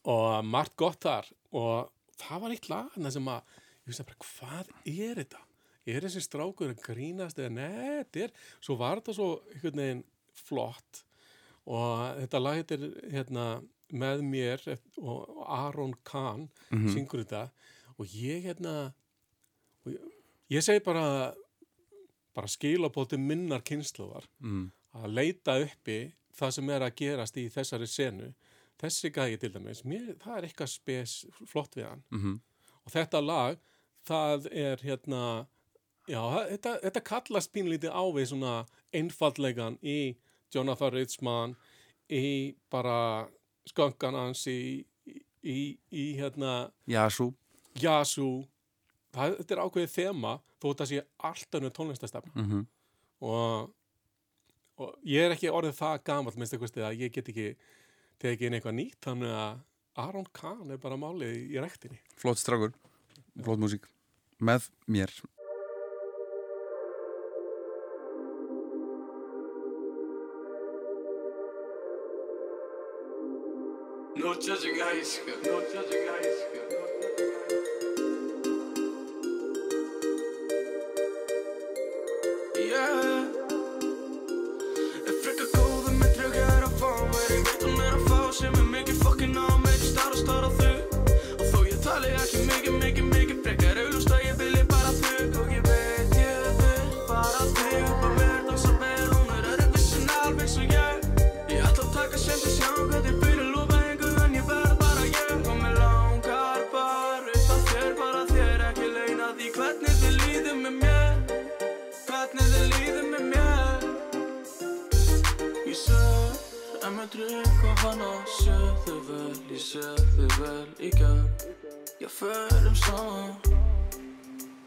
og margt gott þar. Og það var eitt lag þarna sem að ég veist bara, hvað er þetta? Er þessi strákur að grínast eða er, svo var þetta svo einhvern veginn flott og þetta lag heitir hérna, með mér og Aron Kahn Mhm. syngur þetta og ég hérna og ég, ég segi bara bara skilabóti minnar kynsluðar mm. að leita uppi það sem er að gerast í þessari senu þessi gæði til dæmis mér, það er eitthvað spes flott við hann Mm og þetta lag það er hérna já, þetta, þetta kallast pínlítið á við svona einfaldlegan í Jonathan Richman í bara sköngan hans í, í, í hérna Jasú þetta er ákveðið þema þó þetta sé allt önnur tónlistastefn mm og, og ég er ekki orðið það gamall minnst eitthvað að ég get ekki tekið inn eitthvað nýtt þannig að Aron Kahn er bara málið í, rektinni Flott strákur, flott músík. Með mér No judging high school. No judging high school. Og hana þau vel Ég þau vel í gær. Ég förum saman.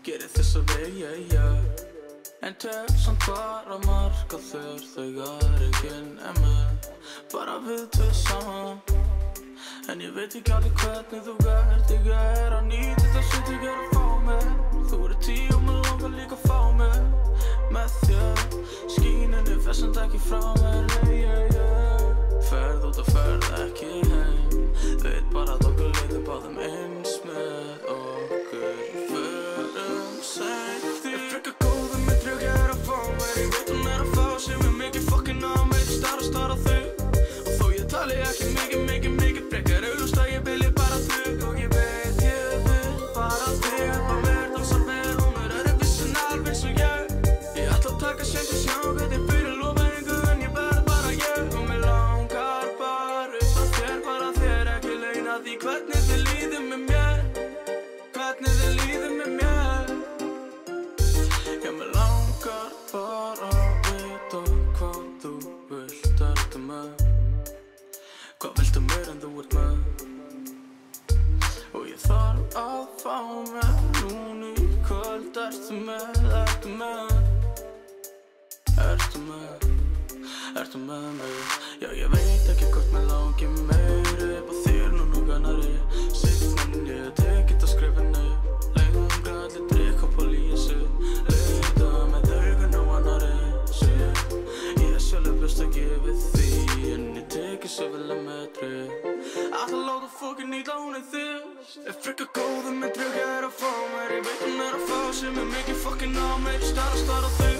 Gerir þess að veg, yeah, yeah En tek samt bara marka þér Þegar enginn er með Bara við tvö saman. En ég veit ekki alveg hvernig þú gert Ég er að nýta þetta shit ég er að fá mér. Þú eru tíu og mér langar líka að fá mér. Með þér Skíninni fessand ekki frá mér. Yeah, yeah, yeah. Ferð út og ferð ekki heim. Veit bara að okkur leiði báðum eins með okkur. Förum seint því Er frekar góður með drauga er að fá mér Ég veit hún er að fá sem er mikið fokkin á mér Star og star á þau að fá mér núna í kvöld Ertu með, ertu með? Ertu með, ertu með mig? Já, ég veit ekki hvort mér langi meiri Upp á þér núna kannari Signin ég tek þetta skrifinu Lengra allir drikk og polísi Leita með augun á annari Sér, ég sjálf best að gefa því En ég tek þessu vel að metri Alltaf láta fokkin hún er þess Er frekar góður með drauga er að fá mér. Ég veit hún er að fá sem er mikið fokkin á mér. Stara, stara þau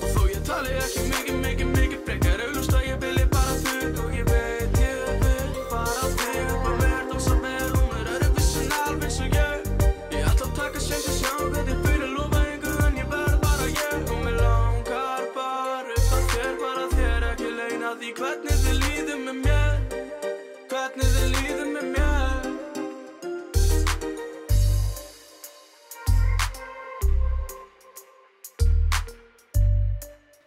Og þó ég tali ekki mikið, mikið, mikið frekar. Auglust að ég vilji bara þau Og ég veit ég vil bara þig. Upp að mér Dansa vel, hún er öðruvísi en alveg svo ég. Ég ætla að taka sem til sjá hvernig fyrir lofa einhver En ég verð bara ég. Og mér langar bara upp að þér Bara þér. Ekki leina því hvernig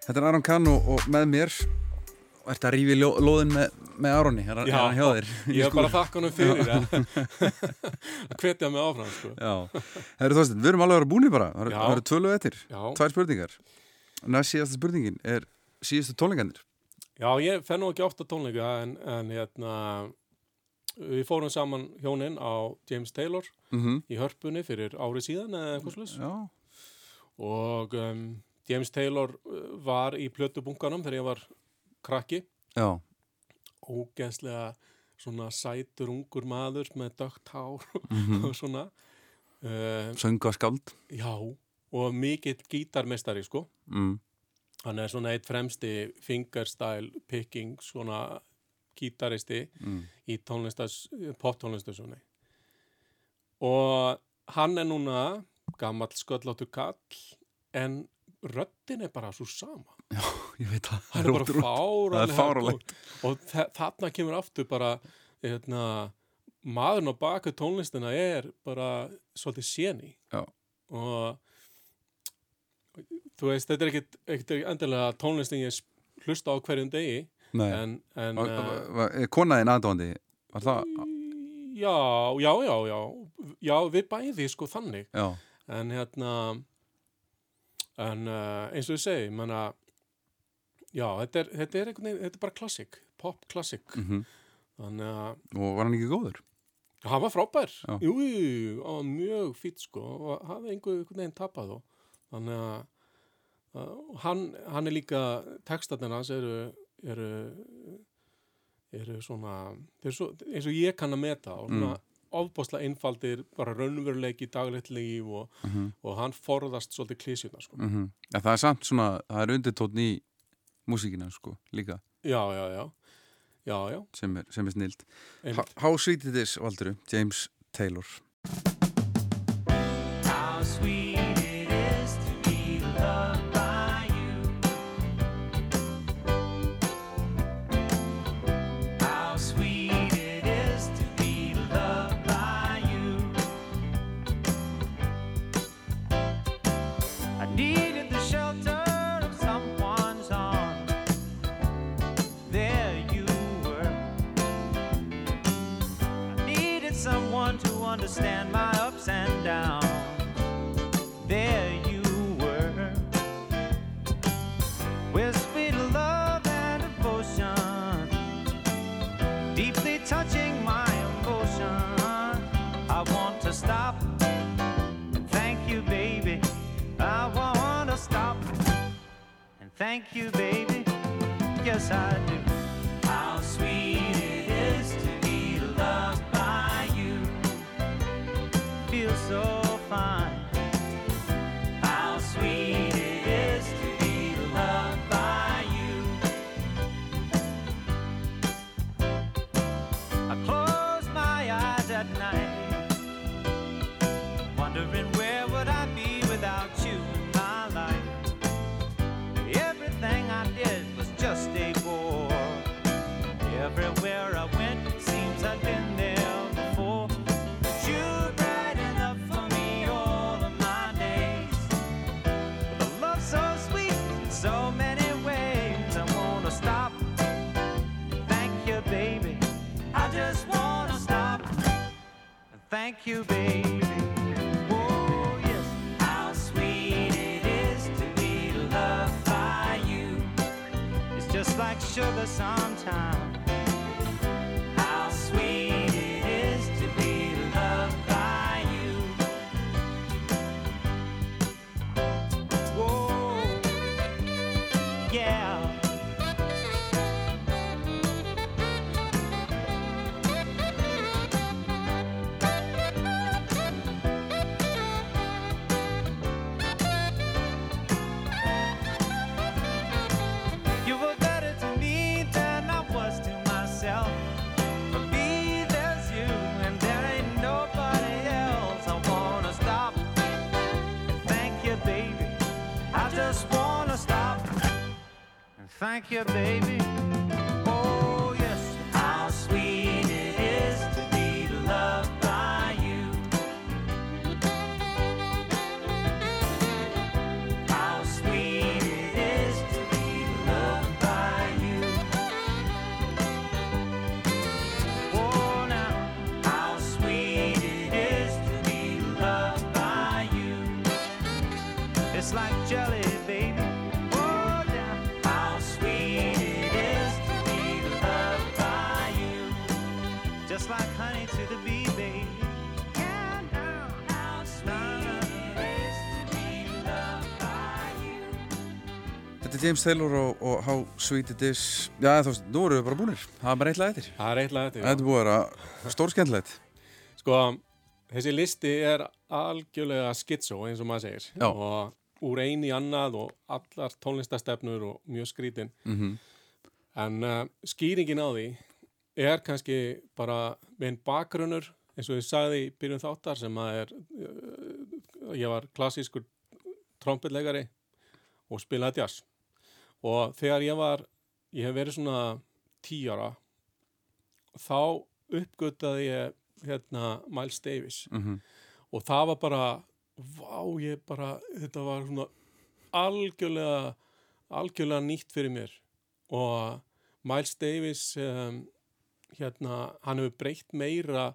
Þetta er Aron Kahn og, og með mér. Og ert að rífi ljó, lóðin með, með Aroni, hann hjá þér? Ég er bara að þakka hann fyrir að hvetja mig áfram sko. Við erum alveg að vera búinir bara, það eru- tvölu eftir, tvær spurningar. Næst síðasta spurningin er síðastu tónleikandir. Já, ég fenn nú ekki ofta tónleika en, en hérna við fórum saman hjónin á James Taylor Mm í hörpunni fyrir ári síðan eða eitthvað slús Já, og um, James Taylor uh, var í plötubunkanum þegar ég var krakki já, ógeðslega svona sætur ungur maður með dögt hár Mhm. og svona uh, sönga skáld. já, og mikill gítarmestari sko Mm. hann er svona eitt fremsti fingerstyle picking svona gítaristi Mm. í tónlistas, poptónlistasjóni og hann er núna gamall skölláttur kall en röddin er bara svo sama Ég veit það. hann er bara Það fáránlegt. góð. og þa þarna kemur aftur bara hérna, maðurinn á baku tónlistina er bara svolítið séni Já. og þú veist, þetta er ekkit, ekkit endilega tónlistin ég hlusta á hverjum degi Nei, en, en Va- uh, va- va- er konaðin aðdóandi, var það? já, já, já, já já, við bæði sko þannig Já, en hérna en uh, eins og ég segi menna, já, þetta er, þetta er, veginn- þetta er bara klassik, pop klassik mhm. þannig að og var hann ekki góður? hann var frábær, jú, var mjög fýtt sko og hafði einhver, einhvern veginn tapað þó þannig að uh, hann, hann er líka textatinn hans eru, eru eru svona, eru svo, eins og ég kann að meta og svona Mm. Ofbáslega einfaldir, bara daglegt líf og, Mhm. og hann forðast svolítið klísjuna sko. mm ja, það er samt svona, það er undirtótt í músíkina sko, líka Já, já, já, já, já, sem er, sem er snild. How Sweet It Is, Valdur, James Taylor thank you, baby. Yes, I do. How sweet it is to be loved by you. Feel so thank you, baby. Oh, yes. How sweet it is to be loved by you. It's just like sugar sometimes. Thank you, baby. Er James Taylor og, og How Sweet It Is. Já, þú veist, nú erum við bara búnir. Það er bara eitthvað eftir. Það er eitthvað þetta, Þetta búið að vera stórskendlegt Sko, þessi listi er algjörlega skitsó eins og maður segir. Já. og úr einu í annað og allar tónlistastefnur og mjög skrítin mm en uh, skýringin á því er kannski bara með einn bakgrunnur eins og ég sagði í byrjun þáttar sem að er uh, ég var klassískur trompetleikari og spilaði jazz og þegar ég var ég hef verið svona tíu ára þá uppgötaði ég hérna Miles Davis. Mhm. og það var bara vá ég bara, þetta var svona algjörlega algjörlega nýtt fyrir mér. Og Miles Davis um, hérna, hann hefur breytt meira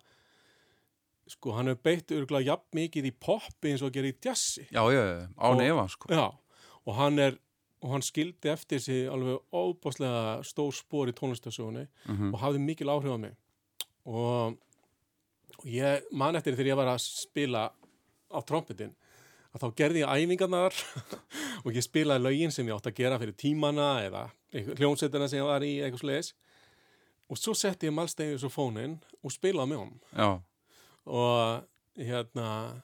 sko, hann hefur breytt örgulega jafn mikið í poppi eins og gera í jazzi. Já, já, já, án Og- efa sko. Já, og hann er og hann skildi eftir sig alveg óbáslega stór spór í tónlistasögunni Mhm. og hafði mikil áhrif á mig. Og, og ég man eftir þegar ég var að spila á trompetin að þá gerði ég æfingarnar og ég spilaði lögin sem ég átt að gera fyrir tímana eða hljómsveitina sem ég var í eitthvað sliðis og svo setti ég Davis á fónin og spilaði með honum. Já, og hérna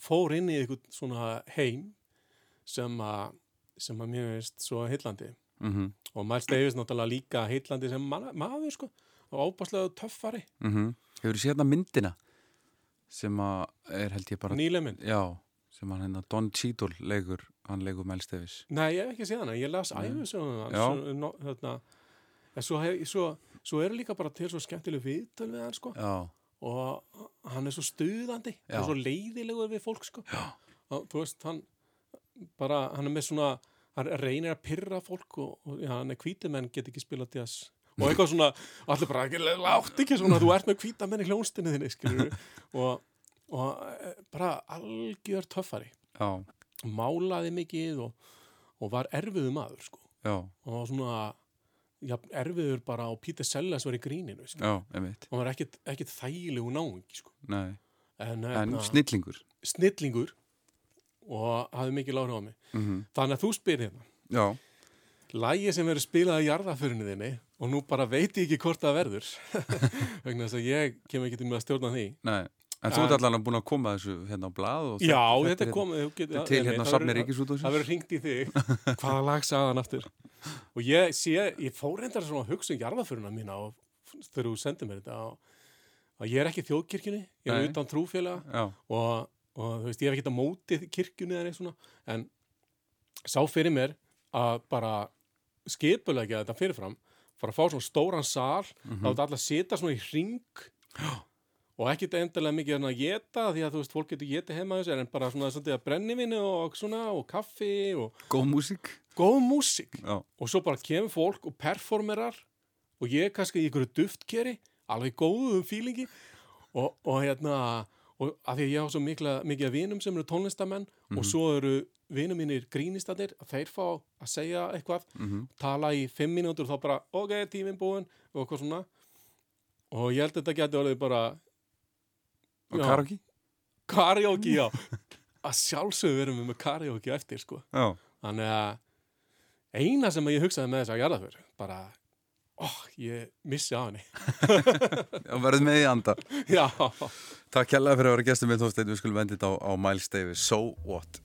fór inn í eitthvað svona heim sem að sem að mér veist svo heillandi. Mhm, og Miles Davis náttúrulega líka heillandi sem man, maður sko. Og ábáslega töffari, mhm. Hefur þú séð hérna myndina sem að er held ég bara nýlega mynd? Já, sem hann hérna Don Cheadle leikur, hann leikur Miles Davis. Nei, ég hef ekki séð hana, ég las svo, no, hérna, svo, svo, svo eru líka bara til svo skemmtileg viðtöl við hann sko. Já, og hann er svo stuðandi. Já. og svo leiðilegur við fólk sko. Og þú veist, hann bara, hann er með svona hann reynir að pyrra fólk og, og já, hann er hvítið menn get ekki spilað jazz og eitthvað svona, allir bara ekki, látt ekki svona, þú ert með hvíta menn í hljónstinni þinni skilur og, og eh, bara algjör töffari. Já, málaði mikið og, og var erfiðu maður sko. Já, og var svona já, erfiður bara á Peter Sellers var í gríninu sko. já, og var ekkit þægilegu náungi sko. Nei, en, en hérna, snillingur. snillingur og hafði mikið láhrif á mig. Mhm, þannig að þú spyrir hérna. Lægi sem verður spilað í jarðaförinu þinni og nú bara veit ég ekki hvort það verður vegna þess að ég kem ekki til með að stjórna því. Nei. En þú ert allan búin að koma þessu hérna á blað og já, þetta- þetta er hérna- þetta til hérna það safni verður- Ríkisútvarpsins. það verður hringt í þig. Hvaða lag sagði hann aftur? Og ég sé, ég fór reyndar svona að hugsa um jarðaföruna mína og þegar þú sendir mér þetta og, og ég er ekki þjóðkirkjunni ég er utan trúfélaga Já, og, og þú veist, ég hef ekki þetta mótið kirkjunni eða neitt svona, en sá fyrir mér að bara skipulegja þetta fyrirfram fara að fá svona stóran sal þá þetta allir að sita svona í hring og ekkit endilega mikið hérna að geta því að þú veist, fólk getur getið heima þessu en bara svona svona að brennivinni og svona og kaffi og góð músík. Góð músík. Og svo bara kemur fólk og performerar og ég kannski í ykkur duftkeri alveg góðum fílingi og, og hérna og að því að ég á svo mikla, mikið af vinum sem eru tónlistamenn og svo eru vinum mínir grínistanir að þeir fá að segja eitthvað mhm, tala í fimm mínútur og þá bara ok, tíminn búinn og eitthvað svona. Og ég held að þetta geti orðið bara og Já. karaoke? Karaoke, já. Að sjálfsögðu verum við með karaoke eftir sko. Já, Þannig að eina sem ég hugsaði með þess að gera þau bara, ó, ég missi á henni. og verður með í anda. Já, Takk kærlega fyrir að vera gestur minn Þorsteinn, við skulum endið á, á Miles Davis. So What